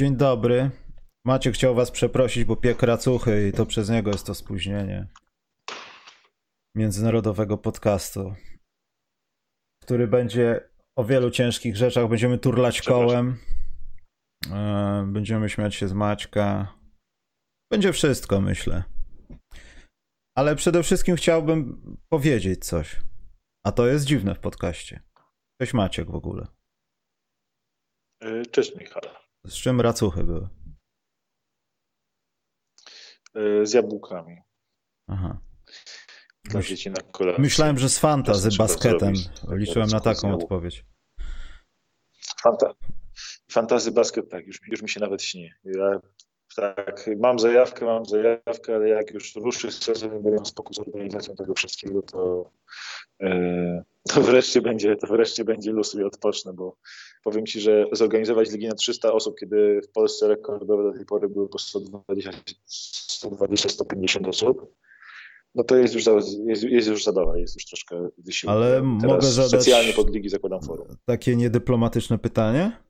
Dzień dobry. Maciek chciał was przeprosić, bo piek racuchy i to przez niego jest to spóźnienie międzynarodowego podcastu, który będzie o wielu ciężkich rzeczach. Będziemy turlać kołem, e, będziemy śmiać się z Maćka. Będzie wszystko, myślę. Ale przede wszystkim chciałbym powiedzieć coś. A to jest dziwne w podcaście. Cześć Maciek w ogóle. E, cześć Michał. Z czym racuchy były? E, z jabłkami. Aha. Dla dzieci na kolację. Myślałem, że z Fanta, z basketem. Liczyłem na taką odpowiedź. Fanta... Fantazy basket, tak, już, już mi się nawet śni. Ja tak, mam zajawkę, mam zajawkę, ale jak już ruszy sezon i będę spokój z organizacją tego wszystkiego, to, yy, to, wreszcie będzie, to wreszcie będzie luz i odpocznę, bo powiem Ci, że zorganizować ligi na 300 osób, kiedy w Polsce rekordowe do tej pory były po 120-150 osób, no to jest już, za, jest, jest już zabawa, jest już troszkę wysiłek. Ale Teraz mogę zadać specjalnie pod ligi zakładam forum. Takie niedyplomatyczne pytanie?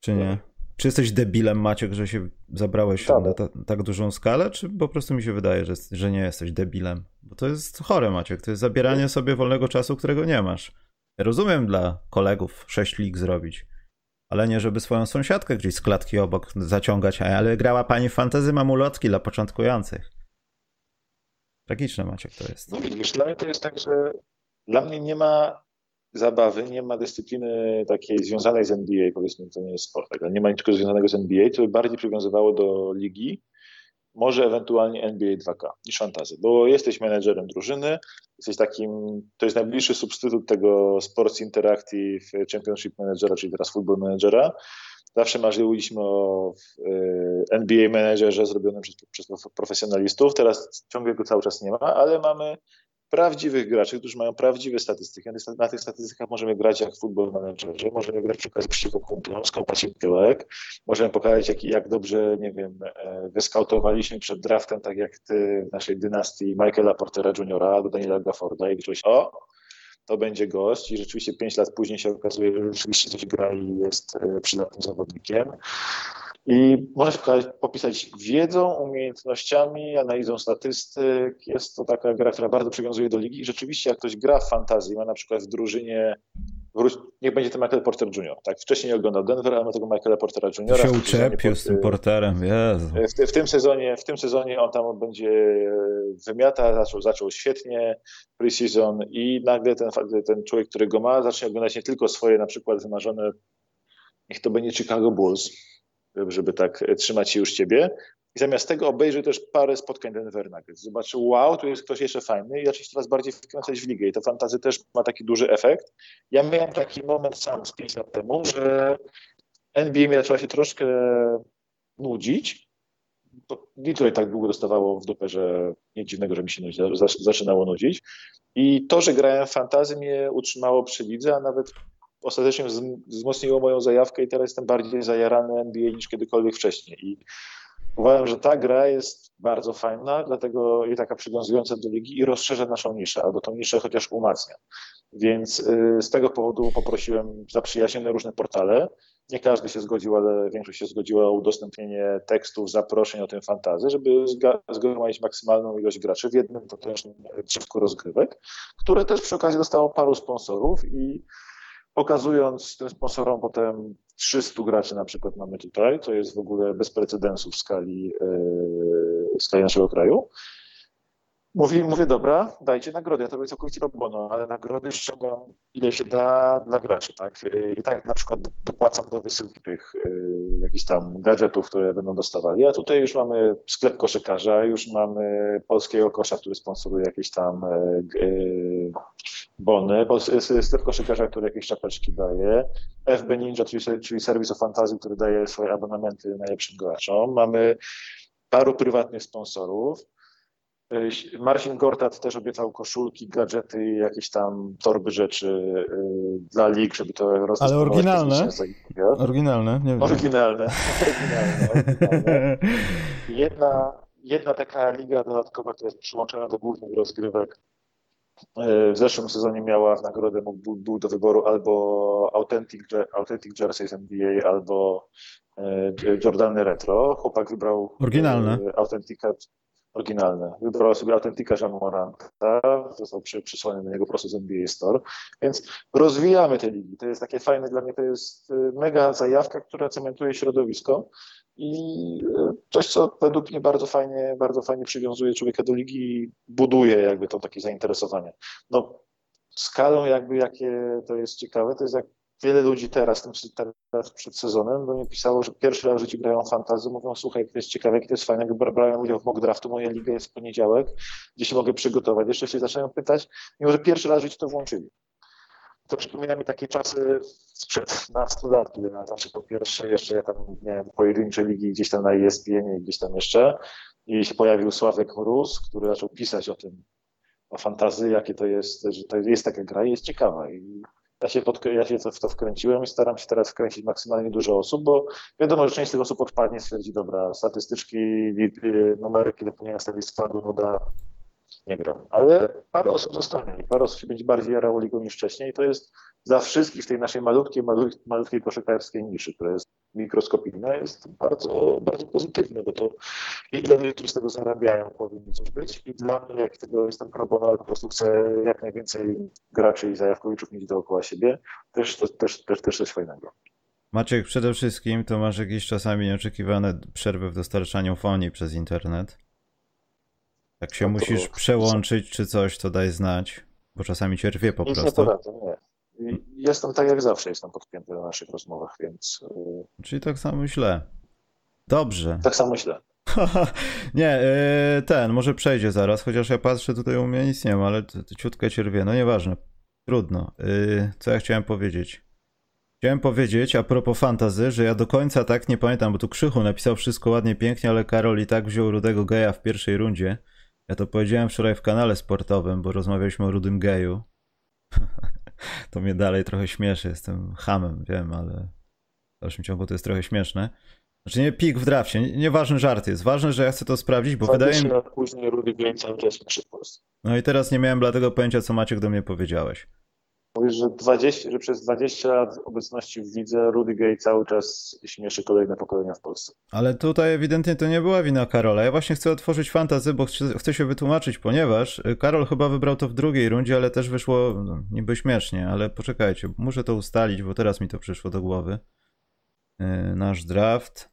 Czy nie? Czy jesteś debilem, Maciek, że się zabrałeś Tak. na ta, tak dużą skalę, czy po prostu mi się wydaje, że, że nie jesteś debilem? Bo to jest chore, Maciek. To jest zabieranie sobie wolnego czasu, którego nie masz. Rozumiem dla kolegów 6 lig zrobić, ale nie, żeby swoją sąsiadkę gdzieś z klatki obok zaciągać. Ale grała pani w fantazy, mam ulotki dla początkujących. Tragiczne, Maciek, to jest. No widzisz, dla mnie to jest tak, że dla mnie nie ma zabawy, nie ma dyscypliny takiej związanej z NBA, powiedzmy, to nie jest sport, tak? nie ma niczego związanego z NBA, co by bardziej przywiązywało do ligi, może ewentualnie NBA 2K niż fantazy, bo jesteś menedżerem drużyny, jesteś takim, to jest najbliższy substytut tego Sports Interactive Championship Managera, czyli teraz Football Managera. Zawsze marzyliśmy o NBA Managerze zrobionym przez, przez profesjonalistów, teraz ciągle go cały czas nie ma, ale mamy prawdziwych graczy, którzy mają prawdziwe statystyki. Na tych statystykach możemy grać jak futbol managerze, możemy grać przy okazji przeciwko kumplom, skąpać im tyłek, możemy pokazać, jak, jak dobrze, nie wiem, wyskautowaliśmy przed draftem, tak jak ty w naszej dynastii Michaela Portera Jr. albo Daniela Gafforda i liczyłeś, o, to będzie gość i rzeczywiście pięć lat później się okazuje, że rzeczywiście coś gra i jest przydatnym zawodnikiem. I możesz popisać wiedzą, umiejętnościami, analizą statystyk. Jest to taka gra, która bardzo przywiązuje do ligi. I rzeczywiście, jak ktoś gra w fantazji, ma na przykład w drużynie, niech będzie to Michael Porter Jr. Tak, wcześniej oglądał Denver, ale ma tego Michaela Portera Jr. się uczepił z tym Porterem, Jezu. W, w, tym sezonie, w tym sezonie on tam będzie wymiata, zaczął, zaczął świetnie preseason i nagle ten, ten człowiek, który go ma, zacznie oglądać nie tylko swoje na przykład wymarzone, niech to będzie Chicago Bulls, żeby tak trzymać się już ciebie. I zamiast tego obejrzy też parę spotkań Denver Nuggets. Zobaczył, wow, tu jest ktoś jeszcze fajny i zacznie się coraz bardziej wkręcać w ligę. I to fantazy też ma taki duży efekt. Ja miałem taki moment sam z 5 lat temu, że NBA mnie zaczęła się troszkę nudzić. Detroit tak długo dostawało w dupę, że nic dziwnego, że mi się zaczynało nudzić. I to, że grałem fantazy mnie utrzymało przy lidze, a nawet ostatecznie wzmocniło moją zajawkę i teraz jestem bardziej zajarany NBA niż kiedykolwiek wcześniej. I uważam, że ta gra jest bardzo fajna, dlatego i taka przywiązująca do ligi i rozszerza naszą niszę, albo tą niszę chociaż umacnia. Więc z tego powodu poprosiłem zaprzyjaźnione różne portale. Nie każdy się zgodził, ale większość się zgodziła o udostępnienie tekstów, zaproszeń o tym fantazy, żeby zgromadzić maksymalną ilość graczy w jednym potężnym drzewku rozgrywek, które też przy okazji dostało paru sponsorów i pokazując tym sponsorom potem 300 graczy na przykład mamy tutaj, to jest w ogóle bez precedensu w skali, w skali naszego kraju. Mówi, mówię, dobra, dajcie nagrody, ja to robię całkowicie pro bono, ale nagrody ściągam ile się da dla graczy, tak? I tak na przykład dopłacam do wysyłki tych y, jakichś tam gadżetów, które będą dostawali, a tutaj już mamy sklep koszykarza, już mamy polskiego kosza, który sponsoruje jakieś tam y, y, bony, sklep koszykarza, który jakieś czapeczki daje, FB Ninja, czyli, czyli serwis o fantazji, który daje swoje abonamenty najlepszym graczom, mamy paru prywatnych sponsorów, Marcin Gortat też obiecał koszulki, gadżety i jakieś tam torby rzeczy dla lig, żeby to rozdać. Ale oryginalne? Oryginalne, nie wiem. Oryginalne. oryginalne, oryginalne. Jedna, jedna taka liga dodatkowa, która jest przyłączona do głównych rozgrywek, w zeszłym sezonie miała nagrodę, był, był do wyboru albo Authentic, Authentic Jerseys NBA, albo Jordany Retro. Chłopak wybrał Oryginalne. Authentica oryginalne. Wybrał sobie Authentica Jamoranta, został przy, przysłany do niego prosto z NBA Store, więc rozwijamy te ligi. To jest takie fajne dla mnie, to jest mega zajawka, która cementuje środowisko i e, coś, co według mnie bardzo fajnie, bardzo fajnie przywiązuje człowieka do ligi i buduje jakby to takie zainteresowanie. No, skalą jakby jakie to jest ciekawe, to jest jak wiele ludzi teraz, teraz przed sezonem do mnie pisało, że pierwszy raz w życiu grają fantazy, mówią, słuchaj, to jest ciekawe, to jest fajne, brałem udział w mock draftu, moja liga jest w poniedziałek, gdzie się mogę przygotować. Jeszcze się zaczynają pytać, mimo że pierwszy raz w życiu to włączyli. To przypomina mi takie czasy sprzed 15 lat, kiedy na zawsze po pierwsze jeszcze ja tam miałem pojedyncze ligi gdzieś tam na ESPN i gdzieś tam jeszcze. I się pojawił Sławek Mróz, który zaczął pisać o tym, o fantazji, jakie to jest, że to jest taka gra i jest ciekawa. I ja się, pod, ja się w to wkręciłem i staram się teraz wkręcić maksymalnie dużo osób, bo wiadomo, że część z tych osób odpadnie, stwierdzi, dobra, statystyczki, numery, kiedy powinienem stawić spadły, no nie gra. Ale parę osób zostanie i parę osób się będzie bardziej jarało ligą niż wcześniej. I to jest dla wszystkich w tej naszej malutkiej, malutkiej, malutkiej koszykarskiej niszy, która jest mikroskopijna, jest bardzo, bardzo pozytywne, bo to i dla ludzi, którzy z tego zarabiają, powinno coś być, i dla mnie, jak tego jestem pro ale po prostu chcę jak najwięcej graczy i zajawkowiczów mieć dookoła siebie, też, to, też, też, też coś fajnego. Maciek, przede wszystkim to masz jakieś czasami nieoczekiwane przerwy w dostarczaniu fonii przez internet. Jak się no musisz przełączyć czy coś, to daj znać, bo czasami cię rwie po Nic prostu. Nie poradzę, nie. Jestem tak jak zawsze, jestem podpięty na naszych rozmowach, więc... Y, Czyli tak samo źle. Dobrze. Tak samo źle. nie, y, ten, może przejdzie zaraz, chociaż ja patrzę tutaj u mnie nic nie ma, ale ciutkę cię rwie. No nieważne, trudno. Y, co ja chciałem powiedzieć? Chciałem powiedzieć a propos fantazy, że ja do końca tak nie pamiętam, bo tu Krzychu napisał wszystko ładnie, pięknie, ale Karol i tak wziął Rudego Geja w pierwszej rundzie. Ja to powiedziałem wczoraj w kanale sportowym, bo rozmawialiśmy o rudym geju. to mnie dalej trochę śmieszy, jestem hamem, wiem, ale w dalszym ciągu to jest trochę śmieszne. Znaczy nie pik w drafcie, nieważny żart jest. Ważne, że ja chcę to sprawdzić, bo wydaje mi się... później Rudy Gay cały czas w Polsce. No i teraz nie miałem dlatego pojęcia, co Maciek do mnie powiedziałeś. Mówisz, że, 20, że przez 20 lat obecności w lidze Rudy Gay cały czas śmieszy kolejne pokolenia w Polsce. Ale tutaj ewidentnie to nie była wina Karola. Ja właśnie chcę otworzyć fantazy, bo chcę, chcę się wytłumaczyć, ponieważ y, Karol chyba wybrał to w drugiej rundzie, ale też wyszło no, niby śmiesznie, ale poczekajcie, muszę to ustalić, bo teraz mi to przyszło do głowy. Yy, nasz draft.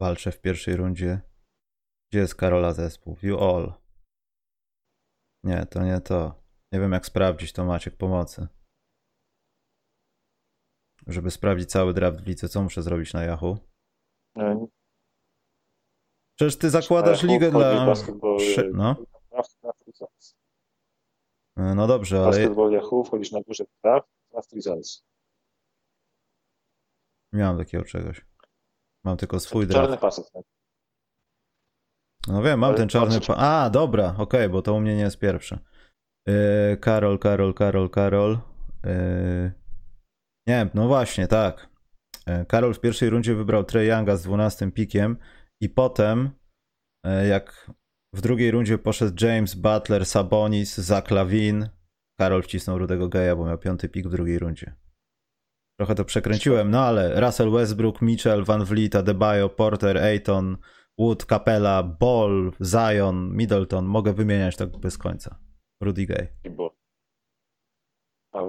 Walczę w pierwszej rundzie. Gdzie jest Karola zespół? View all. Nie, to nie to. Nie wiem, jak sprawdzić to Maciek pomocy. Żeby sprawdzić cały draft w lidze, co muszę zrobić na Yahoo? Przecież ty zakładasz ligę dla... No. No dobrze, ale... Basketball Yahoo, wchodzisz na górze draft, draft results. Nie mam takiego czegoś. Mam tylko swój draft. Czarny pasek. Tak? No wiem, mam ale ten czarny... Pa... A, dobra, okej, okay, bo to u mnie nie jest pierwszy. Yy, Karol, Karol, Karol, Karol. Yy, nie, no właśnie, tak. Yy, Karol w pierwszej rundzie wybrał Trey Younga z 12 pikiem i potem, jak w drugiej rundzie poszedł James Butler, Sabonis, Zach Lavin, Karol wcisnął Rudego Geja, bo miał piąty pik w drugiej rundzie. Trochę to przekręciłem, no ale Russell Westbrook, Mitchell, Van Vliet, Adebayo, Porter, Ayton, Wood, Capella, Ball, Zion, Middleton. Mogę wymieniać tak bez końca. Rudy Gay. A,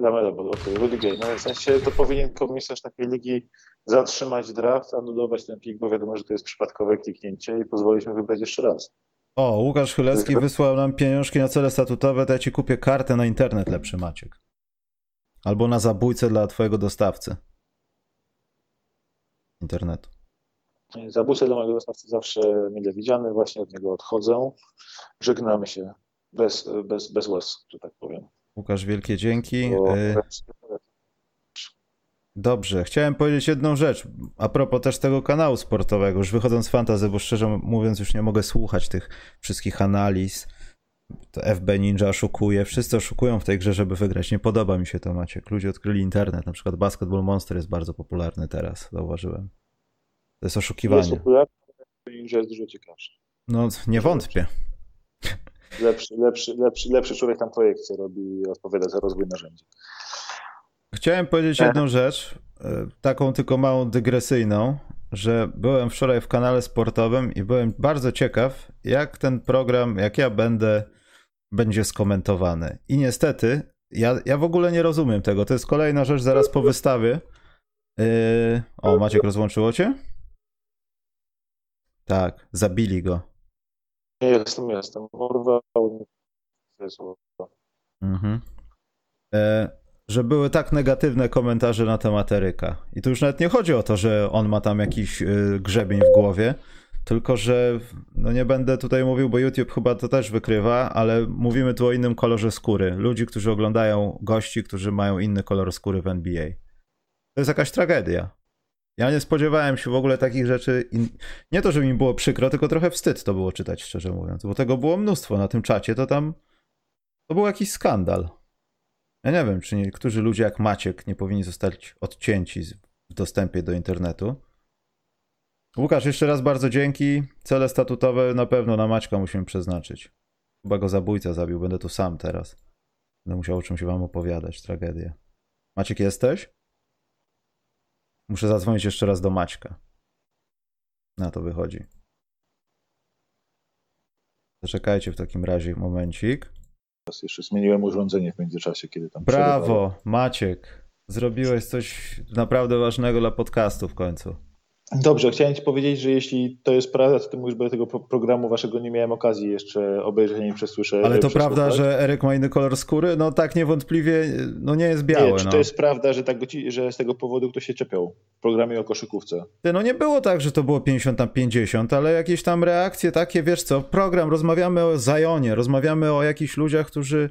Lamela Ball, okej, Rudy Gay. No w sensie to powinien komisarz takiej ligi zatrzymać draft, anulować ten pik, bo wiadomo, że to jest przypadkowe kliknięcie i pozwolić mu wybrać jeszcze raz. O, Łukasz Chylewski wysłał nam pieniążki na cele statutowe, to ja ci kupię kartę na internet lepszy, Maciek. Albo na zabójcę dla twojego dostawcy. Internetu. Zabójcę dla mojego dostawcy zawsze mile widziany, właśnie od niego odchodzę. Żegnamy się bez, bez, bez łez, że tak powiem. Łukasz, wielkie dzięki. Bo... Y, dobrze, chciałem powiedzieć jedną rzecz. A propos też tego kanału sportowego, już wychodząc z fantazy, bo szczerze mówiąc już nie mogę słuchać tych wszystkich analiz. To FB Ninja oszukuje, wszyscy oszukują w tej grze, żeby wygrać. Nie podoba mi się to, Maciek. Ludzie odkryli internet, na przykład Basketball Monster jest bardzo popularny teraz, zauważyłem. To jest oszukiwanie. Jest popularny, Ninja jest dużo ciekawszy. No, nie wątpię. Lepszy, lepszy, lepszy, lepszy człowiek tam projekcję robi i odpowiada za rozwój narzędzi. Chciałem powiedzieć jedną rzecz, e, taką tylko małą dygresyjną, że byłem wczoraj w kanale sportowym i byłem bardzo ciekaw, jak ten program, jak ja będę, będzie skomentowany. I niestety, ja, ja w ogóle nie rozumiem tego. To jest kolejna rzecz zaraz po wystawie. Yy... O, Maciek, rozłączyło cię? Tak, zabili go. Jestem, jestem. Urwał. Mhm. E, że były tak negatywne komentarze na temat Eryka. I tu już nawet nie chodzi o to, że on ma tam jakiś y, grzebień w głowie, tylko że no nie będę tutaj mówił, bo YouTube chyba to też wykrywa, ale mówimy tu o innym kolorze skóry. Ludzi, którzy oglądają gości, którzy mają inny kolor skóry w NBA. To jest jakaś tragedia. Ja nie spodziewałem się w ogóle takich rzeczy. Nie to, że mi było przykro, tylko trochę wstyd to było czytać, szczerze mówiąc, bo tego było mnóstwo na tym czacie, to tam to był jakiś skandal. Ja nie wiem, czy niektórzy ludzie jak Maciek nie powinni zostać odcięci w dostępie do internetu. Łukasz, jeszcze raz bardzo dzięki. Cele statutowe na pewno na Maćka musimy przeznaczyć. Chyba go zabójca zabił, będę tu sam teraz. Będę musiał o czymś wam opowiadać, tragedię. Maciek jesteś? Muszę zadzwonić jeszcze raz do Maćka. Na to wychodzi. Zaczekajcie w takim razie momencik. Jeszcze zmieniłem urządzenie w międzyczasie, kiedy tam Brawo, Maciek. Zrobiłeś coś naprawdę ważnego dla podcastu w końcu. Dobrze, chciałem Ci powiedzieć, że jeśli to jest prawda, to mówisz, bo tego programu Waszego nie miałem okazji jeszcze obejrzeć, nie przesłyszę. Ale to prawda, że Eryk ma inny kolor skóry? No tak niewątpliwie, no nie jest biały. Nie, czy no. to jest prawda, że, tak, że z tego powodu ktoś się czepiał w programie o koszykówce? no nie było tak, że to było 50 na 50, ale jakieś tam reakcje takie, wiesz co, program, rozmawiamy o Zajonie, rozmawiamy o jakichś ludziach, którzy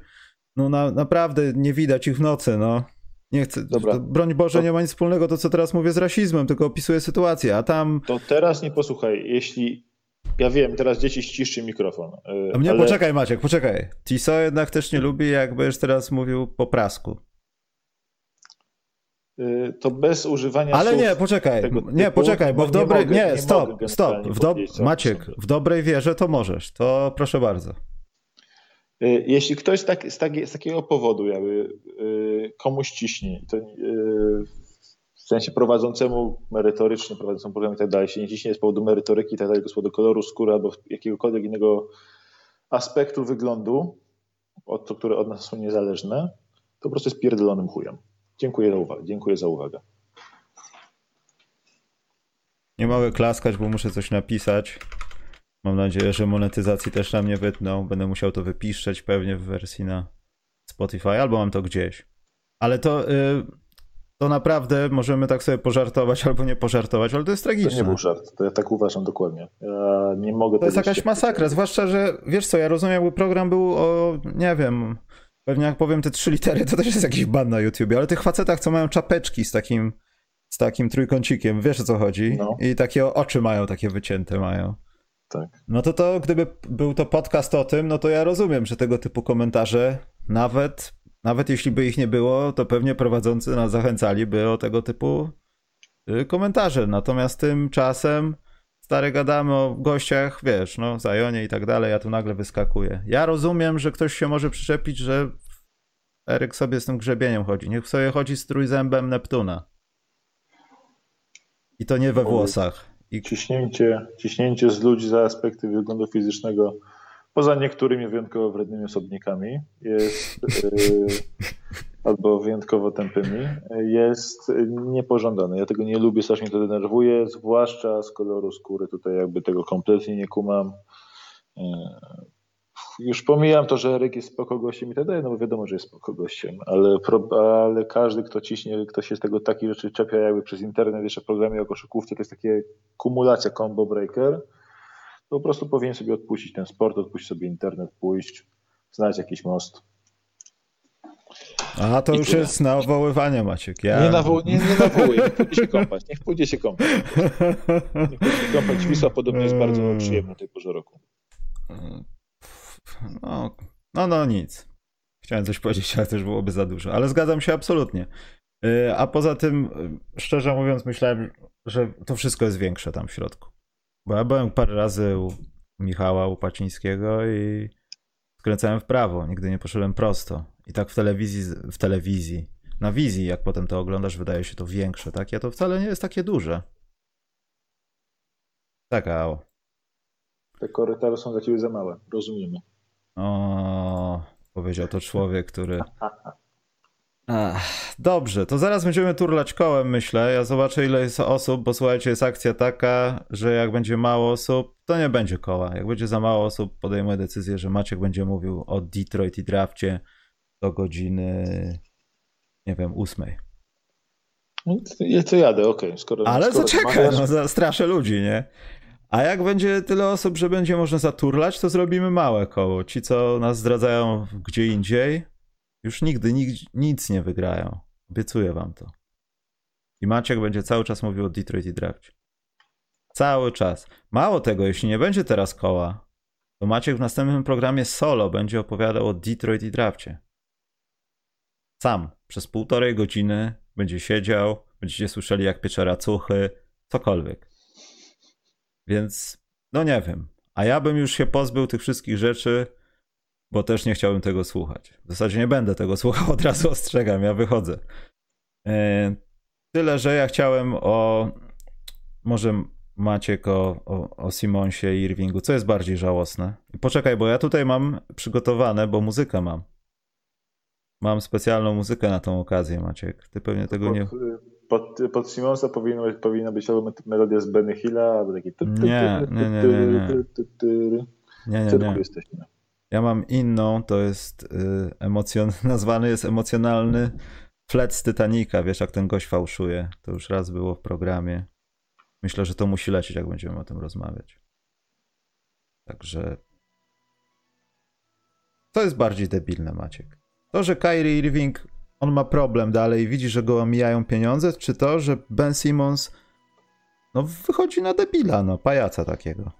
no na, naprawdę nie widać ich w nocy, no. Nie chcę, Dobra. broń Boże, to... nie ma nic wspólnego to, co teraz mówię z rasizmem, tylko opisuję sytuację, a tam... To teraz nie posłuchaj, jeśli... Ja wiem, teraz dzieci ściszcie mikrofon. A mnie, ale... poczekaj Maciek, poczekaj. Tiso jednak też nie lubi, jak będziesz teraz mówił po prasku. Y, to bez używania Ale nie, poczekaj, nie, poczekaj, bo w dobrej... Nie, nie stop, stop. W do... Maciek, w dobrej wierze to możesz, to proszę bardzo. Y, jeśli ktoś tak, z, taki, z, takiego powodu jakby y, komuś ciśnie, to y, w sensie prowadzącemu merytorycznie, prowadzącemu program i tak dalej, się nie ciśnie z powodu merytoryki tak dalej, z powodu koloru skóry albo jakiegokolwiek innego aspektu wyglądu, od, to, które od nas są niezależne, to po prostu jest pierdolonym chujem. Dziękuję za uwagę. Dziękuję za uwagę. Nie mogę klaskać, bo muszę coś napisać. Mam nadzieję, że monetyzacji też na mnie wytną. Będę musiał to wypiszczeć pewnie w wersji na Spotify, albo mam to gdzieś. Ale to, yy, to naprawdę możemy tak sobie pożartować albo nie pożartować, ale to jest tragiczne. To nie był żart, to ja tak uważam dokładnie. Ja nie mogę To jest jakaś masakra, zwłaszcza, że wiesz co, ja rozumiem, jakby program był o, nie wiem, pewnie jak powiem te trzy litery, to też jest jakiś ban na YouTubie, ale tych facetach, co mają czapeczki z takim, z takim trójkącikiem, wiesz o co chodzi? No. I takie oczy mają, takie wycięte mają. Tak. No to to, gdyby był to podcast o tym, no to ja rozumiem, że tego typu komentarze, nawet, nawet jeśli by ich nie było, to pewnie prowadzący nas zachęcaliby o tego typu y, komentarze. Natomiast tymczasem stary gadamy o gościach, wiesz, no, Zajonie i tak dalej, ja tu nagle wyskakuję. Ja rozumiem, że ktoś się może przyczepić, że Eryk sobie z tym grzebieniem chodzi. Niech sobie chodzi z trójzębem Neptuna. I to nie we włosach. I... Ciśnięcie, ciśnięcie z ludzi za aspekty wyglądu fizycznego, poza niektórymi wyjątkowo wrednymi osobnikami, jest yy, albo wyjątkowo tępymi, jest niepożądane. Ja tego nie lubię, strasznie to denerwuje, zwłaszcza z koloru skóry. Tutaj jakby tego kompletnie nie kumam. Yy, już pomijam to, że Eryk jest spoko gościem i tak dalej, no bo wiadomo, że jest spoko gościem, ale, ale każdy, kto ciśnie, kto się z tego takich rzeczy czepia jakby przez internet, jeszcze w programie o koszykówce, to jest takie kumulacja combo breaker, to po prostu powinien sobie odpuścić ten sport, odpuścić sobie internet, pójść, znaleźć jakiś most. A to I już tyle. jest nawoływanie, Maciek. Ja... Nie, nawo nie, nie nawołuję, niech pójdzie się kąpać, niech pójdzie się kąpać. Niech pójdzie się kąpać. Wisła podobnie jest bardzo przyjemna tej porze roku. No, no, no nic. Chciałem coś powiedzieć, ale też byłoby za dużo. Ale zgadzam się absolutnie. Y, a poza tym, y, szczerze mówiąc, myślałem, że to wszystko jest większe tam w środku. Bo ja byłem parę razy u Michała, u Pacińskiego i skręcałem w prawo, nigdy nie poszedłem prosto. I tak w telewizji, w telewizji, na wizji, jak potem to oglądasz, wydaje się to większe, tak? Ja to wcale nie jest takie duże. Tak, a Te korytarze są dla ciebie za małe, rozumiemy. O, powiedział to człowiek, który. Ach, dobrze, to zaraz będziemy turlać kołem, myślę. Ja zobaczę, ile jest osób, bo słuchajcie, jest akcja taka, że jak będzie mało osób, to nie będzie koła. Jak będzie za mało osób, podejmę decyzję, że Maciek będzie mówił o Detroit i drafcie do godziny, nie wiem, ósmej. No, to, to jadę, okej. Okay. Skoro, Ale skoro zaczekaj, no, zastraszę ludzi, nie? A jak będzie tyle osób, że będzie można zaturlać, to zrobimy małe koło. Ci, co nas zdradzają gdzie indziej, już nigdy nic nie wygrają. Obiecuję wam to. I Maciek będzie cały czas mówił o Detroit i drafcie. Cały czas. Mało tego, jeśli nie będzie teraz koła, to Maciek w następnym programie solo będzie opowiadał o Detroit i drafcie. Sam. Przez półtorej godziny będzie siedział, będziecie słyszeli jak piecze racuchy, cokolwiek. Więc, no nie wiem. A ja bym już się pozbył tych wszystkich rzeczy, bo też nie chciałbym tego słuchać. W zasadzie nie będę tego słuchał, od razu ostrzegam, ja wychodzę. E, tyle, że ja chciałem o. Może Maciek o, o, o Simonsie i Irvingu. Co jest bardziej żałosne? Poczekaj, bo ja tutaj mam przygotowane, bo muzykę mam. Mam specjalną muzykę na tą okazję, Maciek. Ty pewnie tego nie pod, pod Simonsa powinno, powinna być albo melodia z Benny Hilla, albo taki... Nie, nie, nie, nie, nie. Nie, nie, jesteśmy. Ja mam inną, to jest y, emocjon... nazwany jest emocjonalny flet z Titanica. Wiesz, jak ten gość fałszuje. To już raz było w programie. Myślę, że to musi lecieć, jak będziemy o tym rozmawiać. Także to jest bardziej debilne, Maciek. To, że Kyrie Irving on ma problem dalej, widzi, że go omijają pieniądze, czy to, że Ben Simmons no wychodzi na debila, no, pajaca takiego.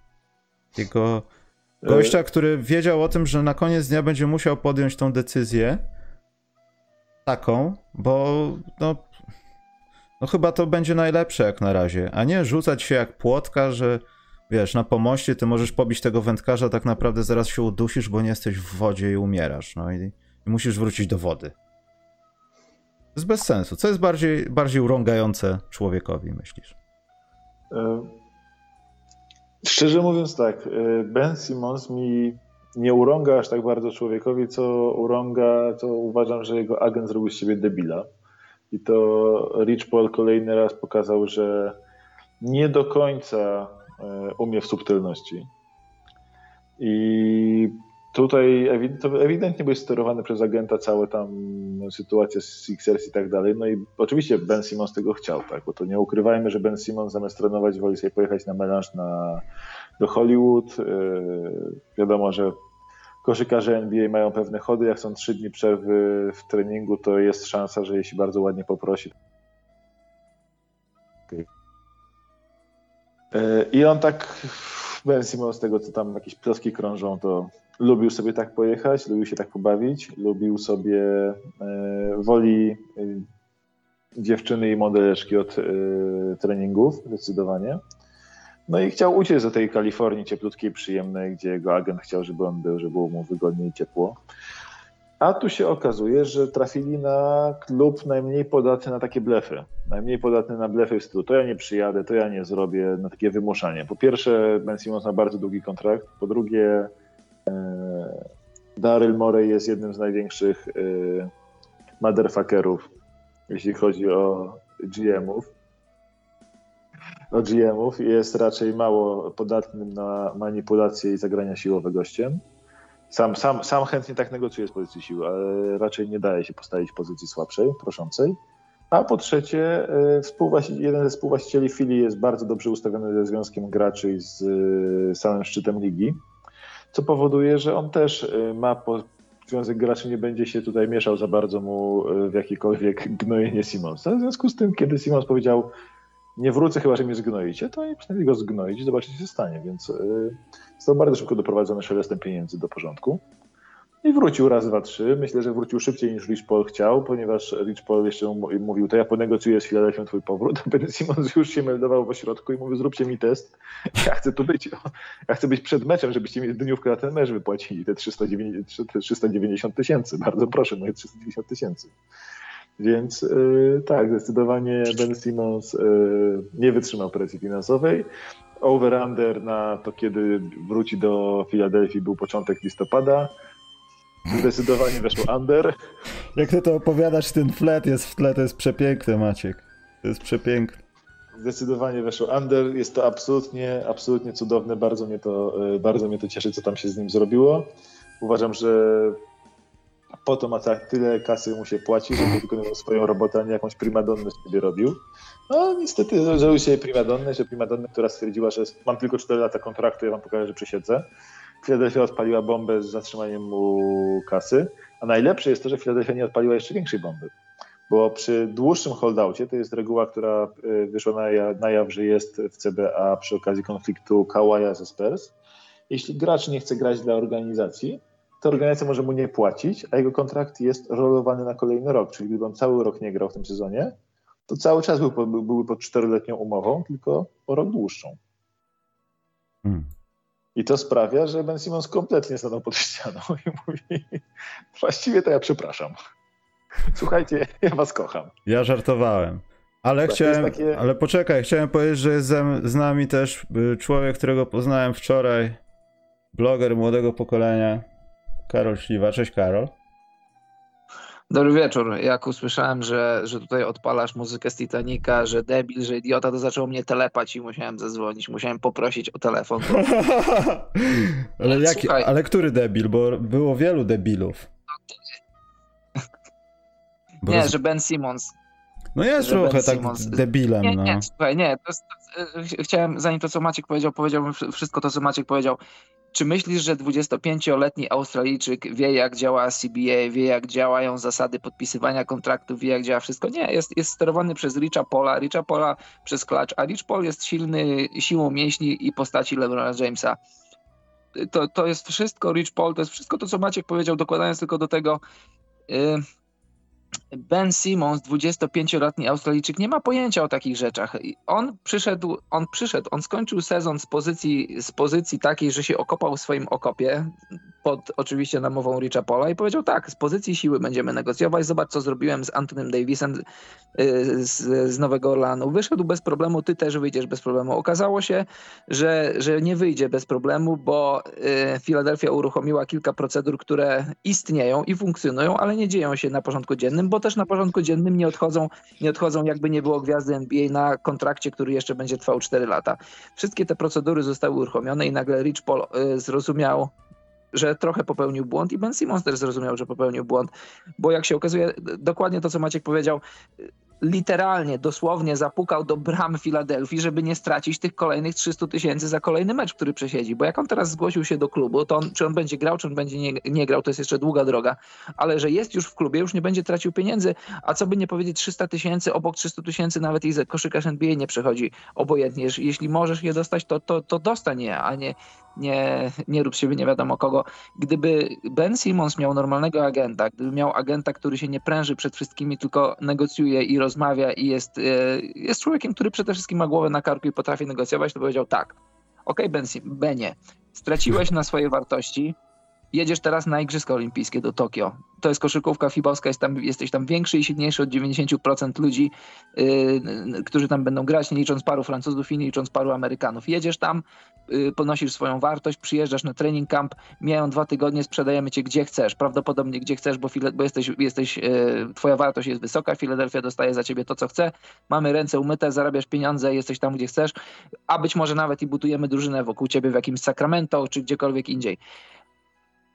Takiego gościa, który wiedział o tym, że na koniec dnia będzie musiał podjąć tą decyzję taką, bo no, no chyba to będzie najlepsze jak na razie, a nie rzucać się jak płotka, że wiesz, na pomoście ty możesz pobić tego wędkarza, tak naprawdę zaraz się udusisz, bo nie jesteś w wodzie i umierasz, no i, i musisz wrócić do wody. Jest bez sensu. Co jest bardziej, bardziej urągające człowiekowi, myślisz? E, szczerze mówiąc tak, e, Ben Simmons mi nie urąga aż tak bardzo człowiekowi, co urąga, to uważam, że jego agent zrobił z siebie debila. I to Rich Paul kolejny raz pokazał, że nie do końca e, umie w subtelności. I Tutaj ewidentnie był sterowany przez agenta całe tam sytuacje z Sixers i tak dalej. No i oczywiście Ben Simmons tego chciał, tak? Bo to nie ukrywajmy, że Ben Simmons zamiast trenować woli sobie pojechać na melanż na, do Hollywood. Yy, wiadomo, że koszykarze NBA mają pewne chody. Jak są trzy dni przerwy w treningu, to jest szansa, że jeśli bardzo ładnie poprosi. Yy, I on tak, Ben Simmons, z tego co tam jakieś ploski krążą, to lubił sobie tak pojechać, lubił się tak pobawić, lubił sobie e, woli e, dziewczyny i modeleczki od e, treningów, zdecydowanie. No i chciał uciec do tej Kalifornii cieplutkiej, przyjemnej, gdzie jego agent chciał, żeby on był, żeby było mu wygodnie i ciepło. A tu się okazuje, że trafili na klub najmniej podatny na takie blefy. Najmniej podatny na blefy w stylu to ja nie przyjadę, to ja nie zrobię, na takie wymuszanie. Po pierwsze, Ben Simmons ma bardzo długi kontrakt. Po drugie, Daryl Morey jest jednym z największych e, motherfuckerów, jeśli chodzi o GM-ów. O GM-ów jest raczej mało podatnym na manipulację i zagrania siłowe gościem. Sam, sam, sam chętnie tak negocjuje z pozycji siły, ale raczej nie daje się postawić pozycji słabszej, proszącej. A po trzecie, e, jeden ze współwłaścicieli Fili jest bardzo dobrze ustawiony ze związkiem graczy z samym szczytem ligi co powoduje, że on też y, ma po, Związek Graczy nie będzie się tutaj mieszał za bardzo mu y, w jakiekolwiek gnojenie Simonsa. W związku z tym, kiedy Simons powiedział, nie wrócę chyba, że mnie zgnoicie, to i przynajmniej go zgnoić zobaczyć, co się stanie. Więc yy, został bardzo szybko doprowadzony szelestem pieniędzy do porządku. I wrócił raz, dwa, trzy. Myślę, że wrócił szybciej niż Rich Paul chciał, ponieważ Rich Paul jeszcze mówił, to ja ponegocjuję z Filadelfią twój powrót. Ben Simmons już się meldował w ośrodku i mówił, zróbcie mi test. Ja chcę tu być. Ja chcę być przed meczem, żebyście mi dniówkę na ten mecz wypłacili. Te 390 tysięcy. Bardzo proszę, moje 390 tysięcy. Więc yy, tak, zdecydowanie Ben Simmons yy, nie wytrzymał presji finansowej. Over-under na to, kiedy wróci do Filadelfii był początek listopada. Zdecydowanie weszło under. Jak ty to opowiadasz, ten flet jest w tle, to jest przepiękne, Maciek. To jest przepiękne. Zdecydowanie weszło under. Jest to absolutnie, absolutnie cudowne. Bardzo mnie to, e, bardzo mnie to cieszy, co tam się z nim zrobiło. Uważam, że po to ma tak tyle kasy mu się płaci, żeby wykonywał swoją robotę, a nie jakąś primadonnę sobie robił. No niestety zrobił się primadonnę, że primadonnę, która stwierdziła, że mam tylko 4 lata kontraktu, ja wam pokażę, że przysiedzę. Filadelfia odpaliła bombę z zatrzymaniem mu kasy, a najlepsze jest to, że Filadelfia nie odpaliła jeszcze większej bomby. Bo przy dłuższym holdoutie, to jest reguła, która y, wyszła na, na jaw, że jest w CBA przy okazji konfliktu Kawaja ze Spurs, jeśli gracz nie chce grać dla organizacji, to organizacja może mu nie płacić, a jego kontrakt jest rolowany na kolejny rok. Czyli gdyby on cały rok nie grał w tym sezonie, to cały czas był, był, byłby pod czteroletnią umową, tylko o rok dłuższą. Hmm. I to sprawia, że Ben Simmons kompletnie stanął pod ścianą i mówi, właściwie to ja przepraszam. Słuchajcie, ja was kocham. Ja żartowałem. Ale tak, chciałem, takie... ale poczekaj, chciałem powiedzieć, że jest z nami też y, człowiek, którego poznałem wczoraj, bloger młodego pokolenia, Karol Śliwa. Cześć Karol. Dobry wieczór. Jak usłyszałem, że, że tutaj odpalasz muzykę z Titanica, że debil, że idiota, to zaczął mnie telepać i musiałem zadzwonić. Musiałem poprosić o telefon. Bo... ale, jaki, ale który debil? Bo było wielu debilów. nie, roz... że Ben Simmons. No jest trochę ben tak Simmons. debilem. Nie, no. nie, słuchaj, nie. To jest, to, chciałem, zanim to, co Maciek powiedział, powiedziałbym wszystko to, co Maciek powiedział. Czy myślisz, że 25-letni Australijczyk wie, jak działa CBA, wie, jak działają zasady podpisywania kontraktów, wie, jak działa wszystko? Nie, jest, jest sterowany przez Richa Pola, Richa Pola przez klacz, a Rich Paul jest silny siłą mięśni i postaci LeBrona Jamesa. To, to jest wszystko, Rich Paul, to jest wszystko to, co Maciek powiedział, dokładając tylko do tego. Yy, Ben Simmons, 25-letni Australijczyk, nie ma pojęcia o takich rzeczach. On przyszedł, on przyszedł, on skończył sezon z pozycji, z pozycji takiej, że się okopał w swoim okopie, pod oczywiście namową Richa Pola i powiedział tak, z pozycji siły będziemy negocjować, zobacz co zrobiłem z Antonym Davisem y, z, z Nowego Orlanu. Wyszedł bez problemu, ty też wyjdziesz bez problemu. Okazało się, że, że nie wyjdzie bez problemu, bo Filadelfia uruchomiła kilka procedur, które istnieją i funkcjonują, ale nie dzieją się na porządku dziennym, bo też na porządku dziennym nie odchodzą, nie odchodzą jakby nie było gwiazdy NBA na kontrakcie, który jeszcze będzie trwał 4 lata. Wszystkie te procedury zostały uruchomione i nagle Rich Paul y, zrozumiał, że trochę popełnił błąd i Ben Simmons też zrozumiał, że popełnił błąd, bo jak się okazuje, dokładnie to, co Maciek powiedział, literalnie, dosłownie zapukał do bram Filadelfii, żeby nie stracić tych kolejnych 300 tysięcy za kolejny mecz, który przesiedzi. Bo jak on teraz zgłosił się do klubu, to on, czy on będzie grał, czy on będzie nie, nie, grał, to jest jeszcze długa droga. Ale że jest już w klubie, już nie będzie tracił pieniędzy, a co by nie powiedzieć, 300 tysięcy, obok 300 tysięcy nawet i koszykarz NBA nie przechodzi obojętnie. Jeśli możesz je dostać, to, to, to dostań je, a nie, nie, nie rób siebie nie wiadomo kogo. Gdyby Ben Simmons miał normalnego agenta, gdyby miał agenta, który się nie pręży przed wszystkimi, tylko negocjuje i rozmawia i jest, e, jest człowiekiem, który przede wszystkim ma głowę na karku i potrafi negocjować, to powiedział tak, okej okay, ben, Benie, straciłeś na swoje wartości, jedziesz teraz na Igrzyska Olimpijskie do Tokio. To jest koszykówka fibowska, jest tam, jesteś tam większy i silniejszy od 90% ludzi, yy, którzy tam będą grać, nie licząc paru Francuzów i nie licząc paru Amerykanów. Jedziesz tam, yy, ponosisz swoją wartość, przyjeżdżasz na training camp, mijają dwa tygodnie, sprzedajemy cię gdzie chcesz, prawdopodobnie gdzie chcesz, bo, file, bo jesteś, jesteś yy, twoja wartość jest wysoka, Filadelfia dostaje za ciebie to, co chce, mamy ręce umyte, zarabiasz pieniądze, jesteś tam, gdzie chcesz, a być może nawet i budujemy drużynę wokół ciebie w jakimś Sacramento czy gdziekolwiek indziej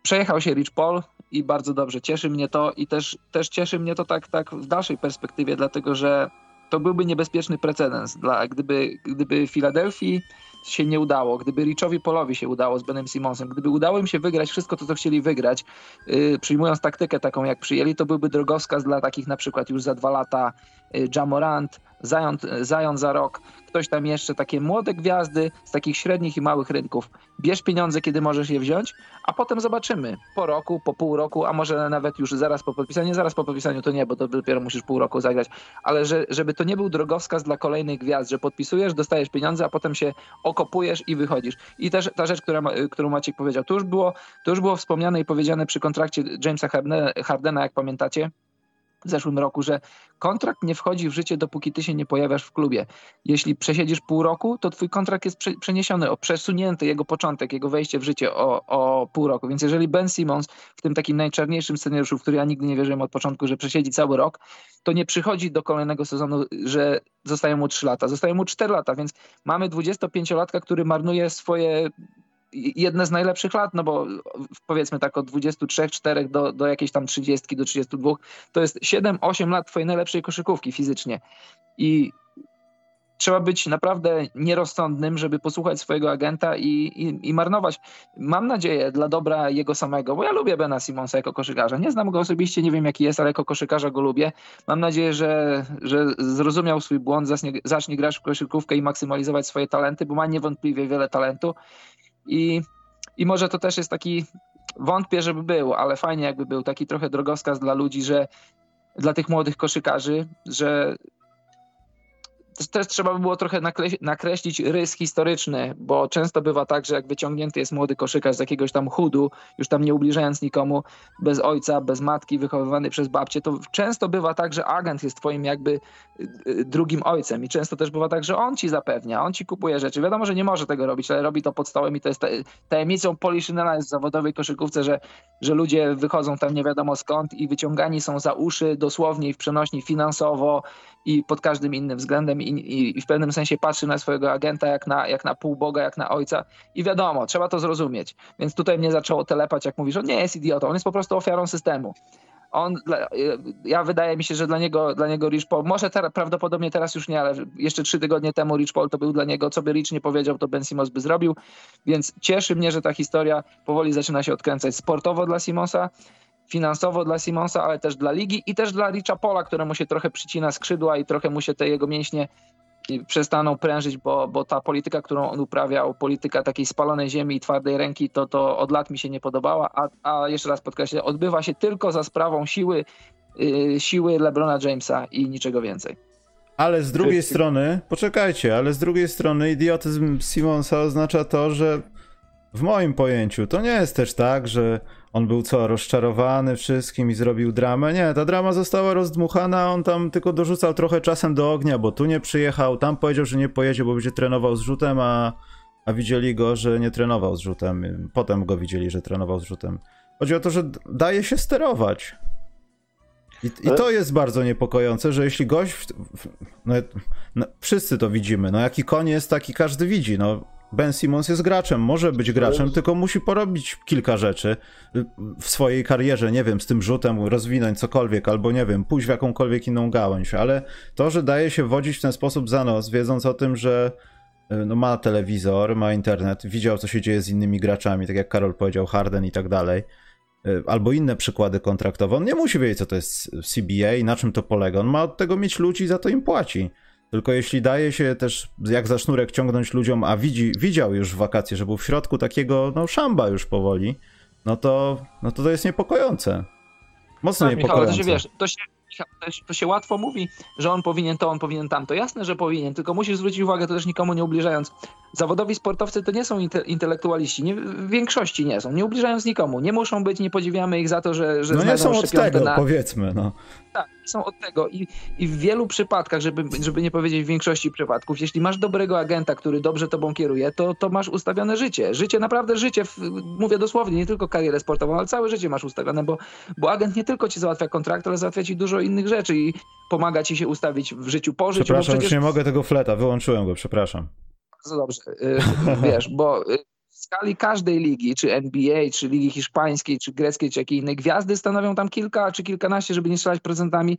przejechał się Rich Paul i bardzo dobrze. Cieszy mnie to i też, też cieszy mnie to tak, tak w dalszej perspektywie, dlatego że to byłby niebezpieczny precedens. Dla, gdyby, gdyby Filadelfii się nie udało, gdyby Richowi Polowi się udało z Benem Simonsem, gdyby udało im się wygrać wszystko to, co chcieli wygrać, yy, przyjmując taktykę taką, jak przyjęli, to byłby drogowskaz dla takich na przykład już za dwa lata yy, Jamorant, Zion, za rok, ktoś tam jeszcze, takie młode gwiazdy z takich średnich i małych rynków. Bierz pieniądze, kiedy możesz je wziąć, a potem zobaczymy. Po roku, po pół roku, a może nawet już zaraz po podpisaniu, zaraz po podpisaniu to nie, bo to dopiero musisz pół roku zagrać, ale że, żeby to nie był drogowskaz dla kolejnych gwiazd, że podpisujesz, dostajesz pieniądze, a potem się okopujesz i wychodzisz. I też ta rzecz, która, którą Maciek powiedział, to już było, to już było wspomniane i powiedziane przy kontrakcie Jamesa Hardena, jak pamiętacie, w zeszłym roku, że kontrakt nie wchodzi w życie, dopóki ty się nie pojawiasz w klubie. Jeśli przesiedzisz pół roku, to twój kontrakt jest przeniesiony, o przesunięty jego początek, jego wejście w życie o, o pół roku. Więc jeżeli Ben Simmons w tym takim najczarniejszym scenariuszu, w który ja nigdy nie wierzyłem od początku, że przesiedzi cały rok, to nie przychodzi do kolejnego sezonu, że zostają mu trzy lata. Zostają mu cztery lata, więc mamy 25-latka, który marnuje swoje jedne z najlepszych lat, no bo powiedzmy tak od 23, 4 do, do jakiejś tam 30, do 32, to jest 7-8 lat twojej najlepszej koszykówki fizycznie. I trzeba być naprawdę nierozsądnym, żeby posłuchać swojego agenta i, i, i, marnować. Mam nadzieję dla dobra jego samego, bo ja lubię Bena Simonsa jako koszykarza. Nie znam go osobiście, nie wiem jaki jest, ale jako koszykarza go lubię. Mam nadzieję, że, że zrozumiał swój błąd, zacznie, zacznie grać w koszykówkę i maksymalizować swoje talenty, bo ma niewątpliwie wiele talentu i, I może to też jest taki, wątpię, żeby był, ale fajnie jakby był taki trochę drogowskaz dla ludzi, że dla tych młodych koszykarzy, że też trzeba by było trochę nakreślić rys historyczny, bo często bywa tak, że jak wyciągnięty jest młody koszykarz z jakiegoś tam chudu, już tam nie ubliżając nikomu, bez ojca, bez matki, wychowywany przez babcię, to często bywa tak, że agent jest twoim jakby y, y, drugim ojcem i często też bywa tak, że on ci zapewnia, on ci kupuje rzeczy. Wiadomo, że nie może tego robić, ale robi to pod stołem i to jest tajemnicą Poliszynela jest w zawodowej koszykówce, że, że ludzie wychodzą tam nie wiadomo skąd i wyciągani są za uszy dosłownie i w przenośni finansowo i pod każdym innym względem i, i, w pewnym sensie patrzy na swojego agenta jak na, jak na półboga, jak na ojca i wiadomo, trzeba to zrozumieć. Więc tutaj mnie zaczęło telepać, jak mówisz, on nie jest idiotą, on jest po prostu ofiarą systemu. On, ja wydaje mi się, że dla niego, dla niego Rich Paul, może teraz, prawdopodobnie teraz już nie, ale jeszcze trzy tygodnie temu Rich Paul to był dla niego, co by Rich nie powiedział, to Ben Simmons by zrobił, więc cieszy mnie, że ta historia powoli zaczyna się odkręcać sportowo dla Simonsa, finansowo dla Simonsa, ale też dla ligi i też dla Richa Pola, któremu się trochę przycina skrzydła i trochę mu się te jego mięśnie przestaną prężyć, bo, bo ta polityka, którą on uprawiał, polityka takiej spalonej ziemi i twardej ręki, to, to od lat mi się nie podobała, a, a jeszcze raz podkreślę, odbywa się tylko za sprawą siły, yy, siły LeBrona Jamesa i niczego więcej. Ale z drugiej strony, poczekajcie, ale z drugiej strony idiotyzm Simonsa oznacza to, że w moim pojęciu to nie jest też tak, że on był co, rozczarowany wszystkim i zrobił dramę? Nie, ta drama została rozdmuchana, on tam tylko dorzucał trochę czasem do ognia, bo tu nie przyjechał, tam powiedział, że nie pojedzie, bo będzie trenował z rzutem, a, a widzieli go, że nie trenował z rzutem. Potem go widzieli, że trenował z rzutem. Chodzi o to, że daje się sterować. I, I, to jest bardzo niepokojące, że jeśli gość. No, no, wszyscy to widzimy. No, jaki koń jest, taki każdy widzi. No, Ben Simmons jest graczem, może być graczem, tylko musi porobić kilka rzeczy w swojej karierze, nie wiem, z tym rzutem rozwinąć cokolwiek, albo nie wiem, pójść w jakąkolwiek inną gałęź, ale to, że daje się wodzić w ten sposób za nos, wiedząc o tym, że y, no, ma telewizor, ma internet, widział, co się dzieje z innymi graczami, tak jak Karol powiedział, Harden i tak dalej, y, albo inne przykłady kontraktowe, on nie musi wiedzieć, co to jest CBA i na czym to polega, on ma od tego mieć ludzi i za to im płaci. Tylko jeśli daje się też jak za sznurek ciągnąć ludziom, a widzi, widział już w wakacje, że był w środku takiego no, szamba już powoli, no to, no to to jest niepokojące. Mocno tak, niepokojące. Michał, to się, wiesz, to się to się łatwo mówi, że on powinien to, on powinien tamto. Jasne, że powinien, tylko musisz zwrócić uwagę, to też nikomu nie ubliżając. Zawodowi sportowcy to nie są inte, intelektualiści, nie, w większości nie są, nie ubliżając nikomu. Nie muszą być, nie podziwiamy ich za to, że, że No nie są od tego, na... powiedzmy. No. Tak, są od tego I, i w wielu przypadkach, żeby, żeby nie powiedzieć w większości przypadków, jeśli masz dobrego agenta, który dobrze tobą kieruje, to, to masz ustawione życie. Życie, naprawdę życie, w, mówię dosłownie, nie tylko karierę sportową, ale całe życie masz ustawione, bo, bo agent nie tylko ci załatwia kontrakt, ale załatwia ci dużo innych rzeczy i pomaga ci się ustawić w życiu po życiu. Przepraszam, przecież... już nie mogę tego fleta, wyłączyłem go, przepraszam. Bardzo dobrze, y, wiesz, bo y, skali każdej ligi, czy NBA, czy ligi hiszpańskiej, czy greckiej, czy jakiej innej, gwiazdy stanowią tam kilka czy kilkanaście, żeby nie strzelać procentami.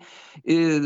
Y,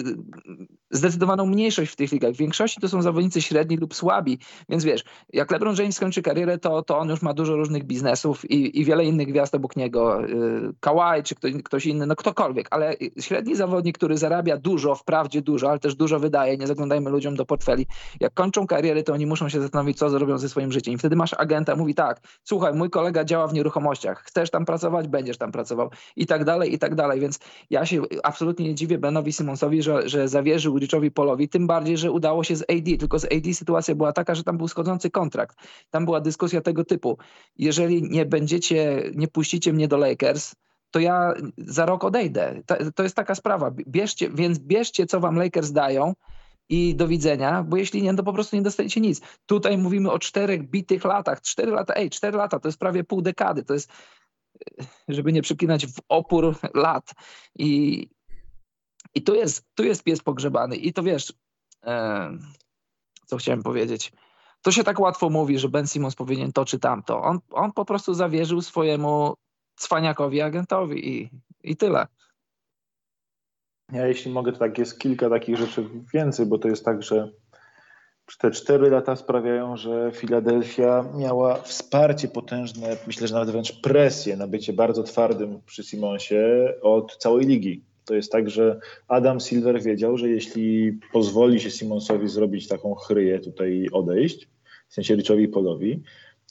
zdecydowaną mniejszość w tych ligach. W większości to są zawodnicy średni lub słabi, więc wiesz, jak LeBron James skończy karierę, to, to on już ma dużo różnych biznesów i, i wiele innych gwiazd obok niego. Yy, Kawhi czy ktoś, ktoś inny, no ktokolwiek, ale średni zawodnik, który zarabia dużo, wprawdzie dużo, ale też dużo wydaje, nie zaglądajmy ludziom do portfeli. Jak kończą karierę, to oni muszą się zastanowić, co zrobią ze swoim życiem. I wtedy masz agenta, mówi tak, słuchaj, mój kolega działa w nieruchomościach, chcesz tam pracować, będziesz tam pracował i tak dalej, i tak dalej. Więc ja się absolutnie nie dziwię Benowi Simonsowi, że, że zawierzył Richowi Polowi, tym bardziej, że udało się z AD, tylko z AD sytuacja była taka, że tam był schodzący kontrakt. Tam była dyskusja tego typu. Jeżeli nie będziecie, nie puścicie mnie do Lakers, to ja za rok odejdę. To, to jest taka sprawa. Bierzcie, więc bierzcie, co wam Lakers dają, i do widzenia, bo jeśli nie, to po prostu nie dostajecie nic. Tutaj mówimy o czterech bitych latach. Cztery lata, ej, cztery lata to jest prawie pół dekady. To jest, żeby nie przeklinać w opór lat. I, i tu, jest, tu jest pies pogrzebany. I to wiesz, e, co chciałem powiedzieć. To się tak łatwo mówi, że Ben Simmons powinien to czy tamto. On, on po prostu zawierzył swojemu cwaniakowi agentowi i, i tyle. Ja jeśli mogę, to tak jest kilka takich rzeczy więcej, bo to jest tak, że te cztery lata sprawiają, że Filadelfia miała wsparcie potężne, myślę, że nawet wręcz presję na bycie bardzo twardym przy Simonsie od całej ligi. To jest tak, że Adam Silver wiedział, że jeśli pozwoli się Simonsowi zrobić taką chryję tutaj odejść, w sensie Richowi Polowi,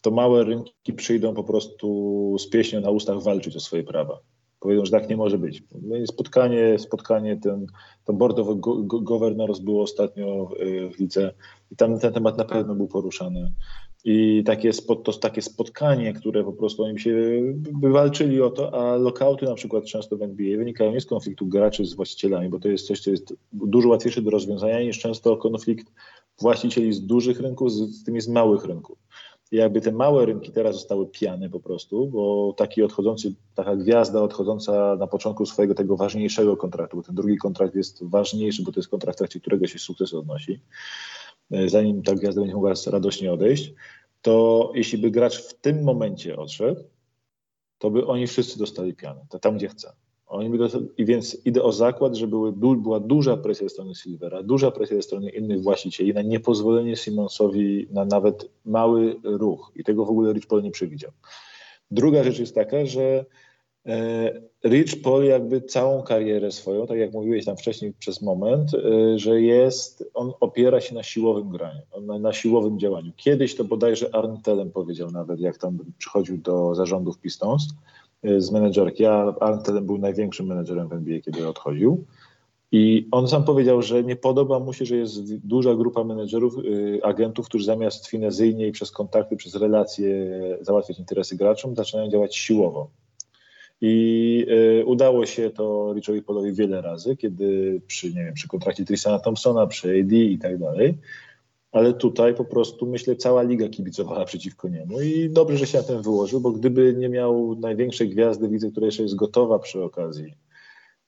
to małe rynki przyjdą po prostu z pieśnią na ustach walczyć o swoje prawa. Powiedzą, że tak nie może być. No spotkanie, spotkanie ten, to board of governors było ostatnio w lidze i tam ten temat na pewno był poruszany. I takie, spot, to takie spotkanie, które po prostu oni się wywalczyli o to, a lokauty na przykład często w NBA wynikają nie z konfliktu graczy z właścicielami, bo to jest coś, co jest dużo łatwiejsze do rozwiązania niż często konflikt właścicieli z dużych rynków z, z tymi z małych rynków. I jakby te małe rynki teraz zostały pijane po prostu, bo taki odchodzący, taka gwiazda odchodząca na początku swojego tego ważniejszego kontraktu, bo ten drugi kontrakt jest ważniejszy, bo to jest kontrakt, w trakcie którego się sukces odnosi, e, zanim ta gwiazda będzie mogła radośnie odejść, to jeśli by gracz w tym momencie odszedł, to by oni wszyscy dostali pianę, tam gdzie chce. Oni I więc idę o zakład, że były, była duża presja ze strony Silvera, duża presja ze strony innych właścicieli na niepozwolenie Simonsowi na nawet mały ruch. I tego w ogóle Rich Paul nie przewidział. Druga rzecz jest taka, że e, Rich Paul jakby całą karierę swoją, tak jak mówiłeś tam wcześniej przez moment, e, że jest, on opiera się na siłowym graniu, na, na siłowym działaniu. Kiedyś to bodajże Arn powiedział nawet, jak tam przychodził do zarządów Pistons, z menedżerki, a Arlen był największym menedżerem w NBA, kiedy odchodził. I on sam powiedział, że nie podoba mu się, że jest duża grupa menedżerów, y, agentów, którzy zamiast finezyjnie i przez kontakty, przez relacje załatwiać interesy graczom, zaczynają działać siłowo. I y, udało się to Richowi Polowi wiele razy, kiedy przy, nie wiem, przy kontrakcie Tristana Thompsona, przy AD i tak dalej ale tutaj po prostu myślę cała liga kibicowała przeciwko niemu i dobrze, że się na tym wyłożył, bo gdyby nie miał największej gwiazdy widzę, która jeszcze jest gotowa przy okazji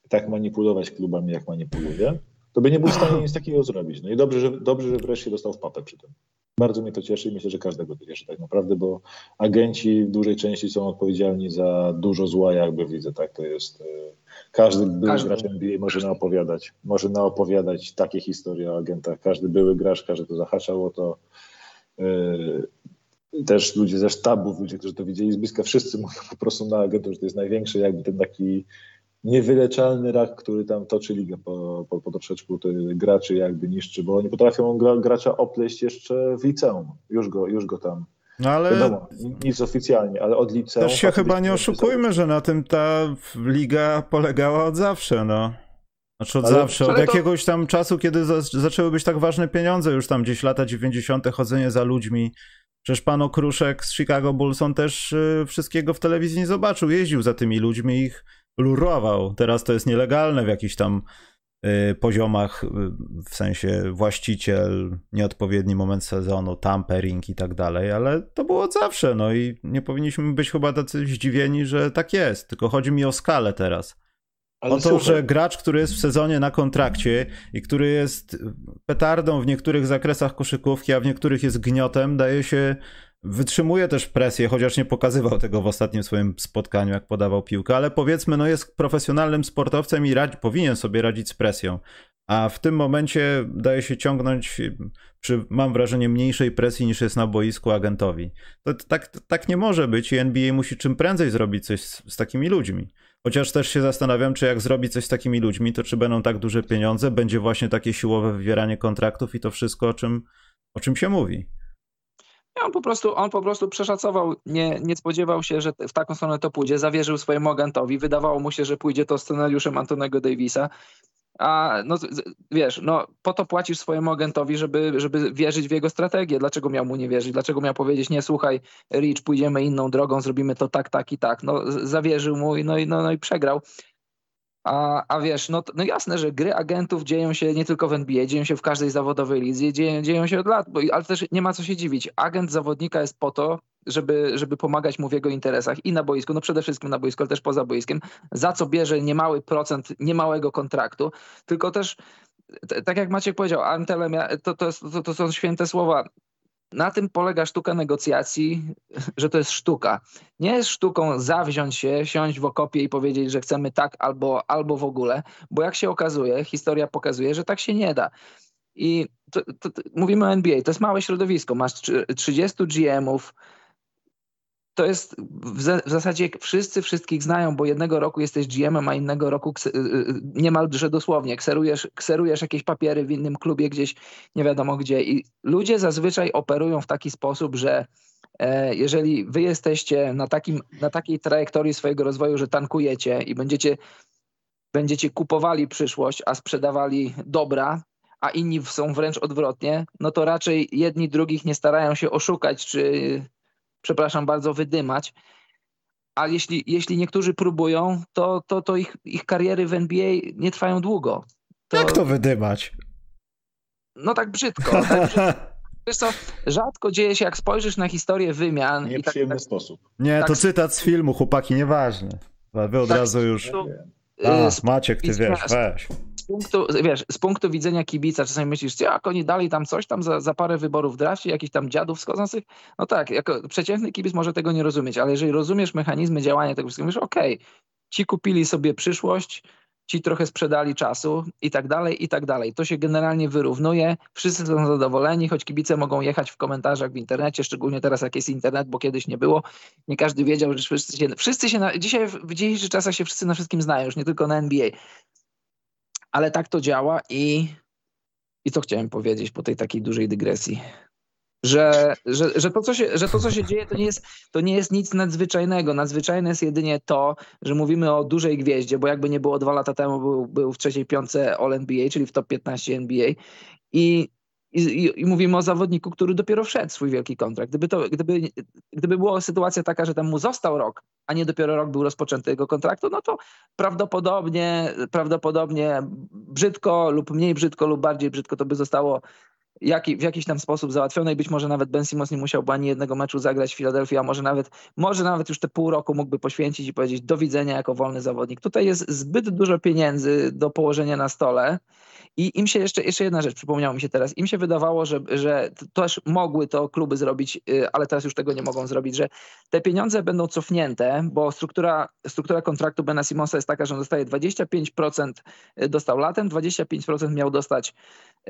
tak manipulować klubami, jak manipuluje, to by nie był w stanie nic takiego zrobić. No i dobrze, że, dobrze, że wreszcie dostał w papę przy tym. Bardzo mnie to cieszy i myślę, że każdego to cieszy tak naprawdę, bo agenci w dużej części są odpowiedzialni za dużo zła, jakby widzę, tak to jest e, każdy były każdy. gracz NBA może naopowiadać, może naopowiadać takie historie o agentach. Każdy były gracz, każdy to zahaczał o to. Yy, też ludzie ze sztabów, ludzie, którzy to widzieli z bliska, wszyscy mówią po prostu na agentów, że to jest największy jakby ten taki niewyleczalny rak, który tam toczy ligę po, po, po troszeczku graczy jakby niszczy, bo oni potrafią gracza opleść jeszcze w liceum. Już go, już go tam no ale... Wiadomo, nic oficjalnie, ale od liceum... Też się chyba nie oszukujmy, że na tym ta liga polegała od zawsze, no. Znaczy od ale, zawsze, od jakiegoś tam czasu, kiedy za, zaczęły być tak ważne pieniądze, już tam gdzieś lata 90. chodzenie za ludźmi. Przecież pan Okruszek z Chicago Bulls, on też y, wszystkiego w telewizji nie zobaczył, jeździł za tymi ludźmi, ich lurował. Teraz to jest nielegalne w jakichś tam Y, poziomach, y, w sensie właściciel, nieodpowiedni moment sezonu, tampering i tak dalej, ale to było od zawsze, no i nie powinniśmy być chyba tacy zdziwieni, że tak jest, tylko chodzi mi o skalę teraz. Ale o to, słuchaj. że gracz, który jest w sezonie na kontrakcie i który jest petardą w niektórych zakresach koszykówki, a w niektórych jest gniotem, daje się Wytrzymuje też presję, chociaż nie pokazywał tego w ostatnim swoim spotkaniu, jak podawał piłkę, ale powiedzmy, no jest profesjonalnym sportowcem i radzi, powinien sobie radzić z presją. A w tym momencie daje się ciągnąć przy, mam wrażenie, mniejszej presji niż jest na boisku agentowi. To, tak, tak nie może być i NBA musi czym prędzej zrobić coś z, z takimi ludźmi. Chociaż też się zastanawiam, czy jak zrobi coś z takimi ludźmi, to czy będą tak duże pieniądze, będzie właśnie takie siłowe wywieranie kontraktów i to wszystko, o czym, o czym się mówi. On po prostu, on po prostu przeszacował, nie, nie spodziewał się, że w taką stronę to pójdzie, zawierzył swojemu agentowi, wydawało mu się, że pójdzie to scenariuszem Antonego Davisa, a no wiesz, no po to płacisz swojemu agentowi, żeby, żeby wierzyć w jego strategię. Dlaczego miał mu nie wierzyć? Dlaczego miał powiedzieć, nie słuchaj, Rich, pójdziemy inną drogą, zrobimy to tak, tak i tak. No zawierzył mu i no, no, no i przegrał. A, a wiesz, no, no jasne, że gry agentów dzieją się nie tylko w NBA, dzieją się w każdej zawodowej lidze, dzieją, dzieją się od lat, bo, ale też nie ma co się dziwić. Agent zawodnika jest po to, żeby, żeby pomagać mu w jego interesach i na boisku, no przede wszystkim na boisku, ale też poza boiskiem, za co bierze niemały procent niemałego kontraktu, tylko też tak jak Maciek powiedział, Antelem, to, to, to, to są święte słowa na tym polega sztuka negocjacji, że to jest sztuka. Nie jest sztuką zawziąć się, siąść w okopie i powiedzieć, że chcemy tak albo, albo w ogóle, bo jak się okazuje, historia pokazuje, że tak się nie da. I to, to, to, mówimy o NBA, to jest małe środowisko, masz 30 GM-ów, to jest w, zasadzie wszyscy wszystkich znają, bo jednego roku jesteś GM-em, a innego roku y, y, niemalże dosłownie kserujesz, kserujesz jakieś papiery w innym klubie gdzieś, nie wiadomo gdzie. I ludzie zazwyczaj operują w taki sposób, że e, jeżeli wy jesteście na, takim, na takiej trajektorii swojego rozwoju, że tankujecie i będziecie, będziecie kupowali przyszłość, a sprzedawali dobra, a inni są wręcz odwrotnie, no to raczej jedni drugich nie starają się oszukać czy przepraszam bardzo, wydymać. A jeśli, jeśli niektórzy próbują, to, to, to ich, ich kariery w NBA nie trwają długo. To... Jak to wydymać? No tak brzydko. Tak brzydko. Wiesz co, rzadko dzieje się, jak spojrzysz na historię wymian. Nieprzyjemny tak, sposób. Nie, tak, to cytat z filmu, chłopaki, nieważne. Wy od tak, razu już... A, Maciek, ty wiesz, weź z punktu, wiesz, z punktu widzenia kibica czasami myślisz, jak oni dali tam coś tam za, za parę wyborów w drafcie, jakichś tam dziadów wschodzących. No tak, jako przeciętny kibic może tego nie rozumieć, ale jeżeli rozumiesz mechanizmy działania tego wszystkiego, mówisz, okej, okay, ci kupili sobie przyszłość, ci trochę sprzedali czasu i tak dalej, i tak dalej. To się generalnie wyrównuje, wszyscy są zadowoleni, choć kibice mogą jechać w komentarzach w internecie, szczególnie teraz jak jest internet, bo kiedyś nie było. Nie każdy wiedział, że wszyscy się, wszyscy się na, dzisiaj w dzisiejszych czasach się wszyscy na wszystkim znają, już nie tylko na NBA ale tak to działa i, i to chciałem powiedzieć po tej takiej dużej dygresji. Że, że, że, to, co się, że to, co się dzieje, to nie, jest, to nie jest nic nadzwyczajnego. Nadzwyczajne jest jedynie to, że mówimy o dużej gwieździe, bo jakby nie było dwa lata temu, był, był w trzeciej piątce All-NBA, czyli w top 15 NBA. I i, i, mówimy o zawodniku, który dopiero wszedł swój wielki kontrakt. Gdyby, to, gdyby, gdyby była sytuacja taka, że tam mu został rok, a nie dopiero rok był rozpoczęty jego kontraktu, no to prawdopodobnie, prawdopodobnie brzydko lub mniej brzydko lub bardziej brzydko to by zostało w jakiś tam sposób załatwione i być może nawet Ben Simmons nie musiałby ani jednego meczu zagrać w Filadelfii, a może nawet, może nawet już te pół roku mógłby poświęcić i powiedzieć do widzenia jako wolny zawodnik. Tutaj jest zbyt dużo pieniędzy do położenia na stole i im się jeszcze, jeszcze jedna rzecz przypomniała mi się teraz. Im się wydawało, że, że też mogły to kluby zrobić, y, ale teraz już tego nie mogą zrobić, że te pieniądze będą cofnięte, bo struktura, struktura kontraktu Bena Simonsa jest taka, że on dostaje 25% y, dostał latem, 25% miał dostać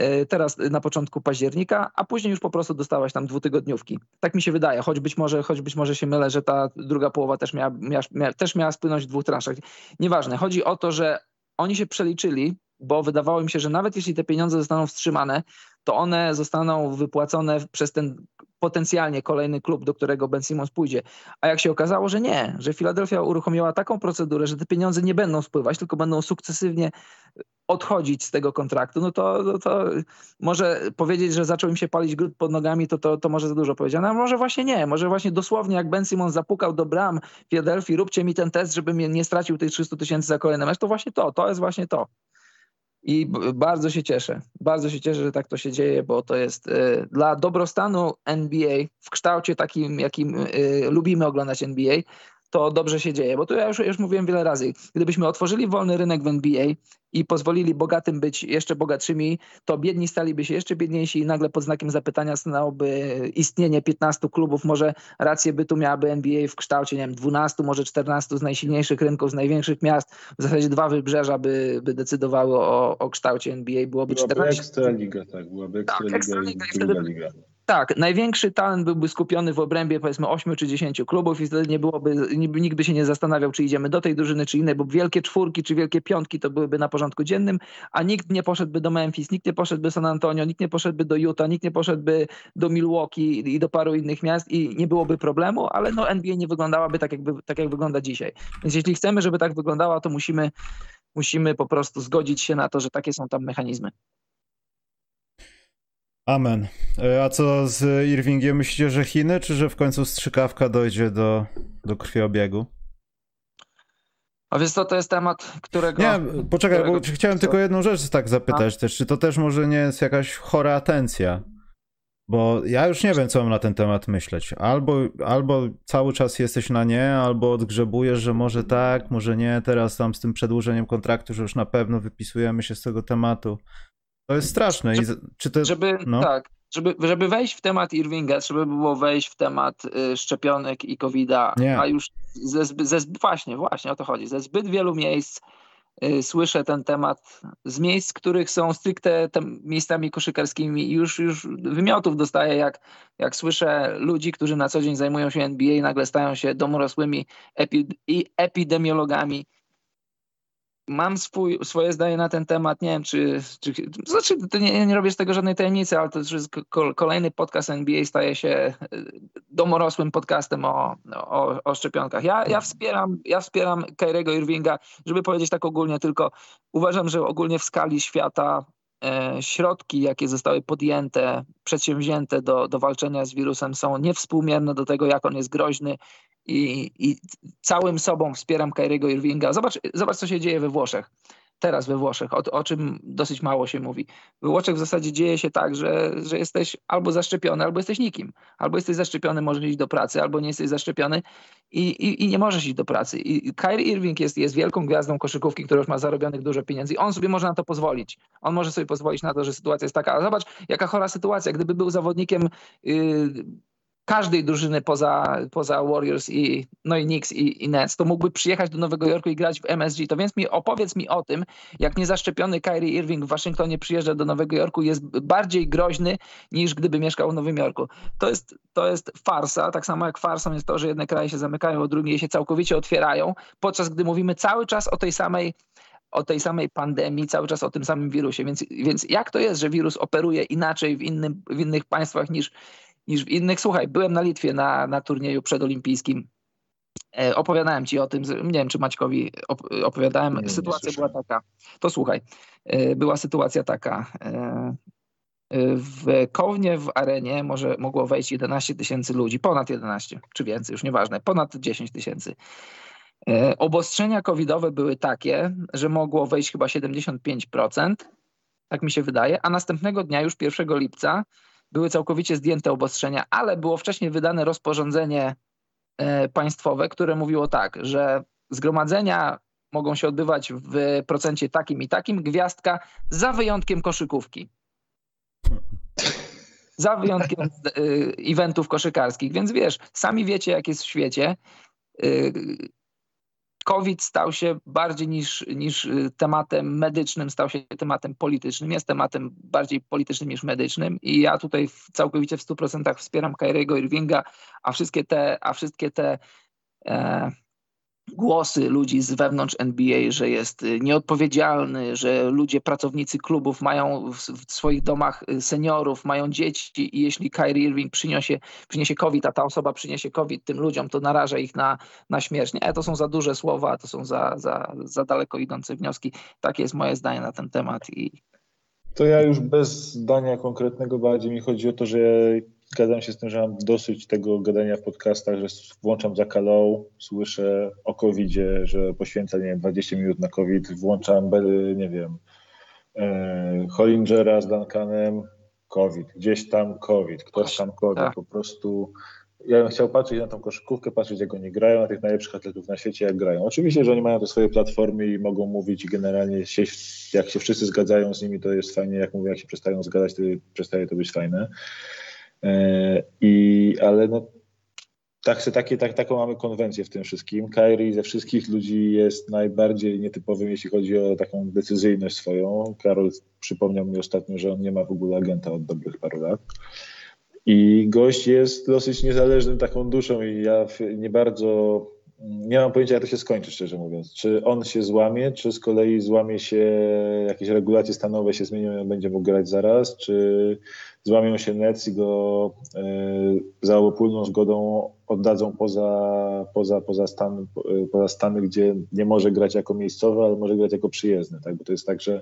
y, teraz na początku października, a później już po prostu dostałaś tam dwutygodniówki. Tak mi się wydaje, choć być może, choć być może się mylę, że ta druga połowa też miała, miała, miała też miała spłynąć w dwóch transzach. Nieważne, chodzi o to, że oni się przeliczyli bo wydawało mi się, że nawet jeśli te pieniądze zostaną wstrzymane, to one zostaną wypłacone przez ten potencjalnie kolejny klub, do którego Ben Simmons pójdzie. A jak się okazało, że nie, że Filadelfia uruchomiła taką procedurę, że te pieniądze nie będą spływać, tylko będą sukcesywnie odchodzić z tego kontraktu, no to, no to może powiedzieć, że zaczął im się palić gród pod nogami, to, to, to może za dużo powiedziane, a może właśnie nie, może właśnie dosłownie jak Ben Simmons zapukał do bram Filadelfii, róbcie mi ten test, żebym nie stracił tych 300 tysięcy za kolejny mecz, to właśnie to, to jest właśnie to. I bardzo się cieszę. Bardzo się cieszę, że tak to się dzieje, bo to jest y, dla dobrostanu NBA w kształcie takim, jakim y, lubimy oglądać NBA, to dobrze się dzieje. Bo tu ja już, już mówiłem wiele razy, gdybyśmy otworzyli wolny rynek w NBA i pozwolili bogatym być jeszcze bogatszymi, to biedni staliby się jeszcze biedniejsi i nagle pod znakiem zapytania stanęłoby istnienie 15 klubów. Może rację by tu miałaby NBA w kształcie, nie wiem, 12, może 14 z najsilniejszych rynków, z największych miast. W zasadzie dwa wybrzeża by, by decydowały o, o kształcie NBA. Byłoby, byłaby 14. ekstra liga, tak. Byłaby Tak, ekstra liga i druga liga. Tak, największy talent byłby skupiony w obrębie powiedzmy 8 czy 10 klubów i wtedy nie byłoby, nikt by się nie zastanawiał, czy idziemy do tej drużyny, czy innej, bo wielkie czwórki czy wielkie piątki to byłyby na porządku dziennym, a nikt nie poszedłby do Memphis, nikt nie poszedłby do San Antonio, nikt nie poszedłby do Utah, nikt nie poszedłby do Milwaukee i do paru innych miast i nie byłoby problemu, ale no NBA nie wyglądałaby tak, jakby, tak jak wygląda dzisiaj. Więc jeśli chcemy, żeby tak wyglądała, to musimy, musimy po prostu zgodzić się na to, że takie są tam mechanizmy. Amen. E, A co z Irvingiem? Myślicie, że Chiny, czy że w końcu strzykawka dojdzie do, do krwiobiegu? A więc to, to jest temat, którego... Nie, poczekaj, bo którego- chciałem co? tylko jedną rzecz tak zapytać też. Czy to też może nie jest jakaś chora atencja? Bo ja już nie wiem, co mam na ten temat myśleć. Albo, albo cały czas jesteś na nie, albo odgrzebujesz, że może tak, może nie. Teraz tam z tym przedłużeniem kontraktu, że już na pewno wypisujemy się z tego tematu. To jest straszne. Z- czy to, Żeby, no. tak, żeby, żeby wejść w temat Irvinga, trzeba by było wejść w temat y, szczepionek i COVID-a, Nie. a już ze, ze, właśnie, właśnie o to chodzi. Ze zbyt wielu miejsc y, słyszę ten temat z miejsc, których są stricte tem, miejscami koszykarskimi i już, już wymiotów dostaję, jak, jak słyszę ludzi, którzy na co dzień zajmują się NBA i nagle stają się domorosłymi epi, i epidemiologami. Mam swój, swoje zdanie na ten temat. Nie wiem, czy. czy znaczy, to nie, nie robię z tego żadnej tajemnicy, ale to ko- kolejny podcast NBA staje się y, domorosłym podcastem o, o, o szczepionkach. Ja, ja wspieram, ja wspieram Kyriego Irvinga, żeby powiedzieć tak ogólnie, tylko uważam, że ogólnie w skali świata e, środki, jakie zostały podjęte, przedsięwzięte do, do walczenia z wirusem, są niewspółmierne do tego, jak on jest groźny. I, I całym sobą wspieram Kyriego Irvinga. Zobacz, zobacz, co się dzieje we Włoszech. Teraz we Włoszech, o, o czym dosyć mało się mówi. We Włoszech w zasadzie dzieje się tak, że, że jesteś albo zaszczepiony, albo jesteś nikim. Albo jesteś zaszczepiony, możesz iść do pracy, albo nie jesteś zaszczepiony i, i, i nie możesz iść do pracy. I Kyrie Irving jest, jest wielką gwiazdą koszykówki, która już ma zarobionych dużo pieniędzy. I on sobie może na to pozwolić. On może sobie pozwolić na to, że sytuacja jest taka. Ale zobacz, jaka chora sytuacja. Gdyby był zawodnikiem yy, każdej drużyny poza, poza Warriors i, no i Knicks i, i Nets, to mógłby przyjechać do Nowego Jorku i grać w MSG. To więc mi opowiedz mi o tym, jak niezaszczepiony Kyrie Irving w Waszyngtonie przyjeżdża do Nowego Jorku jest bardziej groźny niż gdyby mieszkał w Nowym Jorku. To jest, to jest farsa, tak samo jak farsą jest to, że jedne kraje się zamykają, a drugie się całkowicie otwierają, podczas gdy mówimy cały czas o tej samej o tej samej pandemii, cały czas o tym samym wirusie. Więc, więc jak to jest, że wirus operuje inaczej w, innym, w innych państwach niż, niż w innych? Słuchaj, byłem na Litwie na, na turnieju przedolimpijskim. E, opowiadałem ci o tym, nie wiem czy Maćkowi op, opowiadałem. Nie, nie sytuacja była słyszałem. taka. To słuchaj, e, była sytuacja taka. E, w Kownie w arenie może mogło wejść 11 tysięcy ludzi, ponad 11 czy więcej, już nieważne, ponad 10 tysięcy. Obostrzenia covidowe były takie, że mogło wejść chyba 75%, tak mi się wydaje, a następnego dnia, już 1 lipca, były całkowicie zdjęte obostrzenia, ale było wcześniej wydane rozporządzenie e, państwowe, które mówiło tak, że zgromadzenia mogą się odbywać w procencie takim i takim, gwiazdka, za wyjątkiem koszykówki. Za wyjątkiem y, eventów koszykarskich. Więc wiesz, sami wiecie, jak jest w świecie. COVID stał się bardziej niż, niż y, tematem medycznym, stał się tematem politycznym. Jest tematem bardziej politycznym niż medycznym i ja tutaj całkowicie w 100% wspieram Kyriego Irvinga, a wszystkie te, a wszystkie te e, głosy ludzi z wewnątrz NBA, że jest y, nieodpowiedzialny, że ludzie, pracownicy klubów mają w, swoich domach y, seniorów, mają dzieci i jeśli Kyrie Irving przyniesie, przyniesie COVID, a ta osoba przyniesie COVID tym ludziom, to naraża ich na, na śmierć. Nie, to są za duże słowa, to są za, za, za daleko idące wnioski. Takie jest moje zdanie na ten temat i To ja już bez zdania konkretnego bardziej mi chodzi o to, że zgadzam się z tym, że mam dosyć tego gadania w podcastach, że włączam za kalą, słyszę o COVID-zie, że poświęca, nie wiem, 20 minut na COVID, włączam, nie wiem, e, Hollingera z Duncanem, COVID, gdzieś tam COVID, ktoś tam COVID, Tak. po prostu ja bym chciał patrzeć na tą koszykówkę, patrzeć jak oni grają, na tych najlepszych atletów na świecie, jak grają. Oczywiście, że oni mają te swoje platformy i mogą mówić i generalnie się, jak się wszyscy zgadzają z nimi, to jest fajnie, jak mówię, jak się przestają zgadzać, to przestaje to być fajne. E, I, ale no, tak, takie, tak, taką mamy konwencję w tym wszystkim. Kyrie ze wszystkich ludzi jest najbardziej nietypowym, jeśli chodzi o taką decyzyjność swoją. Karol przypomniał mi ostatnio, że on nie ma w ogóle agenta od dobrych paru lat. I gość jest dosyć niezależnym taką duszą i ja nie bardzo nie mam pojęcia, jak to się skończy, szczerze mówiąc. Czy on się złamie, czy z kolei złamie się, jakieś regulacje stanowe się zmienią będzie mógł grać zaraz, czy złamią się Nets i go y, za obopólną zgodą oddadzą poza, poza, poza, stan, poza Stany, gdzie nie może grać jako miejscowy, ale może grać jako przyjezdny. Tak? Bo to jest tak, że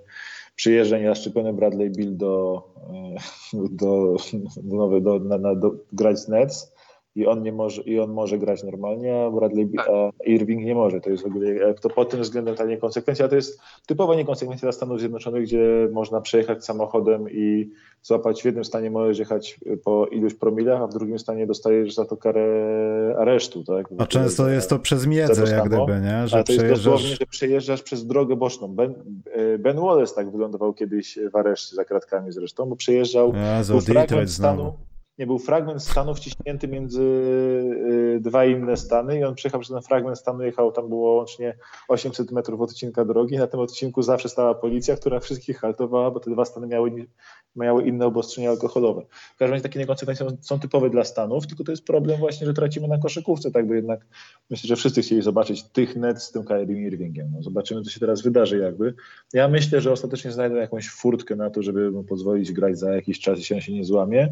przyjeżdża niezaszczepiony Bradley Bill do, e, do, do, do, do, na, na, do grać z Nets, i on nie może, i on może grać normalnie, a Bradley tak. a Irving nie może. To jest w ogóle, to pod tym względem ta niekonsekwencja to jest typowa niekonsekwencja dla Stanów Zjednoczonych, gdzie można przejechać samochodem i złapać w jednym stanie możesz jechać po iluś promilach, a w drugim stanie dostajesz za to karę aresztu. Tak? A często jest to przez miedzę, jak gdyby, nie? Że a to jest dosłownie, że przejeżdżasz przez drogę boczną. Ben, e, ben Wallace tak wylądował kiedyś w areszcie za kratkami zresztą, bo przejeżdżał Jezu, był fragment stanu nie był fragment stanu wciśnięty między y, dwa inne stany i on przyjechał przez ten fragment stanu, jechał, tam było łącznie 800 metrów odcinka drogi. Na tym odcinku zawsze stała policja, która wszystkich haltowała, bo te dwa stany miały, miały inne obostrzenia alkoholowe. W każdym razie takie niekonsekwencje są typowe dla Stanów, tylko to jest problem właśnie, że tracimy na koszykówce, tak, bo jednak myślę, że wszyscy chcieli zobaczyć tych net z tym Kyrie Irvingiem. No, zobaczymy, co się teraz wydarzy jakby. Ja myślę, że ostatecznie znajdę jakąś furtkę na to, żeby mu pozwolić grać za jakiś czas, jeśli on się nie złamie.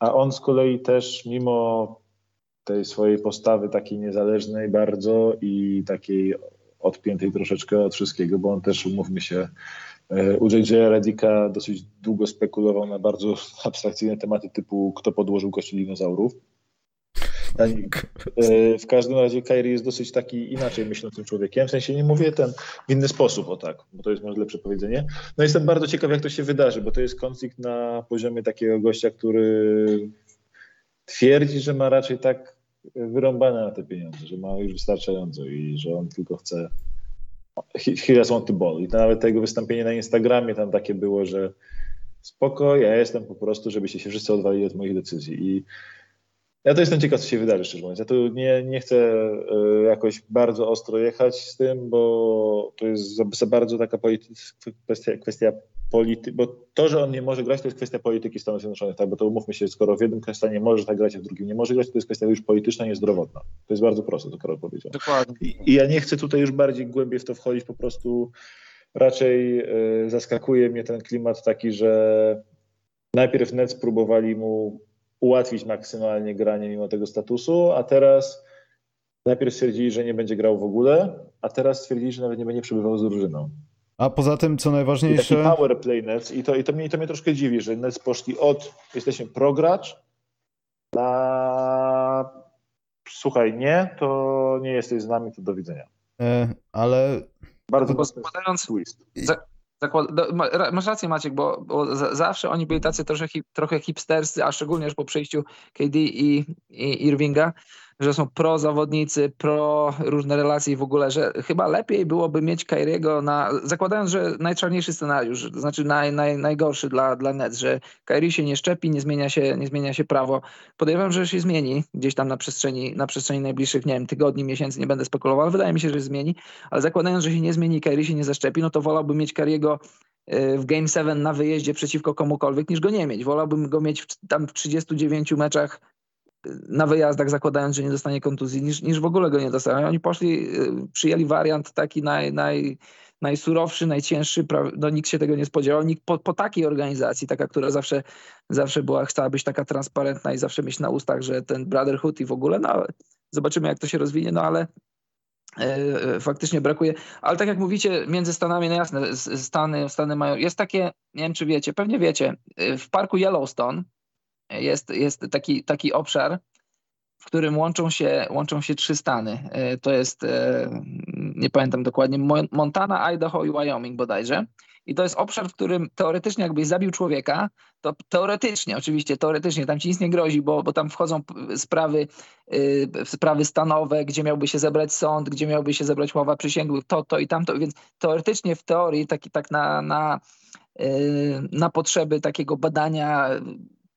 A on z kolei też, mimo tej swojej postawy takiej niezależnej bardzo i takiej odpiętej troszeczkę od wszystkiego, bo on też, umówmy się, e, u JJ Redika dosyć długo spekulował na bardzo abstrakcyjne tematy typu kto podłożył kości dinozaurów. E, w każdym razie Kairi jest dosyć taki inaczej myślącym człowiekiem, w sensie nie mówię ten w inny sposób, o tak, bo to jest może lepsze powiedzenie. No jestem bardzo ciekaw, jak to się wydarzy, bo to jest konflikt na poziomie takiego gościa, który twierdzi, że ma raczej tak wyrąbane na te pieniądze, że ma już wystarczająco i że on tylko chce he just want the ball. I to nawet tego wystąpienie na Instagramie tam takie było, że spoko, ja jestem po prostu, żebyście się wszyscy odwalili od moich decyzji. I ja to jestem ciekaw, co się wydarzy, szczerze mówiąc. Ja tu nie, nie chcę y, jakoś bardzo ostro jechać z tym, bo to jest za, za bardzo taka kwestia, kwestia polityki, bo to, że on nie może grać, to jest kwestia polityki Stanów Zjednoczonych, tak? bo to umówmy się, skoro w jednym stanie może tak grać, a w drugim nie może grać, to jest kwestia już polityczna, niezdrowotna. To jest bardzo proste, to Karol powiedział. Dokładnie. I, ja nie chcę tutaj już bardziej głębiej w to wchodzić, po prostu raczej y, zaskakuje mnie ten klimat taki, że najpierw Nets próbowali mu ułatwić maksymalnie granie mimo tego statusu, a teraz najpierw stwierdzili, że nie będzie grał w ogóle, a teraz stwierdzili, że nawet nie będzie przebywał z drużyną. A poza tym, co najważniejsze... I taki power play Nets i to, i to, mnie, to mnie troszkę dziwi, że Nets poszli od jesteśmy progracz na słuchaj, nie, to nie jesteś z nami, to do widzenia. E, ale... Bardzo zakładając, twist. Zakład... Masz rację Maciek, bo, bo zawsze oni byli tacy trochę, hip, trochę hipsterscy, a szczególnie już po przejściu KD i, i Irvinga, że są pro zawodnicy, pro różne relacje i w ogóle, że chyba lepiej byłoby mieć Kairiego na, zakładając, że najczarniejszy scenariusz, to znaczy naj, naj, najgorszy dla, dla Nets, że Kairi się nie szczepi, nie zmienia się, nie zmienia się prawo. Podejrzewam, że się zmieni gdzieś tam na przestrzeni, na przestrzeni najbliższych, nie wiem, tygodni, miesięcy, nie będę spekulował, ale wydaje mi się, że się zmieni, ale zakładając, że się nie zmieni, Kairi się nie zaszczepi, no to wolałbym mieć Kairiego y, w Game 7 na wyjeździe przeciwko komukolwiek, niż go nie mieć. Wolałbym go mieć w, tam w 39 meczach na wyjazdach, zakładając, że nie dostanie kontuzji, niż, niż w ogóle go nie dostają. Oni poszli, y, przyjęli wariant taki naj, naj, najsurowszy, najcięższy, no nikt się tego nie spodziewał. Nikt po, po takiej organizacji, taka, która zawsze, zawsze była, chciała być taka transparentna i zawsze mieć na ustach, że ten brotherhood i w ogóle, no zobaczymy jak to się rozwinie, no ale e, faktycznie brakuje. Ale tak jak mówicie, między Stanami, no jasne, Stany, Stany mają, jest takie, nie wiem czy wiecie, pewnie wiecie, w parku Yellowstone, jest, jest taki, taki obszar, w którym łączą się, łączą się trzy stany. E, to jest e, nie pamiętam dokładnie, Montana, Idaho i Wyoming bodajże. I to jest obszar, w którym teoretycznie jakbyś zabił człowieka, to teoretycznie, oczywiście teoretycznie, tam ci nic nie grozi, bo, bo tam wchodzą sprawy, yy, sprawy stanowe, gdzie miałby się zebrać sąd, gdzie miałby się zebrać ława przysięgłych, to, to i tamto, więc teoretycznie w teorii, taki, tak na, na, yy, na potrzeby takiego badania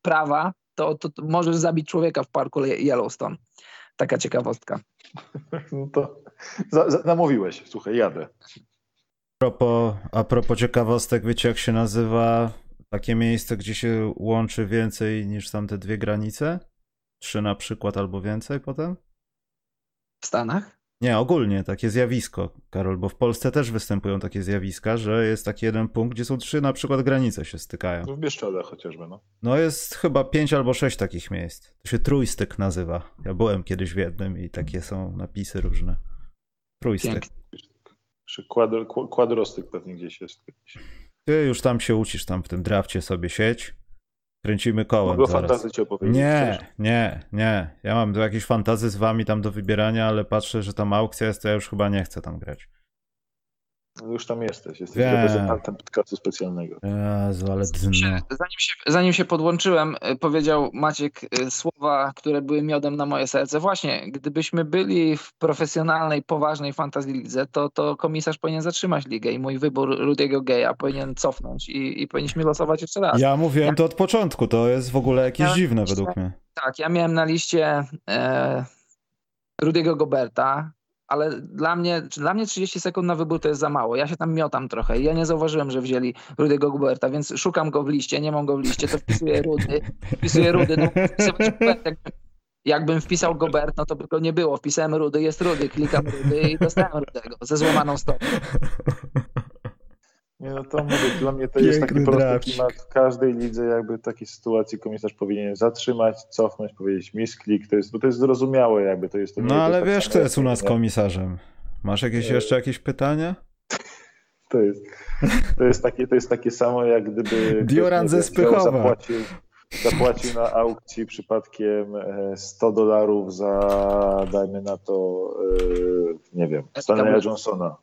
prawa, to, to, to możesz zabić człowieka w parku Yellowstone. Taka ciekawostka. No to za, za, namówiłeś, słuchaj, jadę. A propos, a propos ciekawostek, wiecie jak się nazywa takie miejsce, gdzie się łączy więcej niż tam te dwie granice? Trzy na przykład albo więcej potem? W Stanach? Nie, ogólnie takie zjawisko, Karol, bo w Polsce też występują takie zjawiska, że jest taki jeden punkt, gdzie są trzy na przykład granice się stykają. W Bieszczadach chociażby, no. No jest chyba pięć albo sześć takich miejsc. To się trójstyk nazywa. Ja byłem kiedyś w jednym i takie są napisy różne. Trójstyk. Pięknie. Czy kwadrostyk pewnie gdzieś jest. Ty już tam się ucisz, tam w tym drafcie sobie sieć. Kręcimy kołem Mogę fantazję ci opowiedzieć. Nie, chcesz? nie, nie. Ja mam jakieś fantazy z wami tam do wybierania, ale patrzę, że tam aukcja jest, to ja już chyba nie chcę tam grać. No już tam jesteś, jesteś Wiem. reprezentantem podcastu specjalnego. Jezu, ale dno. Zanim się, zanim się podłączyłem, y, powiedział Maciek y, słowa, które były miodem na moje serce. Właśnie, gdybyśmy byli w profesjonalnej, poważnej fantasy lidze, to, to komisarz powinien zatrzymać ligę i mój wybór Rudiego Geja powinien cofnąć i, i powinniśmy losować jeszcze raz. Ja mówiłem ja... to od początku, to jest w ogóle jakieś ja dziwne według mnie. Tak, ja miałem na liście e, Rudiego Goberta, ale dla mnie, dla mnie 30 sekund na wybór to jest za mało. Ja się tam miotam trochę. Ja nie zauważyłem, że wzięli Rudego Guberta, więc szukam go w liście, nie mam go w liście, to wpisuję Rudy. Wpisuję Rudy. No, jakbym wpisał Gobert, no to by go nie było. Wpisałem Rudy, jest Rudy, klikam Rudy i dostałem Rudego ze złamaną stopą. Nie, no to mówię, dla mnie to Piękny jest taki prosty klimat w każdej lidze, jakby takiej sytuacji komisarz powinien zatrzymać, cofnąć, powiedzieć misklik, to jest, bo to jest zrozumiałe jakby, to jest... To no ale wiesz, kto jest u nas komisarzem. Masz jakieś e, jeszcze jakieś pytania? To jest, to jest, takie, to jest takie samo, jak gdyby... Dioran ze Spychowa. Zapłacił, zapłacił na aukcji przypadkiem 100 e, dolarów za, dajmy na to, e, nie wiem, Stanleya Johnsona.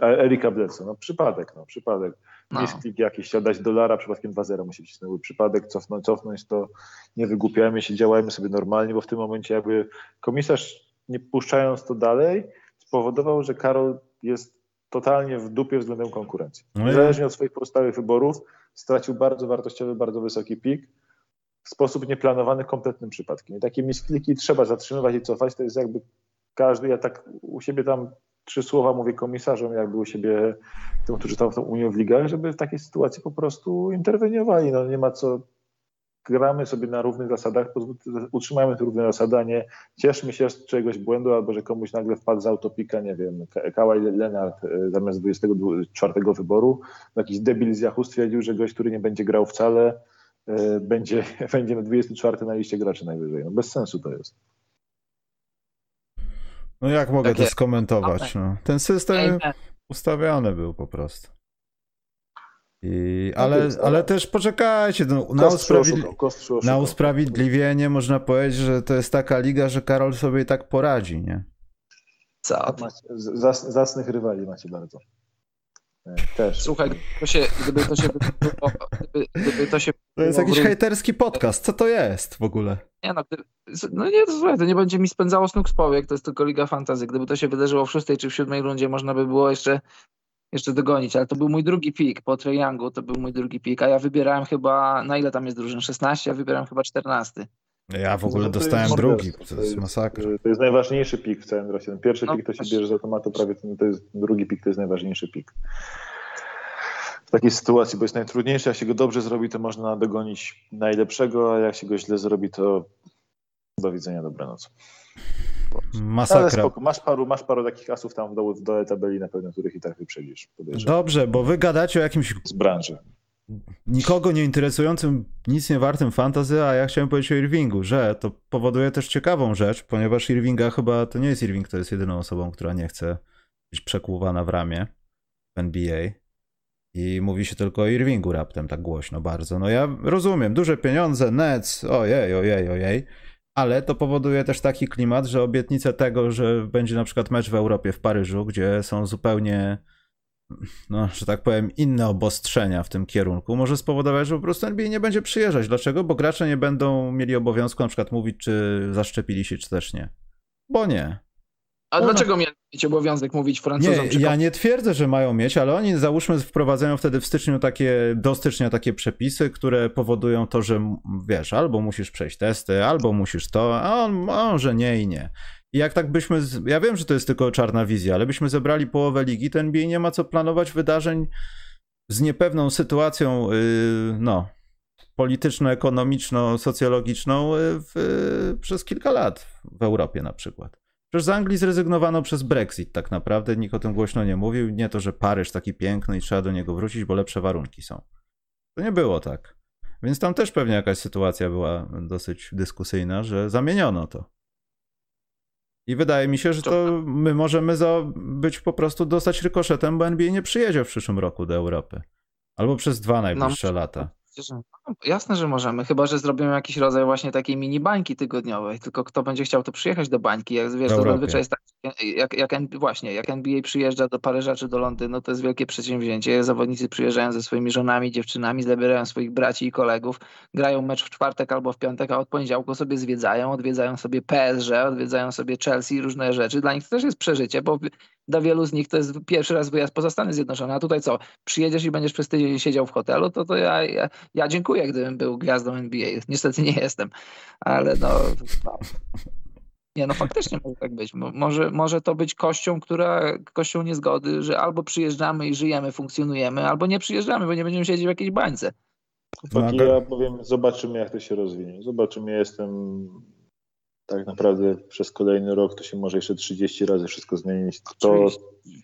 Erika Bledsoe, no przypadek, no przypadek. No. Misklik jakiś, dać dolara, przypadkiem 2-0 musi cisnąć. Przypadek, cofnąć, cofnąć to nie wygłupiajmy się, działajmy sobie normalnie, bo w tym momencie jakby komisarz, nie puszczając to dalej, spowodował, że Karol jest totalnie w dupie względem konkurencji. No Niezależnie od swoich pozostałych wyborów, stracił bardzo wartościowy, bardzo wysoki pik w sposób nieplanowany, kompletnym przypadkiem. I takie miskliki trzeba zatrzymywać i cofać, to jest jakby każdy, ja tak u siebie tam trzy słowa mówię komisarzom, jakby u siebie tym, którzy tam tą Unią w ligach, żeby w takiej sytuacji po prostu interweniowali. No nie ma co gramy sobie na równych zasadach, utrzymajmy te równe zasady, a nie cieszmy się z czegoś błędu, albo że komuś nagle wpadł z autopika, nie wiem, Kawaj Leonard e, zamiast 24 wyboru, jakiś debil z Yahoo stwierdził, że gość, który nie będzie grał wcale, e, będzie, będzie na 24 na liście graczy najwyżej. No bez sensu to jest. No jak mogę Takie... to skomentować? No. Ten system ustawiony był po prostu. I, ale, ale też poczekajcie, no, na, usprawiedli na usprawiedliwienie można powiedzieć, że to jest taka liga, że Karol sobie i tak poradzi, nie? Co? Zas, zasnych rywali macie bardzo. E, też. Słuchaj, to się, gdyby to się gdyby, gdyby to się To jest jakiś hejterski podcast, co to jest w ogóle? Nie no, no nie, to słuchaj, to nie będzie mi spędzało snuk z powiek, to jest tylko Liga Fantazy. Gdyby to się wydarzyło w szóstej czy w siódmej rundzie, można by było jeszcze jeszcze dogonić, ale to był mój drugi pik po Trae Youngu, to był mój drugi pik, a ja wybierałem chyba, na ile tam jest drużyn? 16, ja wybierałem chyba 14. Ja w ogóle no dostałem drugi, to, jest masakra. To jest najważniejszy pik w całym drosie. Ten pierwszy no, pik to się bierze z automatu prawie, to jest drugi pik to jest najważniejszy pik. W takiej sytuacji, bo jest najtrudniejszy, jak się go dobrze zrobi, to można dogonić najlepszego, a jak się go źle zrobi, to do widzenia, dobranoc. Masakra. Ale spoko. Masz paru, masz paru takich asów tam w dole, w dole tabeli, na pewno których i tak wyprzedzisz. Dobrze, bo wy gadacie o jakimś... Z branży. Nikogo nie interesującym, nic nie wartym fantazy, a ja chciałem powiedzieć o Irvingu, że to powoduje też ciekawą rzecz, ponieważ Irvinga chyba to nie jest Irving, to jest jedyną osobą, która nie chce być przekłuwana w ramię w NBA. I mówi się tylko o Irvingu raptem tak głośno bardzo. No ja rozumiem, duże pieniądze, Nets, ojej, ojej, ojej Ale to powoduje też taki klimat, że obietnice tego, że będzie na przykład mecz w Europie w Paryżu, gdzie są zupełnie, no, że tak powiem, inne obostrzenia w tym kierunku, może spowodować, że po prostu NBA nie będzie przyjeżdżać. Dlaczego? Bo gracze nie będą mieli obowiązku na przykład mówić, czy zaszczepili się, czy też nie. Bo nie. A dlaczego mieli mieć obowiązek mówić Francuzom? Nie, ja nie twierdzę, że mają mieć, ale oni załóżmy wprowadzają wtedy w styczniu takie, do stycznia takie przepisy, które powodują to, że wiesz, albo musisz przejść testy, albo musisz to, a on może nie i nie. I jak tak byśmy, ja wiem, że to jest tylko czarna wizja, ale byśmy zebrali połowę ligi, to NBA nie ma co planować wydarzeń z niepewną sytuacją, yy, no, polityczno-ekonomiczno-socjologiczną yy, przez kilka lat w Europie na przykład. Przecież z Anglii zrezygnowano przez Brexit tak naprawdę, nikt o tym głośno nie mówił. Nie to, że Paryż taki piękny i trzeba do niego wrócić, bo lepsze warunki są. To nie było tak. Więc tam też pewnie jakaś sytuacja była dosyć dyskusyjna, że zamieniono to. I wydaje mi się, że to my możemy być po prostu dostać rykoszetem, bo NBA nie przyjedzie w przyszłym roku do Europy. Albo przez dwa najbliższe no, lata. No, jasne, że możemy, chyba że zrobimy jakiś rodzaj właśnie takiej mini bańki tygodniowej, tylko kto będzie chciał to przyjechać do bańki, jak wiesz, to zazwyczaj jest tak, jak, jak, właśnie, jak NBA przyjeżdża do Paryża czy do Londynu, to jest wielkie przedsięwzięcie, zawodnicy przyjeżdżają ze swoimi żonami, dziewczynami, zabierają swoich braci i kolegów, grają mecz w czwartek albo w piątek, a od poniedziałku sobie zwiedzają, odwiedzają sobie PSG, odwiedzają sobie Chelsea, różne rzeczy, dla nich to też jest przeżycie, bo dla wielu z nich to jest pierwszy raz wyjazd poza Stany Zjednoczone, a tutaj co, przyjedziesz i będziesz przez tydzień siedział w hotelu, to, to ja, ja, ja dziękuję, gdybym był gwiazdą NBA. Niestety nie jestem, ale no... no. Nie, no faktycznie może tak być. Może, może to być kością, która, kością niezgody, że albo przyjeżdżamy i żyjemy, funkcjonujemy, albo nie przyjeżdżamy, bo nie będziemy siedzieć w jakiejś bańce. Tak, ja powiem, zobaczymy jak to się rozwinie. Zobaczymy, jestem tak naprawdę przez kolejny rok to się może jeszcze 30 razy wszystko zmienić. To,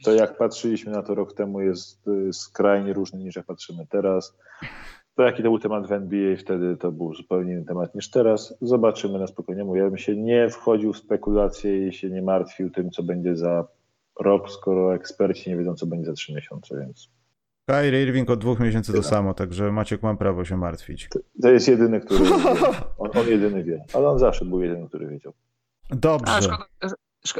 to jak patrzyliśmy na to rok temu jest skrajnie różne niż jak patrzymy teraz. To jaki to był temat w NBA wtedy, to był zupełnie inny temat niż teraz. Zobaczymy na spokojnie. Mówię, ja bym się nie wchodził w spekulacje i się nie martwił tym, co będzie za rok, skoro eksperci nie wiedzą, co będzie za trzy miesiące, więc Kyrie Irving od dwóch miesięcy to samo, także Maciek mam prawo się martwić. To, to jest jedyny, który on, on, jedyny wie, ale on zawsze był jedyny, który wiedział. Dobrze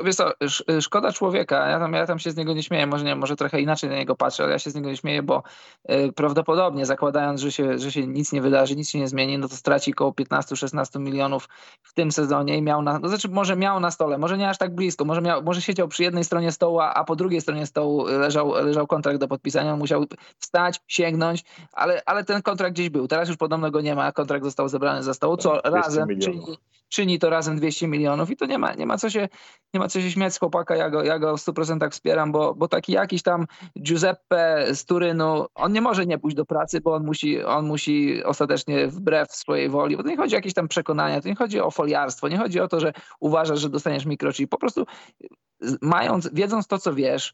wiesz co, szkoda człowieka, ja tam, ja tam się z niego nie śmieję, może, nie, może trochę inaczej na niego patrzę, ale ja się z niego nie śmieję, bo y, prawdopodobnie zakładając, że się, że się nic nie wydarzy, nic się nie zmieni, no to straci około 15-16 milionów w tym sezonie i miał na, no znaczy może miał na stole, może nie aż tak blisko, może, miał, może siedział przy jednej stronie stołu, a po drugiej stronie stołu leżał, leżał kontrakt do podpisania, on musiał wstać, sięgnąć, ale, ale ten kontrakt gdzieś był, teraz już podobno go nie ma, kontrakt został zebrany za stołu, co razem czyni, czyni to razem 200 milionów i to nie ma, nie ma co się nie ma co się śmiać z chłopaka, ja go, ja go w 100% wspieram, bo, bo taki jakiś tam Giuseppe z Turynu, on nie może nie pójść do pracy, bo on musi, on musi ostatecznie wbrew swojej woli, bo to nie chodzi o jakieś tam przekonania, to nie chodzi o foliarstwo, nie chodzi o to, że uważasz, że dostaniesz mikrochip, po prostu mając, wiedząc to, co wiesz,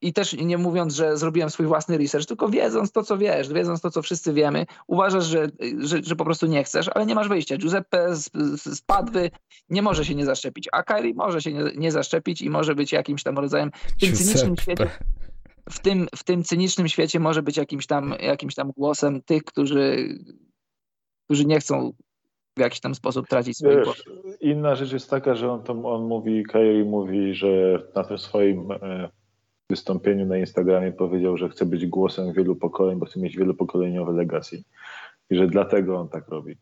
i też nie mówiąc, że zrobiłem swój własny research, tylko wiedząc to, co wiesz, wiedząc to, co wszyscy wiemy, uważasz, że, że, że po prostu nie chcesz, ale nie masz wyjścia. Giuseppe z, z Padwy nie może się nie zaszczepić, a Kyrie może się nie, nie zaszczepić i może być jakimś tam rodzajem w tym cynicznym świecie. W tym, w tym cynicznym świecie może być jakimś tam, jakimś tam głosem tych, którzy, którzy nie chcą w jakiś tam sposób tracić swój głos. Inna rzecz jest taka, że on, tam, on mówi, Kyrie mówi, że na tym swoim e, wystąpieniu na Instagramie powiedział, że chce być głosem wielu pokoleń, bo chce mieć wielopokoleniowe legacy i że dlatego on tak robi.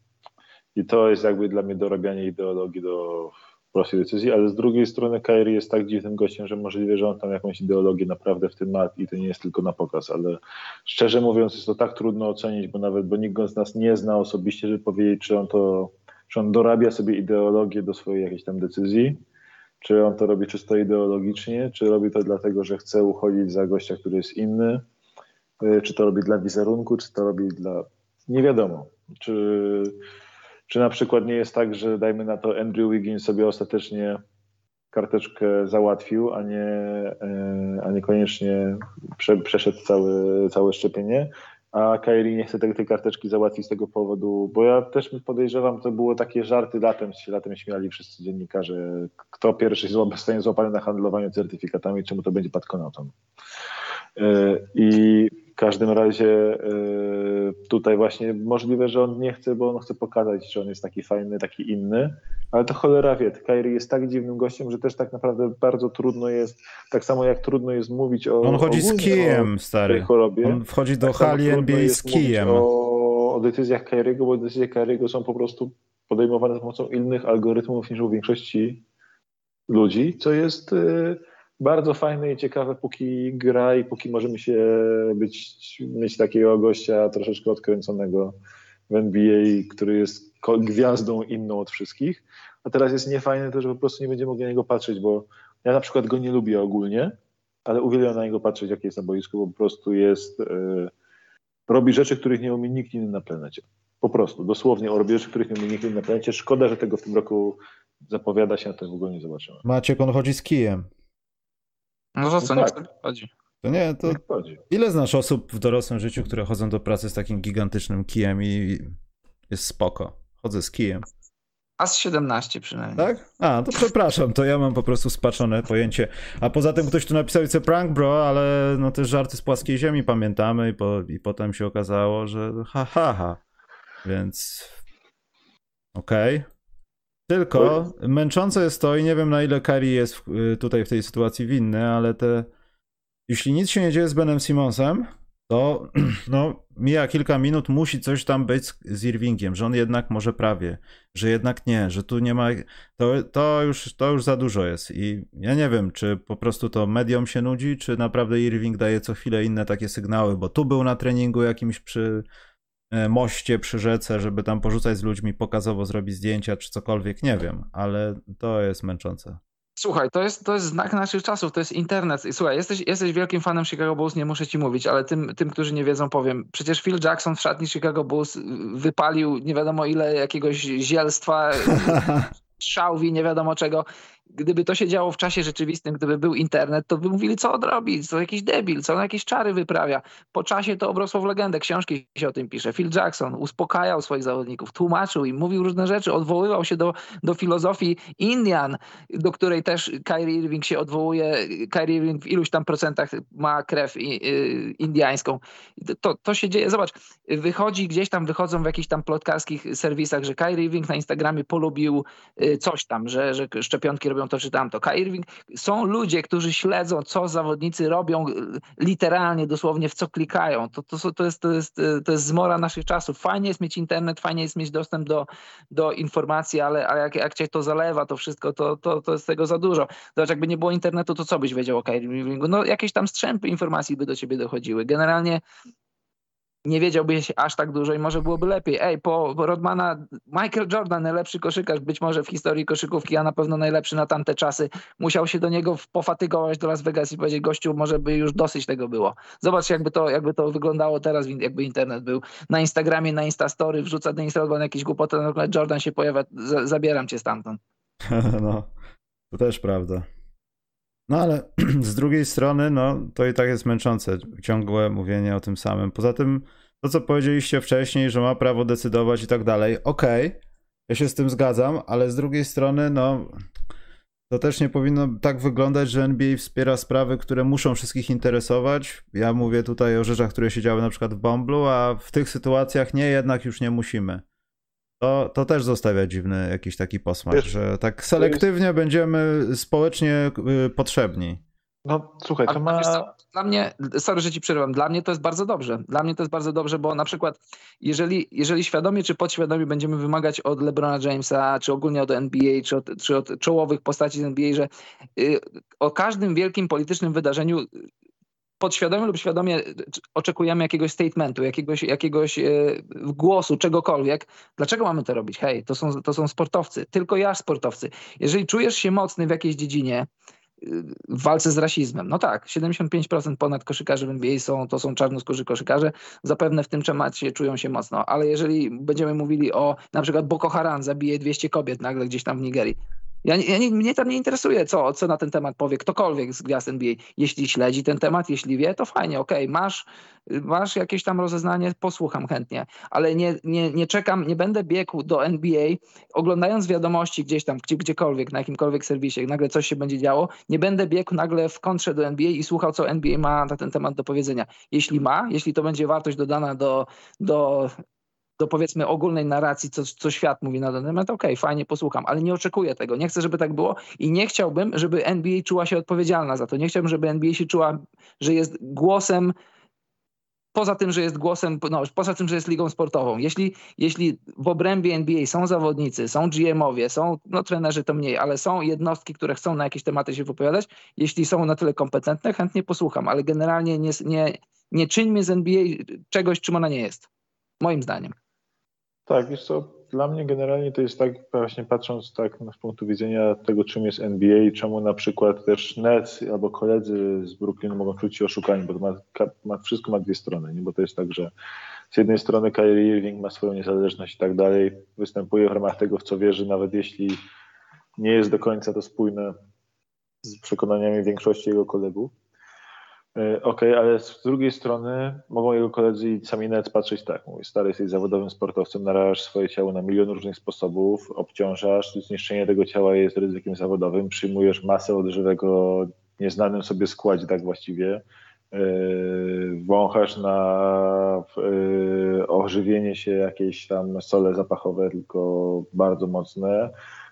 I to jest jakby dla mnie dorabianie ideologii do prostej decyzji, ale z drugiej strony Kairi jest tak dziwnym gościem, że możliwe, że on tam jakąś ideologię naprawdę w tym ma i to nie jest tylko na pokaz, ale szczerze mówiąc jest to tak trudno ocenić, bo nawet, bo nikt z nas nie zna osobiście, żeby powiedzieć, czy on to, czy on dorabia sobie ideologię do swojej jakiejś tam decyzji, czy on to robi czysto ideologicznie, czy robi to dlatego, że chce uchodzić za gościa, który jest inny, y, czy to robi dla wizerunku, czy to robi dla... Nie wiadomo. Czy, czy na przykład nie jest tak, że dajmy na to Andrew Wiggins sobie ostatecznie karteczkę załatwił, a nie, y, a niekoniecznie prze, przeszedł całe, całe szczepienie, a Kairi nie chce tej, karteczki załatwić z tego powodu, bo ja też podejrzewam, to było takie żarty latem, się latem śmiali wszyscy dziennikarze, kto pierwszy zostanie złapany na handlowaniu certyfikatami, czemu to będzie padkonautom. E, I każdym razie e, tutaj właśnie możliwe, że on nie chce, bo on chce pokazać, że on jest taki fajny, taki inny, ale to cholera wie, Kyrie jest tak dziwnym gościem, że też tak naprawdę bardzo trudno jest, tak samo jak trudno jest mówić o On chodzi z kijem, stary. Chorobie, on wchodzi do tak hali NBA z kijem. O, o decyzjach Kyriego, bo decyzje Kyriego są po prostu podejmowane za pomocą innych algorytmów niż u większości ludzi, co jest y, bardzo fajne i ciekawe, póki gra i póki możemy się być, mieć takiego gościa troszeczkę odkręconego w NBA, który jest gwiazdą inną od wszystkich. A teraz jest niefajne to, że po prostu nie będziemy mogli na niego patrzeć, bo ja na przykład go nie lubię ogólnie, ale uwielbiam na niego patrzeć, jak jest na boisku, bo po prostu jest. Yy, robi rzeczy, których nie umie nikt inny na planecie. Po prostu, dosłownie robi rzeczy, których nie umie nikt inny na planecie. Szkoda, że tego w tym roku zapowiada się, a to w ogóle nie zobaczymy. Maciek, on chodzi z kijem. No to co, no tak. niech chodzi. To nie, to ile znasz osób w dorosłym życiu, które chodzą do pracy z takim gigantycznym kijem i jest spoko. Chodzę z kijem. A z 17 przynajmniej. Tak? A, to przepraszam, to ja mam po prostu spaczone pojęcie. A poza tym ktoś tu napisał, a prank bro, ale no też żarty z płaskiej ziemi pamiętamy i, po, i potem się okazało, że ha, ha, ha. Więc okej. Okay. Tylko męczące jest to i nie wiem na ile Kari jest y, tutaj w tej sytuacji winny, ale te jeśli nic się nie dzieje z Benem Simonsem, to no, mija kilka minut, musi coś tam być z Irvingiem, że on jednak może prawie, że jednak nie, że tu nie ma. To, to, już, to już za dużo jest. I ja nie wiem, czy po prostu to medium się nudzi, czy naprawdę Irving daje co chwilę inne takie sygnały, bo tu był na treningu jakimś przy moście, przy rzece, żeby tam porzucać z ludźmi, pokazowo zrobić zdjęcia, czy cokolwiek, nie wiem, ale to jest męczące. Słuchaj, to jest, to jest znak naszych czasów, to jest internet. Słuchaj, jesteś, jesteś wielkim fanem Chicago Bulls, nie muszę ci mówić, ale tym, tym, którzy nie wiedzą, powiem. Przecież Phil Jackson w szatni Chicago Bulls wypalił nie wiadomo ile jakiegoś zielstwa, szałwi, nie wiadomo czego gdyby to się działo w czasie rzeczywistym, gdyby był internet, to by mówili, co on robi, co jakiś debil, co on jakieś czary wyprawia. Po czasie to obrosło w legendę, książki się o tym pisze. Phil Jackson uspokajał swoich zawodników, tłumaczył im, mówił różne rzeczy, odwoływał się do, do filozofii Indian, do której też Kyrie Irving się odwołuje. Kyrie Irving w iluś tam procentach ma krew indiańską. To, to się dzieje, zobacz, wychodzi gdzieś tam, wychodzą w jakichś tam plotkarskich serwisach, że Kyrie Irving na Instagramie polubił y, coś tam, że, że szczepionki robią to czy tamto. Kyrie Irving, są ludzie, którzy śledzą, co zawodnicy robią literalnie, dosłownie w co klikają. To, to, to, jest, to, jest, to jest zmora naszych czasów. Fajnie jest mieć internet, fajnie jest mieć dostęp do, do informacji, ale, ale jak, jak cię to zalewa, to wszystko, to, to, to jest tego za dużo. Zobacz, jakby nie było internetu, to co byś wiedział o Kyrie Irvingu? No jakieś tam strzępy informacji by do ciebie dochodziły. Generalnie nie wiedziałbyś aż tak dużo i może byłoby lepiej. Ej, po Rodmana Michael Jordan, najlepszy koszykarz być może w historii koszykówki, a na pewno najlepszy na tamte czasy, musiał się do niego pofatygować do Las Vegas i powiedzieć, gościu, może by już dosyć tego było. Zobacz, jakby to, jakby to wyglądało teraz, jakby internet był na Instagramie, na Instastory, wrzuca Dennis Rodman jakieś głupoty, na Jordan się pojawia, zabieram cię stamtąd. No, to też prawda. No ale z drugiej strony, no to i tak jest męczące, ciągłe mówienie o tym samym. Poza tym, to co powiedzieliście wcześniej, że ma prawo decydować i tak dalej, okej, okay, ja się z tym zgadzam, ale z drugiej strony, no to też nie powinno tak wyglądać, że NBA wspiera sprawy, które muszą wszystkich interesować. Ja mówię tutaj o rzeczach, które się działy na przykład w Bomblu, a w tych sytuacjach nie, jednak już nie musimy. To, to też zostawia dziwny jakiś taki posmak, Wiesz, że tak selektywnie jest... będziemy społecznie y, potrzebni. No słuchaj, to ma... Dla mnie, sorry, że ci przerywam, dla mnie to jest bardzo dobrze. Dla mnie to jest bardzo dobrze, bo na przykład jeżeli, jeżeli świadomie czy podświadomie będziemy wymagać od LeBrona Jamesa, czy ogólnie od NBA, czy od, czy od czołowych postaci z NBA, że y, o każdym wielkim politycznym wydarzeniu podświadomie lub świadomie oczekujemy jakiegoś statementu, jakiegoś, jakiegoś e, głosu, czegokolwiek. Dlaczego mamy to robić? Hej, to są, to są sportowcy, tylko ja sportowcy. Jeżeli czujesz się mocny w jakiejś dziedzinie, e, w walce z rasizmem. No tak, 75% ponad koszykarzy w NBA są, to są czarnoskórzy koszykarze. Zapewne w tym temacie czują się mocno, ale jeżeli będziemy mówili o na przykład Boko Haram zabije 200 kobiet nagle gdzieś tam w Nigerii, Ja, ja nie, mnie tam nie interesuje, co, co na ten temat powie ktokolwiek z gwiazd NBA. Jeśli śledzi ten temat, jeśli wie, to fajnie, okej, okay, masz, masz jakieś tam rozeznanie, posłucham chętnie, ale nie, nie, nie czekam, nie będę biegł do NBA, oglądając wiadomości gdzieś tam, gdzie, gdziekolwiek, na jakimkolwiek serwisie, nagle coś się będzie działo, nie będę biegł nagle w kontrze do NBA i słuchał, co NBA ma na ten temat do powiedzenia. Jeśli ma, jeśli to będzie wartość dodana do, do do powiedzmy ogólnej narracji, co, co świat mówi na ten temat, okej, okay, fajnie, posłucham, ale nie oczekuję tego. Nie chcę, żeby tak było i nie chciałbym, żeby NBA czuła się odpowiedzialna za to. Nie chciałbym, żeby NBA się czuła, że jest głosem poza tym, że jest głosem, no, poza tym, że jest ligą sportową. Jeśli, jeśli w obrębie NBA są zawodnicy, są GM-owie, są, no trenerzy to mniej, ale są jednostki, które chcą na jakieś tematy się wypowiadać, jeśli są na tyle kompetentne, chętnie posłucham, ale generalnie nie, nie, nie czyńmy z NBA czegoś, czym ona nie jest. Moim zdaniem. Tak, wiesz co, dla mnie generalnie to jest tak, właśnie patrząc tak z punktu widzenia tego, czym jest NBA i czemu na przykład też Nets albo koledzy z Brooklynu mogą czuć się oszukani, bo to ma, ma, wszystko ma dwie strony, nie? bo to jest tak, że z jednej strony Kyrie Irving ma swoją niezależność i tak dalej, występuje w ramach tego, w co wierzy, nawet jeśli nie jest do końca to spójne z przekonaniami większości jego kolegów, okej, okay, ale z drugiej strony mogą jego koledzy i sami nawet patrzeć tak, mówię, stary jesteś zawodowym sportowcem, narażasz swoje ciało na milion różnych sposobów, obciążasz, zniszczenie tego ciała jest ryzykiem zawodowym, przyjmujesz masę odżywego nieznanym sobie składzie tak właściwie, yy, wąchasz na yy, ożywienie się jakieś tam sole zapachowe, tylko bardzo mocne, E,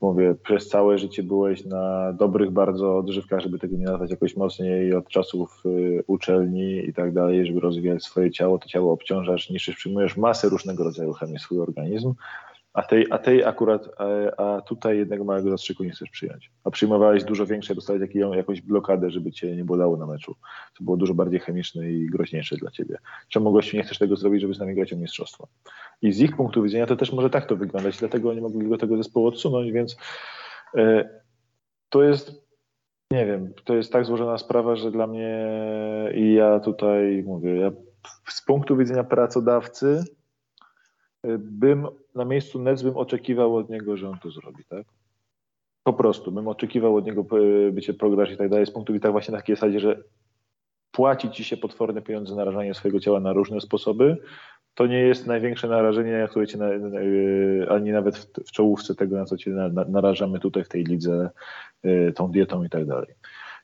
mówię, przez całe życie byłeś na dobrych bardzo odżywkach, żeby tego nie nazwać jakoś mocniej od czasów y, uczelni i tak dalej, żeby rozwijać swoje ciało, to ciało obciążasz, niszczysz, przyjmujesz masę różnego rodzaju chemii swój organizm, a tej, a tej akurat, a, a tutaj jednego małego zastrzyku nie chcesz przyjąć. A przyjmowałeś dużo większe, dostałeś jaką, jakąś blokadę, żeby cię nie bolało na meczu. To było dużo bardziej chemiczne i groźniejsze dla ciebie. Czemu gościu nie chcesz tego zrobić, żeby z nami grać o mistrzostwo? I z ich punktu widzenia to też może tak to wyglądać, dlatego oni mogli do tego zespołu odsunąć, więc e, to jest nie wiem, to jest tak złożona sprawa, że dla mnie i ja tutaj mówię, ja z punktu widzenia pracodawcy bym na miejscu Nets bym oczekiwał od niego, że on to zrobi, tak? Po prostu bym oczekiwał od niego e, bycie progres i tak dalej, z punktu widzenia właśnie na takiej zasadzie, że płaci ci się potworne pieniądze za narażanie swojego ciała na różne sposoby, to nie jest największe narażenie, które cię na, e, ani nawet w, w, czołówce tego, na co cię na, na, narażamy tutaj w tej lidze, y, tą dietą i tak dalej.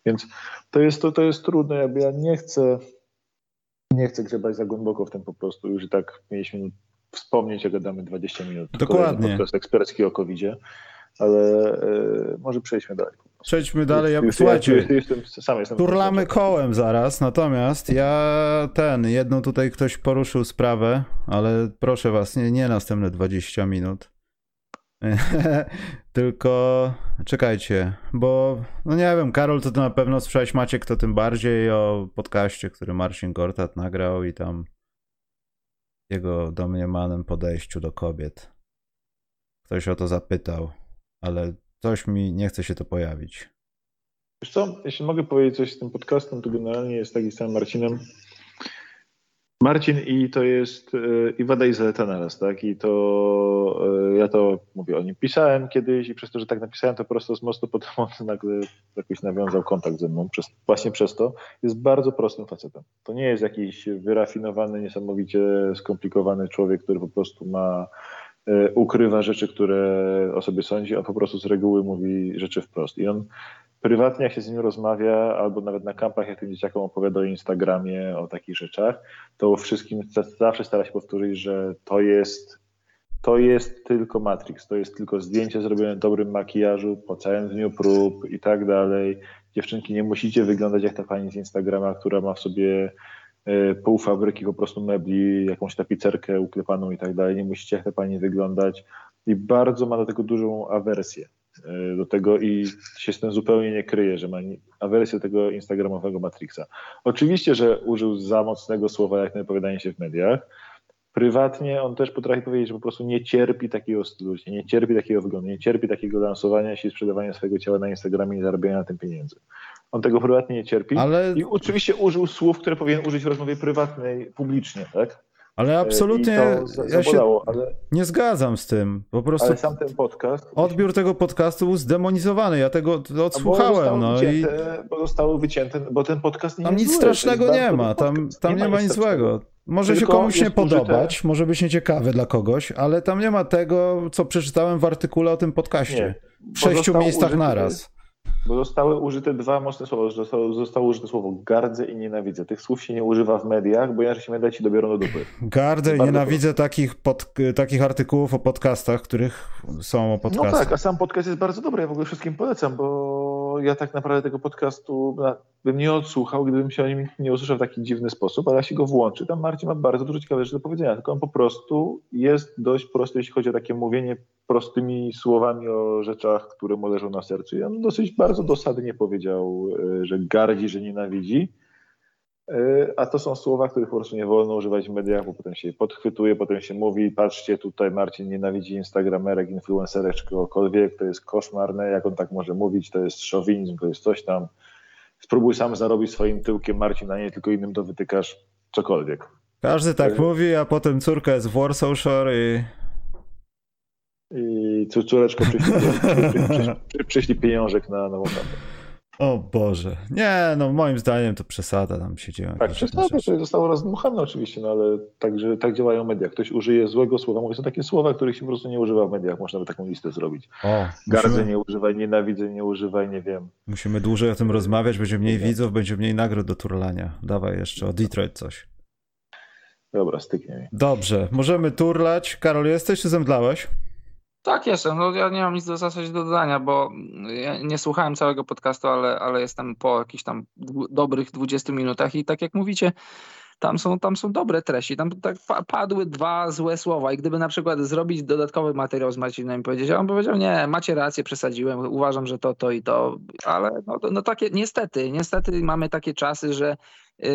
Więc to jest, to, to jest trudne, jakby ja nie chcę nie chcę grzebać za głęboko w tym po prostu, już i tak mieliśmy wspomnieć, jak gadamy 20 minut. Dokładnie. Podcast ekspercki o covid ale y, może przejdźmy dalej. Przejdźmy dalej. Ja, słuchajcie, ja, jestem, sam jestem turlamy kołem zaraz, natomiast ja ten, jedną tutaj ktoś poruszył sprawę, ale proszę was, nie, nie następne 20 minut. Tylko czekajcie, bo no nie wiem, Karol to, to na pewno słyszałeś Maciek to tym bardziej o podcaście, który Marcin Gortat nagrał i tam jego domniemanym podejściu do kobiet. Ktoś o to zapytał, ale coś mi nie chce się to pojawić. Wiesz co, jeśli mogę powiedzieć coś z tym podcastem, to generalnie jest taki sam Marcinem. Marcin i to jest e, i wada i zaleta naraz, tak? I to e, ja to mówię o nim pisałem kiedyś i przez to, że tak napisałem, to po prostu z mostu potem on nagle jakoś nawiązał kontakt ze mną przez, właśnie przez to. Jest bardzo prostym facetem. To nie jest jakiś wyrafinowany, niesamowicie skomplikowany człowiek, który po prostu ma e, ukrywa rzeczy, które o sobie sądzi, on po prostu z reguły mówi rzeczy wprost. I on prywatnie, jak się z nim rozmawia, albo nawet na kampach, jak tym dzieciakom opowiada o Instagramie, o takich rzeczach, to wszystkim zawsze stara się powtórzyć, że to jest, to jest tylko Matrix, to jest tylko zdjęcie zrobione dobrym makijażu, po całym dniu prób i tak dalej. Dziewczynki, nie musicie wyglądać jak ta pani z Instagrama, która ma w sobie e, pół fabryki po prostu mebli, jakąś tapicerkę uklepaną i tak dalej. Nie musicie jak ta pani wyglądać. I bardzo ma do tego dużą awersję. E, do tego i się z tym zupełnie nie kryje, że ma awersję tego instagramowego Matrixa. Oczywiście, że użył za mocnego słowa jak na wypowiadanie się w mediach. Prywatnie on też potrafi powiedzieć, że po prostu nie cierpi takiego stylu, nie cierpi takiego wyglądu, nie cierpi takiego lansowania się i sprzedawania swojego ciała na Instagramie i zarabiania na tym pieniędzy. On tego prywatnie nie cierpi Ale... i oczywiście użył słów, które powinien użyć w rozmowie prywatnej publicznie, tak? Ale absolutnie ja się ale, nie zgadzam z tym. Po prostu ale sam ten podcast. Odbiór tego podcastu był zdemonizowany. Ja tego odsłuchałem. Bo no i bo zostało wycięte, bo ten podcast nie Tam nic zły, strasznego nie ma. Tam, tam nie, nie ma nic złego. Może Tylko się komuś nie podobać, użyte... może być nieciekawy dla kogoś, ale tam nie ma tego, co przeczytałem w artykule o tym podcaście. Nie, w sześciu miejscach użyte, naraz. Bo zostały użyte dwa mocne słowa. Zostało, zostało użyte słowo gardzę i nienawidzę. Tych słów się nie używa w mediach, bo inaczej się media ci dobiorą do dupy. Gardzę i nienawidzę takich, pod, takich artykułów o podcastach, których są o podcastach. No tak, a sam podcast jest bardzo dobry. Ja w ogóle wszystkim polecam, bo ja tak naprawdę tego podcastu bym nie odsłuchał, gdybym się o nim nie usłyszał w taki dziwny sposób, ale ja się go włączy. Tam Marcin ma bardzo dużo ciekawych rzeczy do powiedzenia, tylko on po prostu jest dość prosty, jeśli chodzi o takie mówienie prostymi słowami o rzeczach, które mu leżą na sercu. I on dosyć bardzo dosadnie powiedział, e, że gardzi, że nienawidzi. E, a to są słowa, których po prostu nie wolno używać w mediach, bo potem się podchwytuje, potem się mówi, patrzcie, tutaj Marcin nienawidzi instagramerek, influencerek czy kogokolwiek, to jest koszmarne, jak on tak może mówić, to jest szowinizm, to jest coś tam. Spróbuj sam zarobić swoim tyłkiem, Marcin, a nie tylko innym to wytykasz cokolwiek. Każdy tak e, mówi, a potem córka jest w Warsaw Shore i i córeczka przyszli, pieniążek na nową kartę. O Boże. Nie, no moim zdaniem to przesada tam się dzieje. Tak, przesada to zostało rozdmuchane oczywiście, no ale także, tak działają media. Ktoś użyje złego słowa. Mówię, są takie słowa, których się po prostu nie używa w mediach. Można by taką listę zrobić. O, Gardzę musimy... nie używaj, nienawidzę nie używaj, nie wiem. Musimy dłużej o tym rozmawiać, będzie mniej widzów, będzie mniej nagród do turlania. Dawaj jeszcze o Detroit coś. Dobra, styknie mi. Dobrze, możemy turlać. Karol, jesteś czy zemdlałeś? Tak, jestem. No, ja nie mam nic do zasadzie do dodania, bo ja nie słuchałem całego podcastu, ale, ale jestem po jakichś tam dobrych 20 minutach i tak jak mówicie, tam są, tam są dobre treści. Tam tak padły dwa złe słowa i gdyby na przykład zrobić dodatkowy materiał z Marcinem i powiedzieć, on powiedział, nie, macie rację, przesadziłem, uważam, że to, to i to, ale no, no takie, niestety, niestety mamy takie czasy, że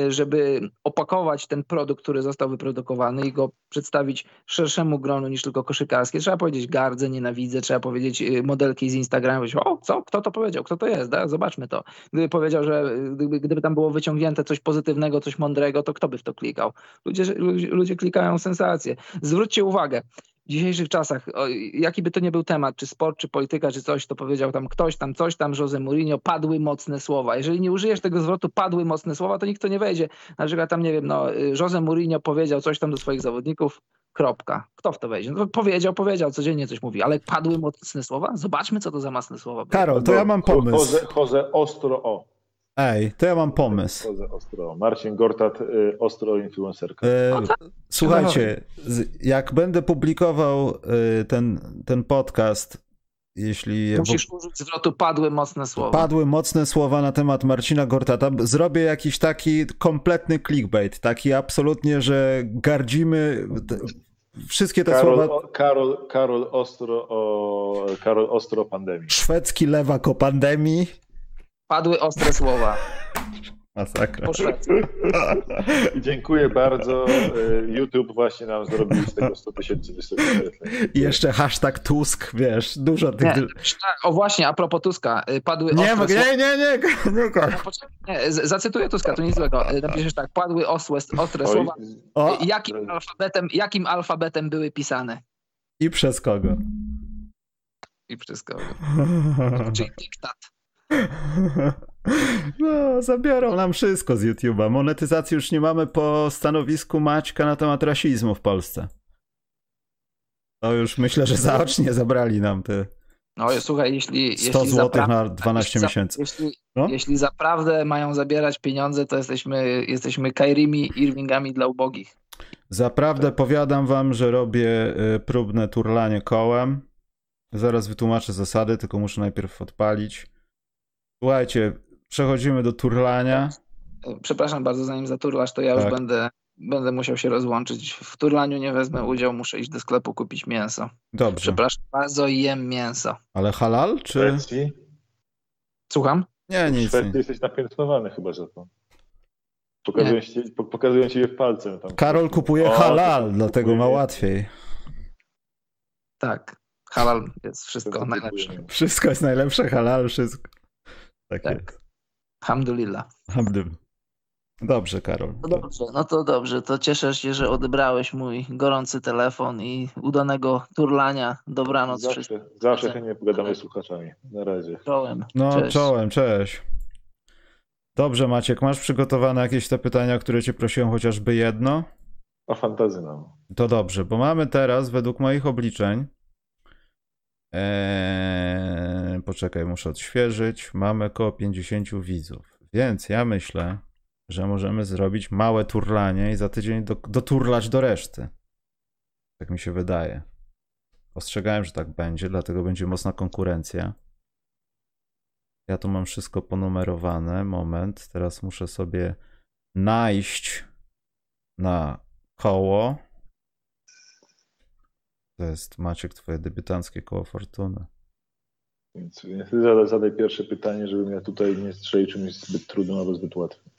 żeby opakować ten produkt, który został wyprodukowany i go przedstawić szerszemu gronu niż tylko koszykarskie. Trzeba powiedzieć gardzę, nienawidzę, trzeba powiedzieć y, modelki z powiedzieć, o co, kto to powiedział, kto to jest, da? zobaczmy to. Gdyby powiedział, że y, gdyby, gdyby tam było wyciągnięte coś pozytywnego, coś mądrego, to kto by w to klikał? Ludzie, ludzie, ludzie klikają sensacje. Zwróćcie uwagę, dzisiejszych czasach, jaki by to nie był temat, czy sport, czy polityka, czy coś, to powiedział tam ktoś tam, coś tam, Jose Mourinho, padły mocne słowa. Jeżeli nie użyjesz tego zwrotu padły mocne słowa, to nikt to nie wejdzie. Na przykład tam, nie wiem, no, Jose Mourinho powiedział coś tam do swoich zawodników, kropka. Kto w to wejdzie? No, powiedział, powiedział, codziennie coś mówi, ale padły mocne słowa? Zobaczmy, co to za mocne słowa. Karol, to ja mam pomysł. Jose, Jose ostro o. Ej, to ja mam pomysł. Ostro. Marcin Gortat, y, ostro influencerka. E, słuchajcie, jak będę publikował y, ten, ten podcast, jeśli... Musisz użyć zwrotu padły mocne słowa. Padły mocne słowa na temat Marcina Gortata. Zrobię jakiś taki kompletny clickbait, taki absolutnie, że gardzimy wszystkie te Karol, słowa. Karol, Karol ostro o Karol ostro o pandemii. Szwedzki lewak o pandemii. Padły ostre słowa. Masakra. Dziękuję bardzo. YouTube właśnie nam zrobił z tego 100 tysięcy wyświetleń. I jeszcze hashtag Tusk, wiesz, dużo tych... Nie, o właśnie, a propos Tuska, y, padły nie, ostre nie, słowa... Nie, nie, nie, nie, nie. Zacytuję Tuska, to nic złego. Y, napiszesz tak, padły ostre, ostre słowa. O. Jakim, alfabetem, jakim alfabetem były pisane? I przez kogo? I przez kogo. Czyli dyktat. No, zabiorą nam wszystko z YouTube'a. Monetyzacji już nie mamy po stanowisku Maćka na temat rasizmu w Polsce. To już myślę, że zaocznie zabrali nam te no słuchaj, jeśli... 100 jeśli zł na 12 miesięcy. Jeśli, no? jeśli zaprawdę mają zabierać pieniądze, to jesteśmy, jesteśmy Kairimi Irvingami dla ubogich. Zaprawdę powiadam wam, że robię y, próbne turlanie kołem. Zaraz wytłumaczę zasady, tylko muszę najpierw odpalić. Słuchajcie, przechodzimy do turlania. Przepraszam bardzo, zanim zaturlasz, to ja tak. już będę, będę musiał się rozłączyć. W turlaniu nie wezmę udziału, muszę iść do sklepu kupić mięso. Dobrze. Przepraszam bardzo, jem mięso. Ale halal, czy... Szwecji? Słucham? Nie, nic. W jesteś napiętnowany chyba za to. Pokazują ci, pokazują ci je w palcem. Tam. Karol kupuje o, halal, dlatego ma łatwiej. Tak. Halal jest wszystko najlepsze. Wszystko jest najlepsze, halal, wszystko. Tak, tak. jest. Alhamdulillah. Alhamdulillah. Dobrze, Karol. No dobrze, no to dobrze. To cieszę się, że odebrałeś mój gorący telefon i udanego turlania. Dobranoc wszystkim. Zawsze, zawsze chętnie pogadamy z słuchaczami. Na razie. Czołem. No, Cześć. czołem, cześć. Dobrze, Maciek, masz przygotowane jakieś te pytania, które cię prosiłem, chociażby jedno? A fantazy nam. To dobrze, bo mamy teraz, według moich obliczeń, Eee, poczekaj, muszę odświeżyć. Mamy około 50 widzów. Więc ja myślę, że możemy zrobić małe turlanie i za tydzień do, doturlać do reszty. Tak mi się wydaje. Ostrzegałem, że tak będzie, dlatego będzie mocna konkurencja. Ja tu mam wszystko ponumerowane. Moment, teraz muszę sobie najść na koło. To jest Maciek, twoje debiutanckie koło fortuny. Więc, więc zadaj, zadaj pierwsze pytanie, żebym ja tutaj nie strzelił czymś zbyt trudnym albo zbyt łatwym.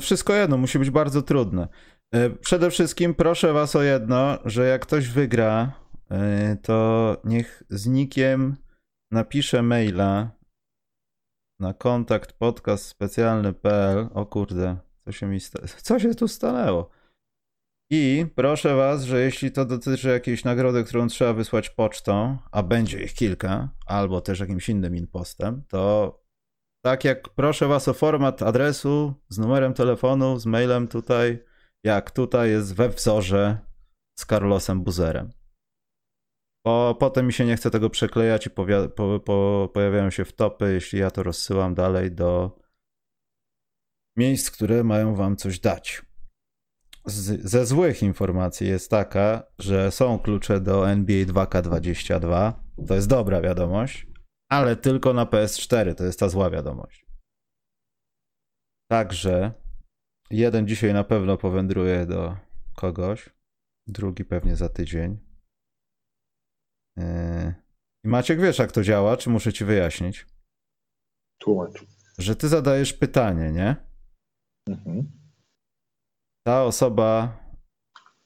Wszystko jedno, musi być bardzo trudne. E, Przede wszystkim proszę was o jedno, że jak ktoś wygra, e, to niech z nikiem napisze maila na kontakt podcast specjalny.pl. O kurde, co się mi sta- co się tu stanęło? I proszę was, że jeśli to dotyczy jakiejś nagrody, którą trzeba wysłać pocztą, a będzie ich kilka, albo też jakimś innym impostem, to tak jak proszę was o format adresu z numerem telefonu, z mailem tutaj, jak tutaj jest we wzorze z Carlosem Buzerem. Bo potem mi się nie chce tego przeklejać i po, po, pojawiają się wtopy, jeśli ja to rozsyłam dalej do miejsc, które mają wam coś dać. Z, ze złych informacji jest taka, że są klucze do NBA 2K22. To jest dobra wiadomość, ale tylko na PS4. To jest ta zła wiadomość. Także jeden dzisiaj na pewno powędruje do kogoś, drugi pewnie za tydzień. Yy. Maciek, wiesz jak to działa, czy muszę ci wyjaśnić? Tłumacz. Że ty zadajesz pytanie, nie? Mhm. Ta osoba.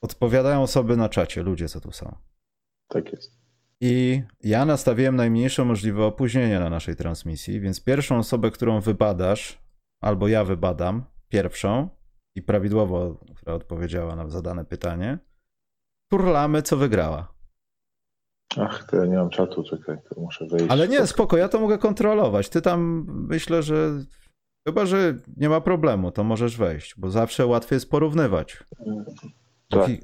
Odpowiadają osoby na czacie, ludzie, co tu są. Tak jest. I ja nastawiłem najmniejsze możliwe opóźnienie na naszej transmisji, więc pierwszą osobę, którą wybadasz, albo ja wybadam, pierwszą i prawidłowo, która odpowiedziała na zadane pytanie, turlamy, co wygrała. Ach, to ja nie mam czatu, czekaj, to muszę wejść. Ale nie, spoko, ja to mogę kontrolować. Ty tam myślę, że chyba, że nie ma problemu, to możesz wejść, bo zawsze łatwiej jest porównywać. Tak, Hi-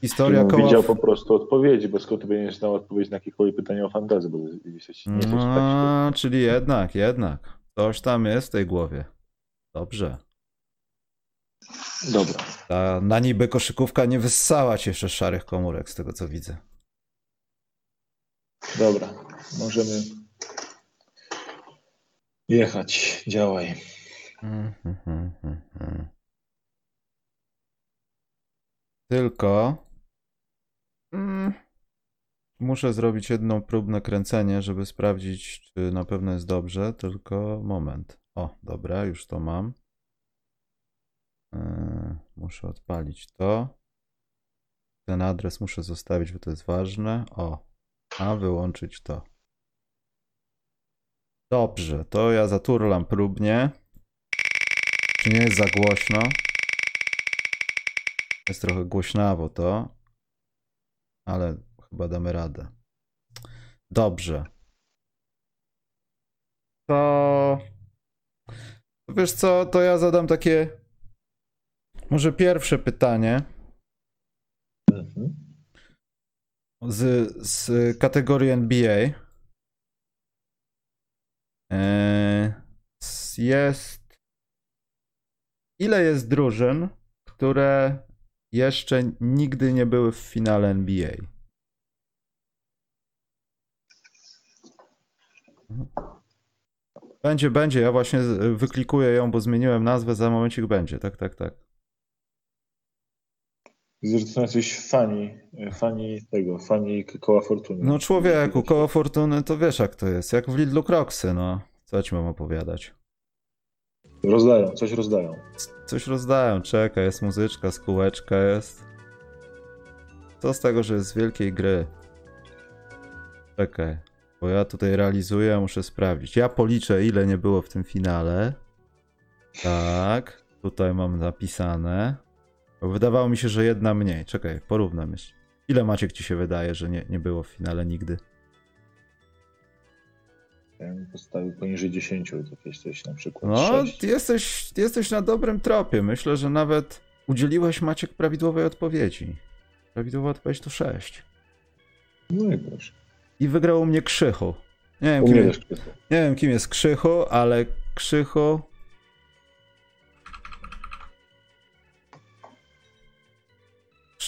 Historia bym koła. widział po prostu odpowiedzi, bo skąd będziesz znał odpowiedź na jakiekolwiek pytanie o fantazy, bo jesteś, nie jesteś. No, czyli jednak, jednak. Coś tam jest w tej głowie. Dobrze. Dobra. Ta na niby koszykówka nie wyssała ci jeszcze szarych komórek, z tego co widzę. Dobra, możemy jechać, działaj. Tylko mm, muszę zrobić jedno próbne kręcenie, żeby sprawdzić, czy na pewno jest dobrze. Tylko moment. O, dobra, już to mam. Yy, muszę odpalić to. Ten adres muszę zostawić, bo to jest ważne. O, a wyłączyć to. Dobrze, to ja zaturlam próbnie. Czy nie jest za głośno? Jest trochę głośnawo to, ale chyba damy radę. Dobrze. To. Wiesz co, to ja zadam takie. Może pierwsze pytanie Mhm. z, z kategorii NBA. S- Jest. Ile jest drużyn, które jeszcze nigdy nie były w finale NBA? Będzie, będzie. Ja właśnie wyklikuję ją, bo zmieniłem nazwę. Za momencik będzie. Tak, tak, tak. Widzę, że to są jacyś fani, fani tego, fani koła fortuny. No człowieku, koło fortuny to wiesz jak to jest. Jak w Lidlu Kroksy, no. Co ci mam opowiadać? Rozdają, coś rozdają. Coś rozdają, czekaj, jest muzyczka, skółeczka jest. Co z tego, że jest z wielkiej gry? Czekaj, bo ja tutaj realizuję, muszę sprawdzić. Ja policzę, ile nie było w tym finale. Tak, tutaj mam napisane. Wydawało mi się, że jedna mniej. Czekaj, porównam jeszcze. Ile Maciek ci się wydaje, że nie, nie było w finale nigdy? Ja bym postawił poniżej 10, jakieś coś na przykład. No, 6. ty jesteś, ty jesteś na dobrym tropie. Myślę, że nawet udzieliłeś Maciek prawidłowej odpowiedzi. Prawidłowa odpowiedź to 6. No i proszę. I wygrał u mnie Krzychu. Nie wiem, kim, jest, nie wiem kim jest Krzychu, ale Krzychu...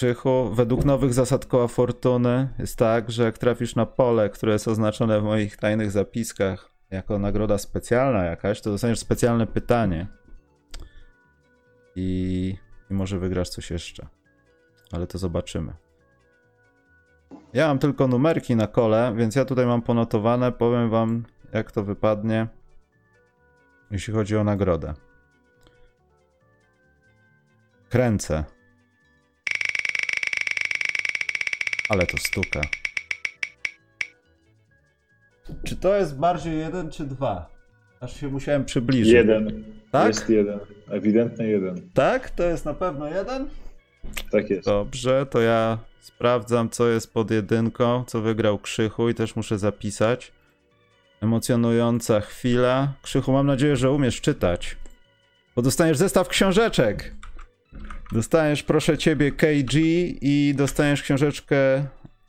Krzychu, według nowych zasad koła fortuny jest tak, że jak trafisz na pole, które jest oznaczone w moich tajnych zapiskach jako nagroda specjalna jakaś, to dostaniesz specjalne pytanie. I, i może wygrasz coś jeszcze. Ale to zobaczymy. Ja mam tylko numerki na kole, więc ja tutaj mam ponotowane. Powiem wam, jak to wypadnie, jeśli chodzi o nagrodę. Kręcę. Ale to stuka. Czy to jest bardziej jeden czy dwa? Aż się musiałem przybliżyć. Jeden. Tak? Jest jeden. Ewidentnie jeden. Tak? To jest na pewno jeden? Tak jest. Dobrze, to ja sprawdzam, co jest pod jedynką, co wygrał Krzychu i też muszę zapisać. Emocjonująca chwila. Krzychu, mam nadzieję, że umiesz czytać. Bo dostaniesz zestaw książeczek. Dostaniesz, proszę ciebie, KG i dostaniesz książeczkę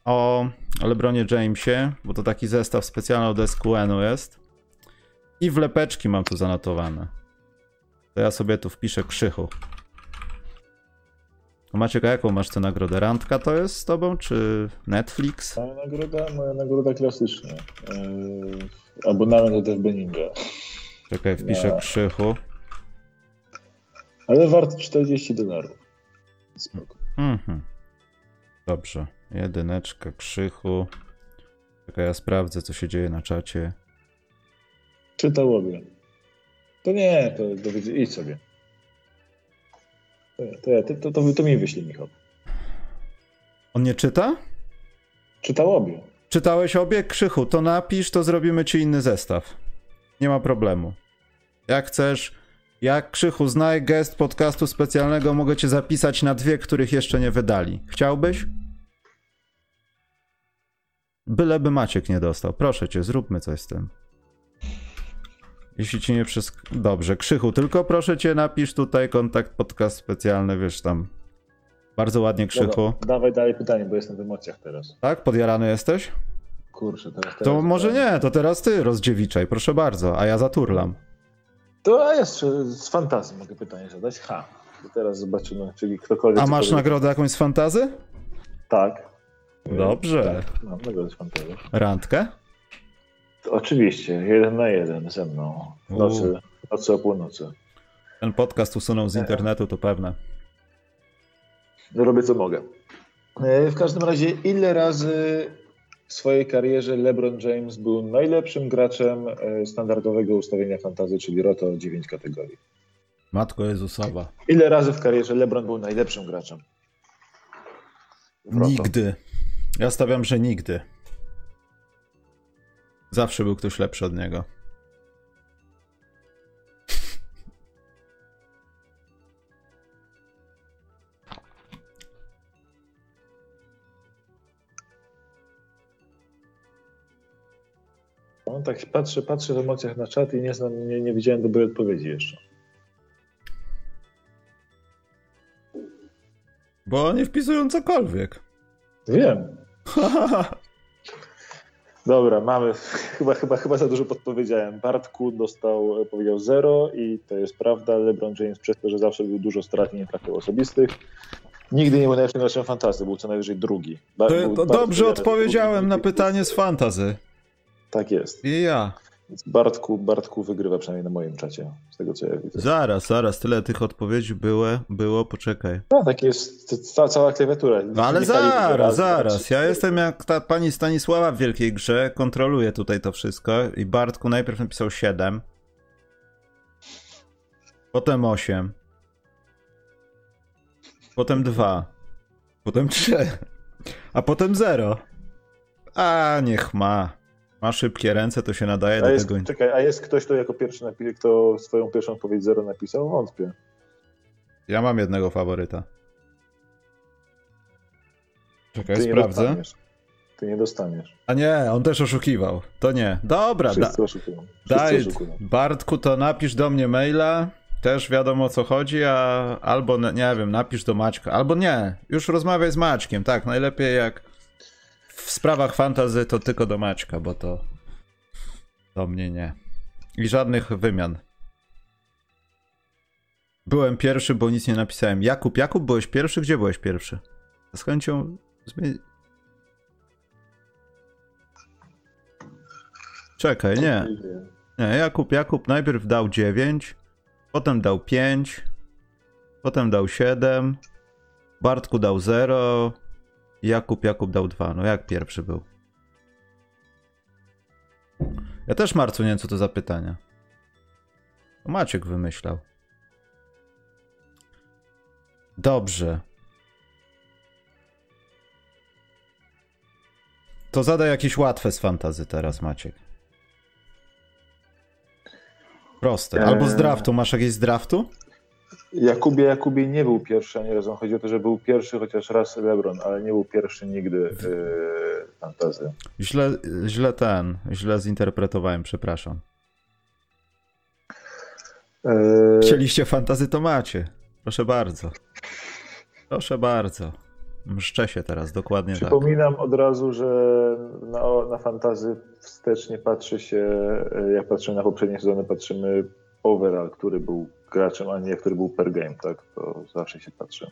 o LeBronie Jamesie, bo to taki zestaw specjalny od SQN-u jest. I wlepeczki mam tu zanotowane. To ja sobie tu wpiszę Krzychu. Maciek, a jaką masz tę nagrodę? Randka to jest z tobą, czy Netflix? Moja nagroda, moja nagroda klasyczna. Eee, abonament do Ninja. Czekaj, wpiszę Ja. Krzychu. Ale wart 40 dolarów. Spoko. Mhm. Dobrze. Jedyneczka, Krzychu. Czekaj, ja sprawdzę, co się dzieje na czacie. Czytałowie. To nie, to, to idź sobie. To, ja- to, to, to, to mi wyślij, Michał. On nie czyta? Czytałowie. Czytałeś obie? Krzychu, to napisz, to zrobimy ci inny zestaw. Nie ma problemu. Jak chcesz, jak Krzychu, znaj gest podcastu specjalnego, mogę cię zapisać na dwie, których jeszcze nie wydali. Chciałbyś? Byleby Maciek nie dostał. Proszę cię, zróbmy coś z tym. Jeśli ci nie wszystko... Dobrze, Krzychu, tylko proszę cię, napisz tutaj kontakt podcast specjalny, wiesz tam. Bardzo ładnie, Krzychu. Dobra, dawaj dalej pytanie, bo jestem w emocjach teraz. Tak? Podjarany jesteś? Kurczę, teraz... teraz To może nie, to teraz ty rozdziewiczaj, proszę bardzo, a ja zaturlam. To a jeszcze z fantazji mogę pytanie zadać. Ha. Teraz zobaczymy, czyli ktokolwiek... A masz nagrodę jakąś z fantazy? Tak. Dobrze. Tak, mam nagrodę z fantazji. Randkę? To Oczywiście, jeden na jeden ze mną. W nocy, w nocy o północy. Ten podcast usunął z internetu, to pewne. Robię co mogę. E, W każdym razie, ile razy w swojej karierze LeBron James był najlepszym graczem e, standardowego ustawienia fantazy, czyli Roto 9 kategorii? Matko Jezusowa. Ile razy w karierze LeBron był najlepszym graczem? Nigdy. Ja stawiam, że nigdy. Zawsze był ktoś lepszy od niego. No, tak patrzę, patrzę w emocjach na czat i nie, znam, nie, nie widziałem dobrej odpowiedzi jeszcze. Bo nie wpisują cokolwiek. Wiem. Dobra, mamy. Chyba, chyba, chyba za dużo podpowiedziałem. Bartku dostał, e, powiedział 0 i to jest prawda. LeBron James przez to, że zawsze był dużo strat i nie trafiał osobistych. Nigdy nie był najlepszym graczem fantasy, był co najwyżej drugi. Ba- To, był to dobrze odpowiedziałem drugich. na pytanie z fantazy. Tak jest. I ja. Więc Bartku, Bartku wygrywa przynajmniej na moim czacie, z tego co ja widzę. Zaraz, zaraz, tyle tych odpowiedzi było, było, poczekaj. No, tak jest ca- cała klawiatura. No ale zaraz, zaraz. znaczy- Ja jestem jak ta pani Stanisława w Wielkiej Grze, kontroluję tutaj to wszystko i Bartku najpierw napisał 7, potem 8, potem 2, potem 3, a potem 0. A niech ma. Ma szybkie ręce, to się nadaje A do jest, tego. czekaj, a jest ktoś, kto jako pierwszy napi- kto swoją pierwszą odpowiedź 0 napisał? Wątpię. Ja mam jednego faworyta. Czekaj, Ty nie sprawdzę. dostaniesz. Ty nie dostaniesz. A nie, on też oszukiwał. To nie. Dobra, da, oszukują. Daj. oszukują. Bartku, to napisz do mnie maila. Też wiadomo o co chodzi, a albo nie wiem, napisz do Maćka, albo nie. Już rozmawiaj z Maćkiem, tak. Najlepiej jak w sprawach fantazy to tylko do Maćka, bo to do mnie nie. I żadnych wymian. Byłem pierwszy, bo nic nie napisałem. Jakub, Jakub, byłeś pierwszy? Gdzie byłeś pierwszy? Z chęcią. Czekaj, nie. Nie, Jakub, Jakub najpierw dał 9, potem dał 5, potem dał 7, Bartku dał 0, Jakub, Jakub dał 2. No jak pierwszy był? Ja też Marcu nie wiem co to za pytania. Maciek wymyślał. Dobrze. To zadaj jakieś łatwe z fantazy teraz, Maciek. Proste. Albo z Eee. draftu. Masz jakieś z draftu? Jakubie Jakubie nie był pierwszy ani razu. Chodzi o to, że był pierwszy chociaż raz LeBron, ale nie był pierwszy nigdy yy, fantazy. Źle, źle ten, źle zinterpretowałem, przepraszam. Yy, Chcieliście fantazy, to macie. Proszę bardzo. Proszę bardzo. Mszczę się teraz, dokładnie tak. Przypominam od razu, że na, na fantazy wstecznie patrzy się, e, jak patrzymy na poprzednie sezony, patrzymy overall, który był graczem, a nie który był per game, tak? To zawsze się patrzy.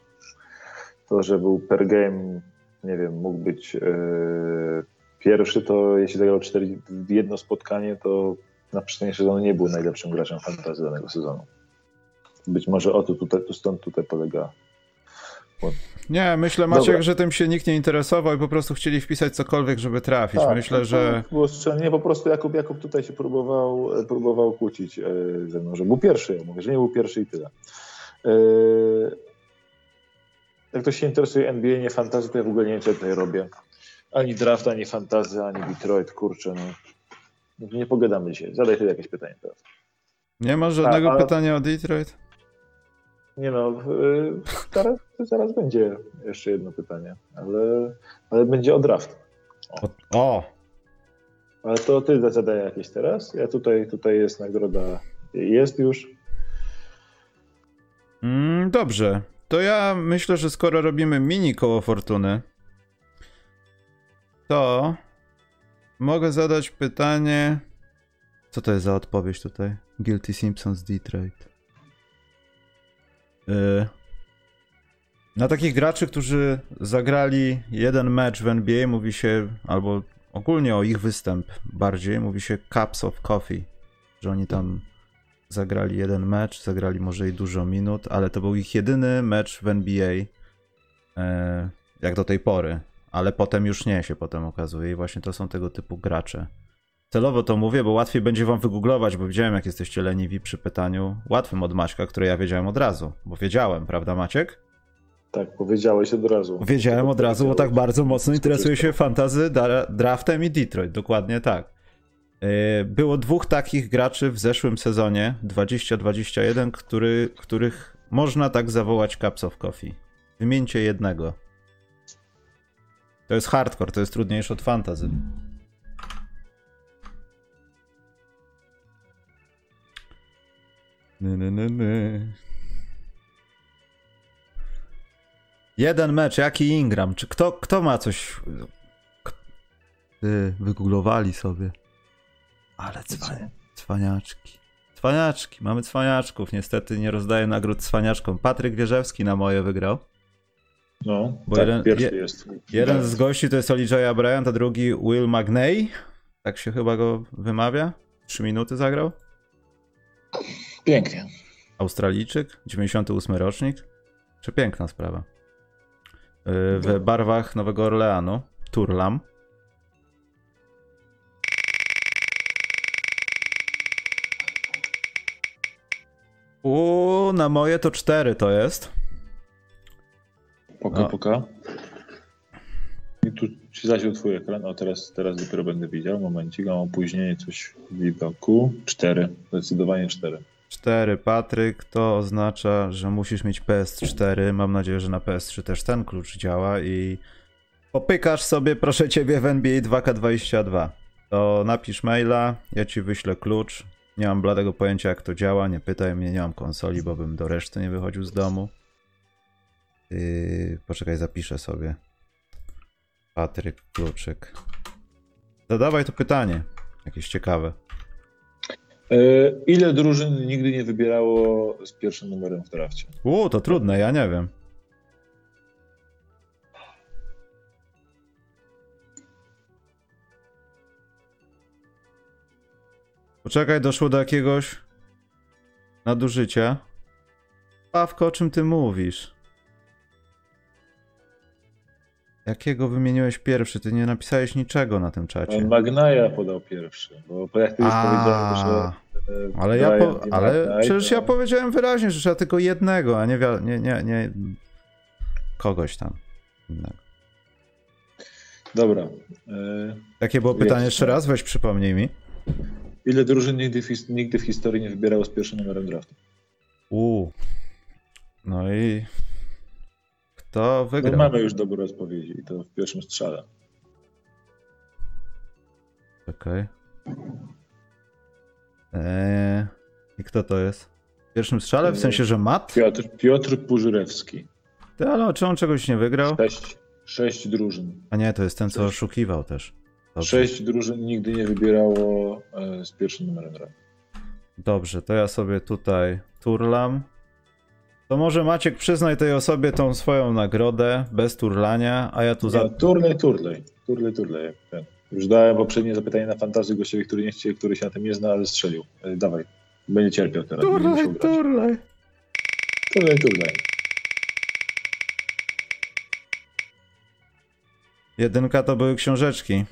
To, że był per game, nie wiem, mógł być e, pierwszy, to jeśli zagrał cztery, w jedno spotkanie, to na przestrzeni sezonu nie był najlepszym graczem fantazy danego sezonu. Być może o to tutaj, to stąd tutaj polega Nie, myślę, Maciek, Dobra. że tym się nikt nie interesował i po prostu chcieli wpisać cokolwiek, żeby trafić. Tak, myślę, to że. Było strzelnie, po prostu Jakub, Jakub tutaj się próbował, próbował kłócić e, ze mną, że był pierwszy. Ja mówię, że nie był pierwszy i tyle. E, Jak ktoś się interesuje NBA, nie fantazy, to ja w ogóle nie wiem, co ja tutaj robię. Ani draft, ani fantazy, ani Detroit, kurczę. No. No nie pogadamy dzisiaj. Zadaj ty jakieś pytanie teraz. Nie masz żadnego Tak, ale- pytania o Detroit? Nie no, e, zaraz, zaraz będzie jeszcze jedno pytanie, ale, ale będzie o draft. O, o, Ale to ty zadaj jakieś teraz. Ja tutaj, tutaj jest nagroda. Jest już. Mm, dobrze. To ja myślę, że skoro robimy mini koło fortuny, to mogę zadać pytanie. Co to jest za odpowiedź tutaj? Guilty Simpsons Detroit. Yy, na takich graczy, którzy zagrali jeden mecz w NBA, mówi się, albo ogólnie o ich występ bardziej, mówi się Cups of Coffee, że oni tam zagrali jeden mecz, zagrali może i dużo minut, ale to był ich jedyny mecz w NBA e, jak do tej pory, ale potem już nie się potem okazuje i właśnie to są tego typu gracze. Celowo to mówię, bo łatwiej będzie wam wygooglować, bo widziałem jak jesteście leniwi przy pytaniu łatwym od Maćka, które ja wiedziałem od razu, bo wiedziałem, prawda Maciek? Tak, powiedziałeś od razu. Wiedziałem od razu, bo tak bardzo mocno interesuje się fantazy, dra- draftem i Detroit, dokładnie tak. Yy, Było dwóch takich graczy w zeszłym sezonie 2021, który, których można tak zawołać Cups of Coffee. Wymieńcie jednego. To jest hardcore, to jest trudniejsze od fantazy. Ny, ny, ny, ny. Jeden mecz, jaki Ingram? Czy kto, kto ma coś. Ty, wygooglowali sobie. Ale cwa... cwaniaczki. Cwaniaczki, mamy cwaniaczków. Niestety nie rozdaję nagród cwaniaczkom. Patryk Wierzewski na moje wygrał. No, Bo tak, jeden- pierwszy je- jest. Jeden z gości to jest Elijah Bryant, a drugi Will McNay. Tak się chyba go wymawia. Trzy minuty zagrał. Pięknie. Australijczyk, 98 rocznik. Przepiękna sprawa. Yy, W barwach Nowego Orleanu. Turlam. U, na moje to cztery to jest. Poka, No. poka. I tu ci zasiął twój ekran. O, teraz, teraz dopiero będę widział. Momencik, mam opóźnienie coś w widoku. Cztery. Zdecydowanie cztery. 4 Patryk, to oznacza, że musisz mieć PS4. Mam nadzieję, że na PS3 też ten klucz działa i popykasz sobie, proszę ciebie, w NBA 2K22. To napisz maila, ja ci wyślę klucz. Nie mam bladego pojęcia, jak to działa. Nie pytaj mnie, nie mam konsoli, bo bym do reszty nie wychodził z domu. Yy, poczekaj, zapiszę sobie. Patryk Kluczyk. Zadawaj to pytanie. Jakieś ciekawe. E, ile drużyn nigdy nie wybierało z pierwszym numerem w drafcie? U, to trudne, ja nie wiem. Poczekaj, doszło do jakiegoś nadużycia. Pawko, o czym ty mówisz? Jakiego wymieniłeś pierwszy? Ty nie napisałeś niczego na tym czacie. Magnaja podał pierwszy, bo jak ty już powiedziałem, że... e, Ale, ja po, ale przecież ja powiedziałem wyraźnie, że trzeba tylko jednego, a nie, nie, nie, nie kogoś tam innego. Dobra. E, Jakie było pytanie jeszcze raz? Weź przypomnij mi. Ile drużyn nigdy w, nigdy w historii nie wybierało z pierwszym numerem draftu? U. No i kto No, wygrał? mamy już dobre odpowiedzi i to w pierwszym strzale. Okej. Eee, I kto to jest? W pierwszym strzale? W sensie, że mat? Piotr, Piotr Pużyrewski. Ty, ale czy on czegoś nie wygrał? Sześć, sześć drużyn. A nie, to jest ten, co Sześć. oszukiwał też. Dobrze. Sześć drużyn nigdy nie wybierało e, z pierwszym numerem. Dobrze, to ja sobie tutaj turlam. To może Maciek przyznaj tej osobie tą swoją nagrodę bez turlania, a ja tu za... Za... Turlej, turlej. Turlej, turlej. jak ten. Już dałem poprzednie zapytanie na fantazję gościowi, który nie chcie, który się na tym nie zna, ale strzelił. E, Dawaj. Będzie cierpiał teraz. grać. turlaj. Turlej, turlej. Jedynka to były książeczki.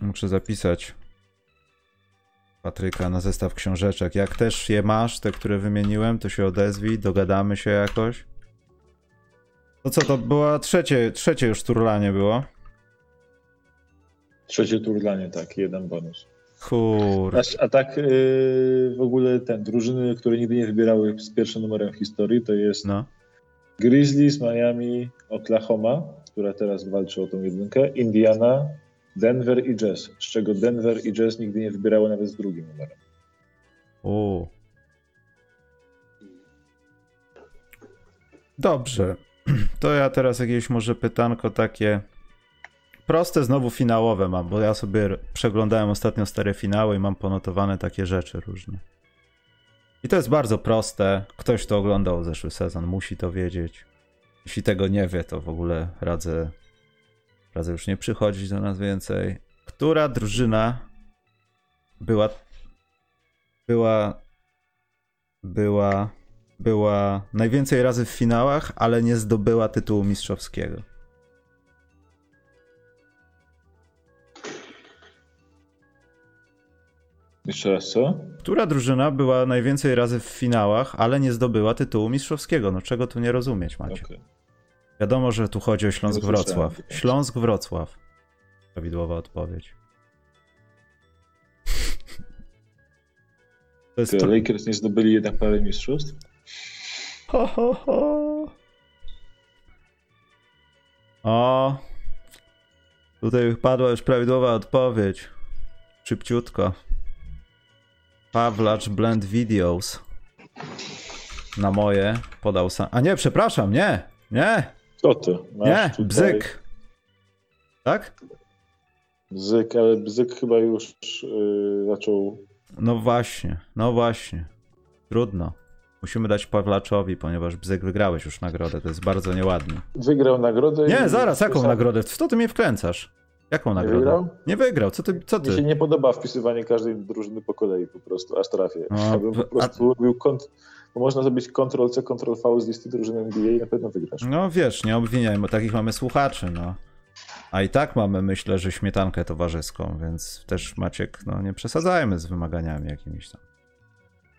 Muszę zapisać Patryka na zestaw książeczek. Jak też je masz, te, które wymieniłem, to się odezwij, dogadamy się jakoś. To co, to była trzecie, trzecie już turlanie było? Trzecie turlanie, tak. Jeden bonus. Kur... A, a tak yy, w ogóle ten, drużyny, które nigdy nie wybierały z pierwszym numerem w historii, to jest No. Grizzlies, Miami, Oklahoma, która teraz walczy o tą jedynkę, Indiana, Denver i Jazz, z czego Denver i Jazz nigdy nie wybierały nawet z drugim numerem. U. Dobrze. To ja teraz jakieś może pytanko takie proste, znowu finałowe mam, bo ja sobie przeglądałem ostatnio stare finały i mam ponotowane takie rzeczy różne. I to jest bardzo proste. Ktoś, kto oglądał zeszły sezon, musi to wiedzieć. Jeśli tego nie wie, to w ogóle radzę, radzę już nie przychodzić do nas więcej. Która drużyna była była była była najwięcej razy w finałach, ale nie zdobyła tytułu mistrzowskiego. Jeszcze raz co? Która drużyna była najwięcej razy w finałach, ale nie zdobyła tytułu mistrzowskiego? No czego tu nie rozumieć, Macie? Okej. Wiadomo, że tu chodzi o Śląsk Nie słyszałem Wrocław. tego. Śląsk Wrocław. Prawidłowa odpowiedź. To jest to... Lakers nie zdobyli jednak parę mistrzostw? Ho, ho, ho. O. Tutaj padła już prawidłowa odpowiedź. Szybciutko. Pawlacz Blend Videos. Na moje podał sam. A nie, przepraszam, nie. Nie, Co ty? Nie. tutaj Bzyk. Tak? Bzyk, ale Bzyk chyba już yy, zaczął... No właśnie, no właśnie. Trudno. Musimy dać Pawlaczowi, ponieważ Bzyk wygrałeś już nagrodę. To jest bardzo nieładnie. Wygrał nagrodę. Nie, i- zaraz, jaką sam- nagrodę? W co ty mnie wkręcasz? Jaką Nie nagrodę? wygrał? Nie wygrał, co ty? Co Mi się ty? nie podoba wpisywanie każdej drużyny po kolei po prostu, aż trafię. No, ja bym po a- prostu robił kont bo można zrobić Ctrl-C, Ctrl-V z listy drużyny NBA i na pewno wygrasz. No wiesz, nie obwiniajmy, takich mamy słuchaczy, no. A i tak mamy, myślę, że śmietankę towarzyską, więc też Maciek, no nie przesadzajmy z wymaganiami jakimiś tam.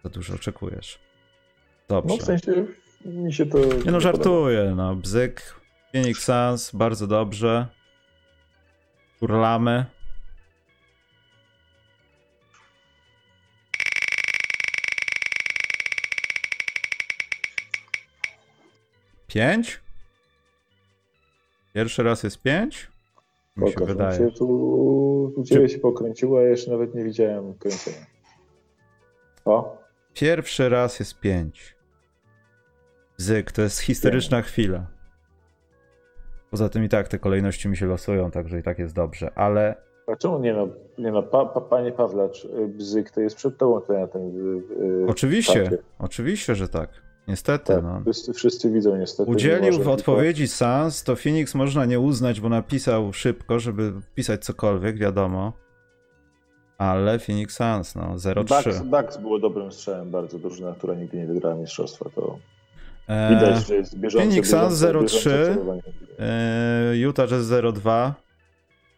Za dużo oczekujesz. Dobrze. No w sensie mi się to... Nie no, żartuję, podoba. no. Bzyk, Phoenix Suns, bardzo dobrze. Kurlamy. 5. Pierwszy raz jest 5. Mi się wydaje. Się tu dzieje się pokręciło, a ja jeszcze nawet nie widziałem kręcenia. O. Pierwszy raz jest 5. Bzyk, to jest historyczna chwila. Poza tym i tak te kolejności mi się losują, także i tak jest dobrze, ale... A czemu nie ma, nie ma pa, pa, panie Pawlacz, y, bzyk to jest przed tobą ten, ten yy, Oczywiście, oczywiście, że tak. Niestety, Tak, no. wszyscy, wszyscy widzą niestety. Udzielił w odpowiedzi Sans, to Phoenix można nie uznać, bo napisał szybko, żeby wpisać cokolwiek, wiadomo. Ale Phoenix Sans, no, 0-3. Bucks, Bucks było dobrym strzałem bardzo, drużyna, która nigdy nie wygrała mistrzostwa, to Eee, widać, że jest bieżące, Phoenix bieżące, 0-3. bieżące celowanie. eee, Utah Jazz 0-2,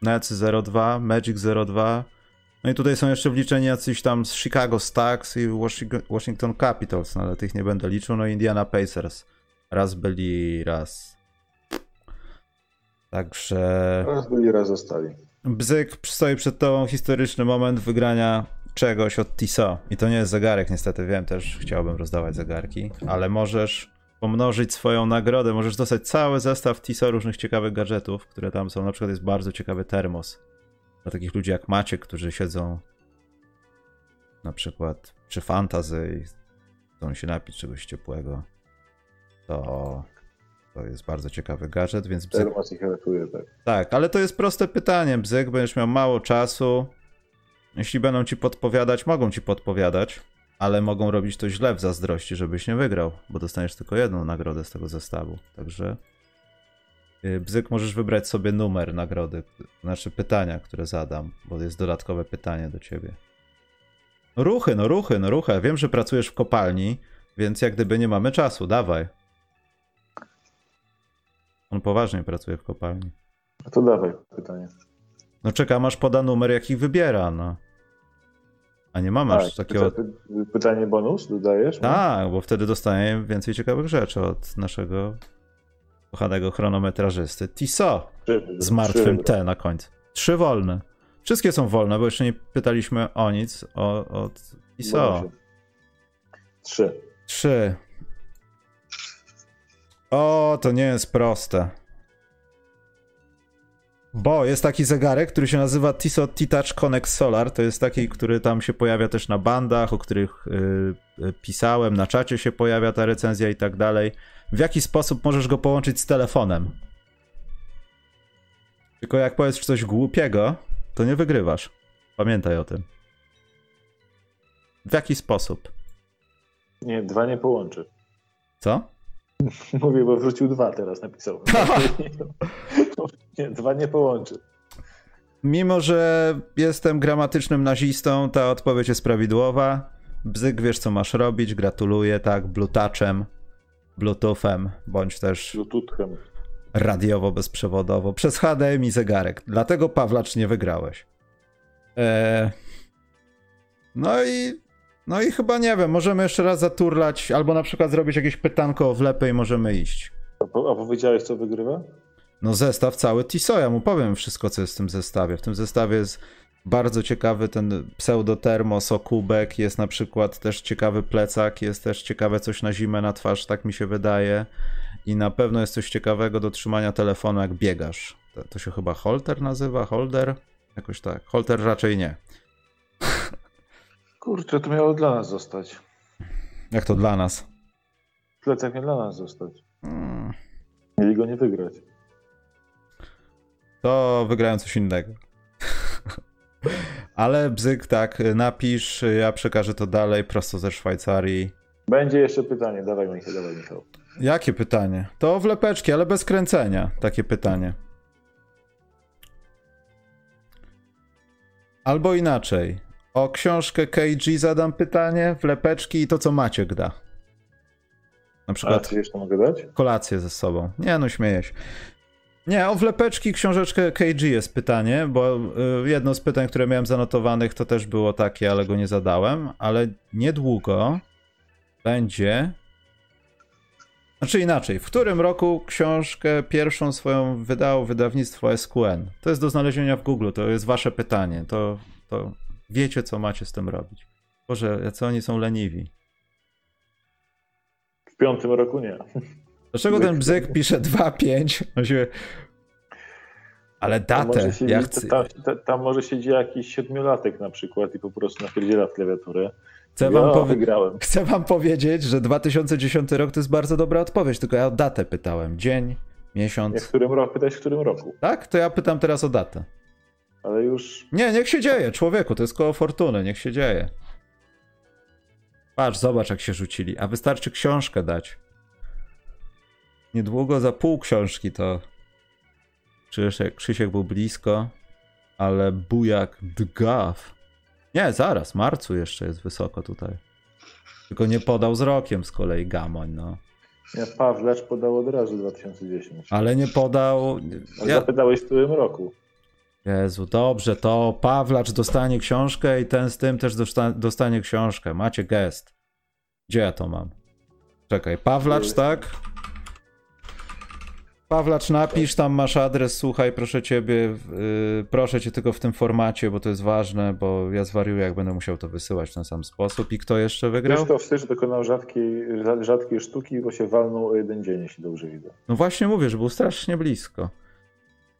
Nets 0-2, Magic 0-2. No i tutaj są jeszcze wliczeni jacyś tam z Chicago Stacks i Washington, Capitals, no ale tych nie będę liczył. No i Indiana Pacers. Raz byli, raz. Także... Raz byli, raz zostali. Bzyk stoi przed tobą historyczny moment wygrania czegoś od Tiso. I to nie jest zegarek, niestety wiem, też chciałbym rozdawać zegarki, ale możesz pomnożyć swoją nagrodę, możesz dostać cały zestaw Tiso różnych ciekawych gadżetów, które tam są. Na przykład jest bardzo ciekawy termos dla takich ludzi jak Maciek, którzy siedzą na przykład przy fantazy i chcą się napić czegoś ciepłego. To, to jest bardzo ciekawy gadżet, więc Bzyk ich ratuje, tak. tak, ale to jest proste pytanie, Bzyk, będziesz miał mało czasu. Jeśli będą ci podpowiadać, mogą ci podpowiadać, ale mogą robić to źle w zazdrości, żebyś nie wygrał, bo dostaniesz tylko jedną nagrodę z tego zestawu. Także Bzyk, możesz wybrać sobie numer nagrody, znaczy pytania, które zadam, bo jest dodatkowe pytanie do ciebie. No ruchy, no ruchy, no ruchy. Wiem, że pracujesz w kopalni, więc jak gdyby nie mamy czasu, dawaj. On poważnie pracuje w kopalni. No to dawaj pytanie. No czekam aż poda numer, jaki wybiera, no. A nie mam aż Tak, takiego... pyta- py- pytanie bonus dodajesz? Tak, bo wtedy dostaję więcej ciekawych rzeczy od naszego kochanego chronometrażysty. Tiso z martwym. T na końcu. Trzy wolne. Wszystkie są wolne, bo jeszcze nie pytaliśmy o nic o, od Tiso. Trzy. Trzy. O, to nie jest proste. Bo jest taki zegarek, który się nazywa Tissot T-Touch Connect Solar. To jest taki, który tam się pojawia też na bandach, o których y, y, pisałem, na czacie się pojawia ta recenzja i tak dalej. W jaki sposób możesz go połączyć z telefonem? Tylko jak powiesz coś głupiego, to nie wygrywasz. Pamiętaj o tym. W jaki sposób? Nie, dwa nie połączy. Co? Mówię, bo wrzucił dwa teraz napisał. nie, dwa nie połączy. Mimo, że jestem gramatycznym nazistą, ta odpowiedź jest prawidłowa. Bzyk, wiesz co masz robić, gratuluję, tak, blutaczem, bluetoothem, bądź też Bluetoothem. radiowo, bezprzewodowo, przez HDMI zegarek. Dlatego Pawlacz nie wygrałeś. Eee... No i no i chyba nie wiem, możemy jeszcze raz zaturlać, albo na przykład zrobić jakieś pytanko o wlepy i możemy iść. A, po- a powiedziałeś, co wygrywa? No zestaw cały Tiso, ja mu powiem wszystko, co jest w tym zestawie. W tym zestawie jest bardzo ciekawy ten pseudotermos o kubek, jest na przykład też ciekawy plecak, jest też ciekawe coś na zimę na twarz, tak mi się wydaje. I na pewno jest coś ciekawego do trzymania telefonu, jak biegasz. To, się chyba holter nazywa, holder? Jakoś tak. Holter raczej nie. Kurczę, to miało dla nas zostać. Jak to dla nas? Plecak nie dla nas zostać. Hmm, Mieli go nie wygrać. To wygrałem coś innego. Ale bzyk, tak, napisz, ja przekażę to dalej prosto ze Szwajcarii. Będzie jeszcze pytanie. Dawaj, Michał, dawaj, Michał. Jakie pytanie? To wlepeczki, ale bez kręcenia. Takie pytanie. Albo inaczej. O książkę KG zadam pytanie, wlepeczki i to, co Maciek da. Na A przykład czy jeszcze mogę dać? kolację ze sobą. Nie, no śmieję się. Nie, o wlepeczki książeczkę KG jest pytanie, bo y, jedno z pytań, które miałem zanotowanych, to też było takie, ale go nie zadałem, ale niedługo będzie. Znaczy inaczej, w którym roku książkę pierwszą swoją wydało wydawnictwo SQN? To jest do znalezienia w Google, to jest wasze pytanie. To, to wiecie, co macie z tym robić. Boże, co oni są leniwi. W piątym roku nie. Dlaczego ten bzyk pisze 2.5? On się... Ale datę, siedzi, ja chcę... tam, tam, tam, może siedzi jakiś siedmiolatek na przykład i po prostu napierdziela w klawiaturę. Chcę wam, powie... Chcę wam powiedzieć, że 2010 rok to jest bardzo dobra odpowiedź, tylko ja o datę pytałem. Dzień, miesiąc. Ja w którym roku? Pytałeś w którym roku? Tak? To ja pytam teraz o datę. Ale już... Nie, niech się dzieje, człowieku, to jest koło fortuny, niech się dzieje. Patrz, zobacz jak się rzucili, a wystarczy książkę dać. Niedługo za pół książki to Krzysiek, Krzysiek był blisko, ale bujak dgaw. Nie, zaraz, marcu jeszcze jest wysoko tutaj. Tylko nie podał z rokiem z kolei Gamoń, no. Ja Pawlecz podał od razu 2010. Ale nie podał... Ja... Zapytałeś w którym roku? Jezu, dobrze, to Pawlacz dostanie książkę i ten z tym też dostanie książkę. Macie gest. Gdzie ja to mam? Czekaj, Pawlacz, tak? Pawlacz, napisz, tam masz adres, słuchaj, proszę ciebie, yy, proszę cię tylko w tym formacie, bo to jest ważne, bo ja zwariuję, jak będę musiał to wysyłać w ten sam sposób. I kto jeszcze wygrał? Krzysztof Wstycz dokonał rzadkiej, rzadkiej sztuki, bo się walnął o jeden dzień, jeśli dobrze widzę. No właśnie mówię, że był strasznie blisko.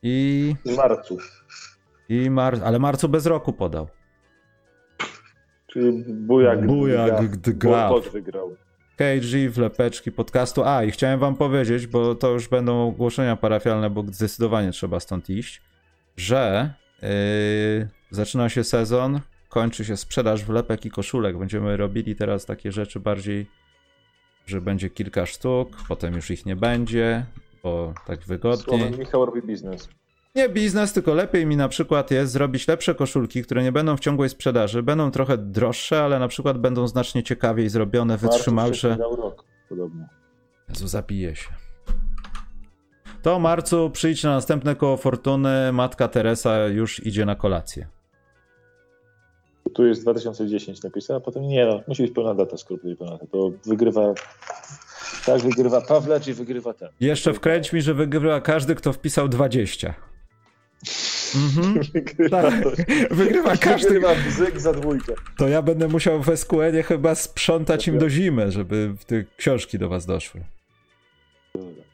I... W marcu. I mar... Ale marcu bez roku podał. Czyli bujak, bujak Dgaf wygrał. KG, wlepeczki podcastu. A, i chciałem wam powiedzieć, bo to już będą ogłoszenia parafialne, bo zdecydowanie trzeba stąd iść, że yy, zaczyna się sezon, kończy się sprzedaż wlepek i koszulek. Będziemy robili teraz takie rzeczy bardziej, że będzie kilka sztuk, potem już ich nie będzie, bo tak wygodniej. Słowem Michał robi biznes nie biznes, tylko lepiej mi na przykład jest zrobić lepsze koszulki, które nie będą w ciągłej sprzedaży, będą trochę droższe, ale na przykład będą znacznie ciekawiej zrobione, wytrzymalsze. rok, podobno. Jezu, zapiję się. To marcu przyjdź na następne koło fortuny, matka Teresa już idzie na kolację. Tu jest 2010 napisane, a potem nie no, musi być pełna data, skoro będzie pełna data. To wygrywa tak, wygrywa Pawlacz i wygrywa ten. Jeszcze wkręć mi, że wygrywa każdy, kto wpisał 20. Mhm. Wygrywa, tak. Wygrywa każdy. Wygrywa bzyk za dwójkę. To ja będę musiał w SQL chyba sprzątać im do zimy, żeby te książki do was doszły.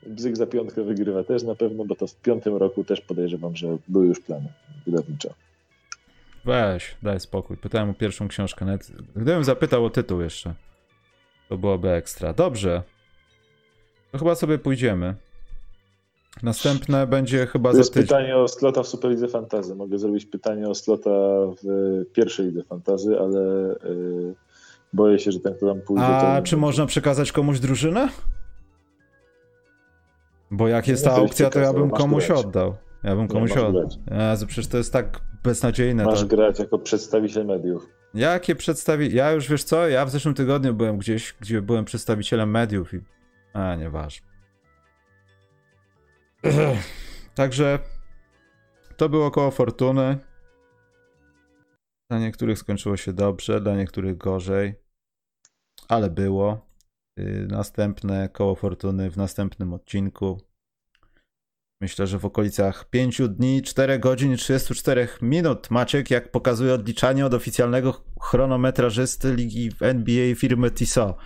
Bzyk za piątkę wygrywa też na pewno, bo to w piątym roku też podejrzewam, że były już plany wydawnicze. Weź, daj spokój. Pytałem o pierwszą książkę. Nawet gdybym zapytał o tytuł jeszcze, to byłoby ekstra. Dobrze. To chyba sobie pójdziemy. Następne będzie chyba to za jest pytanie o slota w Superlidze Fantazy. Mogę zrobić pytanie o slota w pierwszej lidze Fantazy, ale yy, boję się, że ten, kto tam pójdzie... A czy można przekazać komuś drużynę? Bo jak jest ta aukcja, to ja bym komuś oddał. Ja bym komuś oddał. Jezu, przecież to jest tak beznadziejne. Masz to... grać jako przedstawiciel mediów. Jakie przedstawi... Ja już, wiesz co, ja w zeszłym tygodniu byłem gdzieś, gdzie byłem przedstawicielem mediów i... A, nieważne. Także to było koło fortuny. Dla niektórych skończyło się dobrze, dla niektórych gorzej, ale było. Y, następne koło fortuny w następnym odcinku. Myślę, że w okolicach 5 dni, 4 godzin i 34 minut. Maciek, jak pokazuje odliczanie od oficjalnego chronometrażysty ligi NBA firmy Tissot.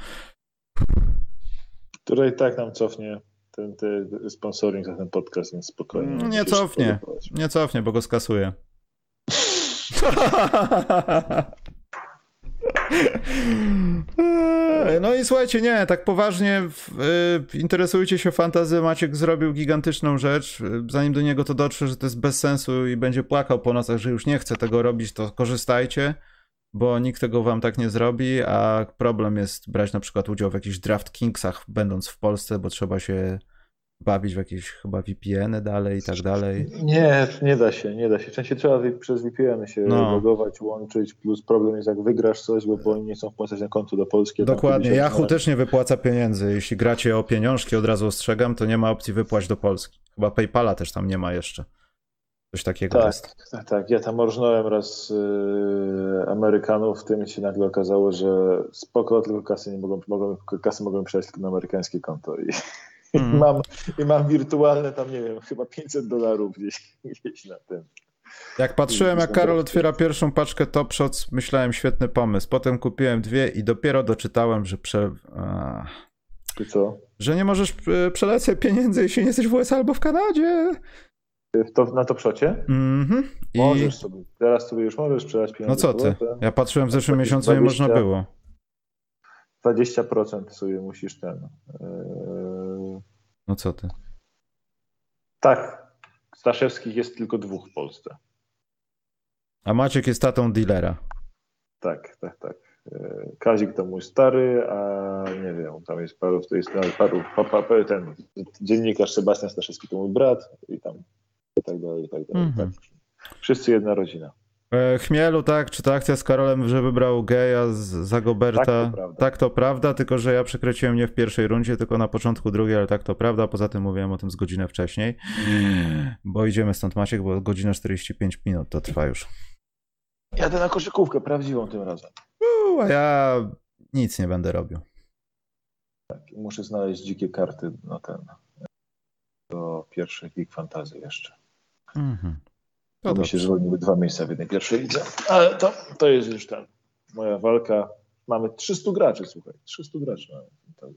Która i tak nam cofnie ten, ten sponsoring za ten podcast, więc spokojnie. Nie cofnie, nie cofnie, bo go skasuje. No i słuchajcie, nie, tak poważnie y, interesujcie się fantazy. Maciek zrobił gigantyczną rzecz. Zanim do niego to dotrze, że to jest bez sensu i będzie płakał po nocach, że już nie chce tego robić, to korzystajcie bo nikt tego wam tak nie zrobi, a problem jest brać na przykład udział w jakichś draft kingsach, będąc w Polsce, bo trzeba się bawić w jakieś chyba VPN-y dalej i tak dalej. Nie, nie da się, nie da się. Częściej trzeba przez VPN się no. logować, łączyć, plus problem jest jak wygrasz coś, bo oni nie chcą wpłacać na konto do Polski. Dokładnie, Yahoo też nie wypłaca pieniędzy. Jeśli gracie o pieniążki, od razu ostrzegam, to nie ma opcji wypłać do Polski. Chyba PayPala też tam nie ma jeszcze. Coś takiego tak, jest. Tak, tak. Ja tam orżnąłem raz yy, Amerykanów, w tym się nagle okazało, że spoko, tylko kasy nie mogą, mogą kasy mogą przejść tylko na amerykańskie konto i, mm. i, mam, i mam wirtualne tam, nie wiem, chyba 500 dolarów gdzieś, gdzieś na tym. Jak patrzyłem, jak Karol otwiera pierwszą paczkę Top Shots, myślałem świetny pomysł. Potem kupiłem dwie i dopiero doczytałem, że prze... Ty co? Że nie możesz e, przelać pieniędzy, jeśli nie jesteś w USA albo w Kanadzie. To, na to przocie? Mhm. I... Możesz sobie. Teraz sobie już możesz przelać pieniądze. No co ty? Ja patrzyłem w zeszłym miesiącu, nie można 20. było. 20% sobie musisz ten. Yy... No co ty? Tak. Staszewskich jest tylko dwóch w Polsce. A Maciek jest tatą dealera. Tak, tak, tak. Yy, Kazik to mój stary, a nie wiem, tam jest paru, to jest paru, pa, pa, pa, ten dziennikarz Sebastian Staszewski to mój brat i tam i tak dalej, i tak dalej. Mhm. Tak. Wszyscy jedna rodzina. E, Chmielu, tak, czy ta akcja z Karolem, że wybrał geja z Zagoberta? Tak, to prawda. Tak, to prawda, tylko że ja przekręciłem nie w pierwszej rundzie, tylko na początku drugiej, ale tak to prawda. Poza tym mówiłem o tym z godzinę wcześniej. Bo idziemy stąd, Maciek, bo godzinę 45 minut to trwa już. Jadę na koszykówkę, prawdziwą tym razem. Uuu, a ja nic nie będę robił. Tak, muszę znaleźć dzikie karty na ten. Do pierwszych League Fantasy jeszcze. Mhm. To To mi się zwolniły dwa miejsca w jednej pierwszej lidze. Ale to, to jest już ten. Moja walka. Mamy 300 graczy, słuchaj. 300 graczy mamy. Tak.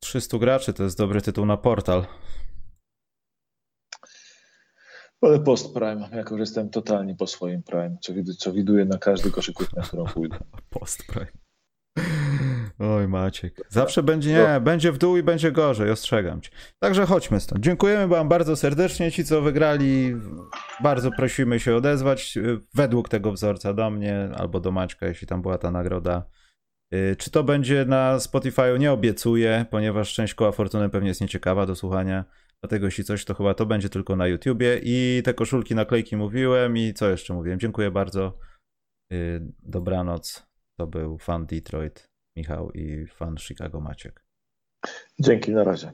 300 graczy to jest dobry tytuł na portal. Ale post prime, jako że jestem totalnie po swoim prime, co, widu, co widuję na każdy koszykówkę, na którą pójdę. Post Prime. Oj, Maciek. Zawsze będzie nie, będzie w dół i będzie gorzej, ostrzegam cię. Także chodźmy stąd. Dziękujemy wam bardzo serdecznie. Ci, co wygrali, bardzo prosimy się odezwać y, według tego wzorca do mnie albo do Maćka, jeśli tam była ta nagroda. Y, Czy to będzie na Spotify'u? Nie obiecuję, ponieważ część koła fortuny pewnie jest nieciekawa do słuchania. Dlatego jeśli coś, to chyba to będzie tylko na YouTubie. I te koszulki, naklejki mówiłem i co jeszcze mówiłem. Dziękuję bardzo. Y, Dobranoc. To był fan Detroit Michał i fan Chicago Maciek. Dzięki, na razie.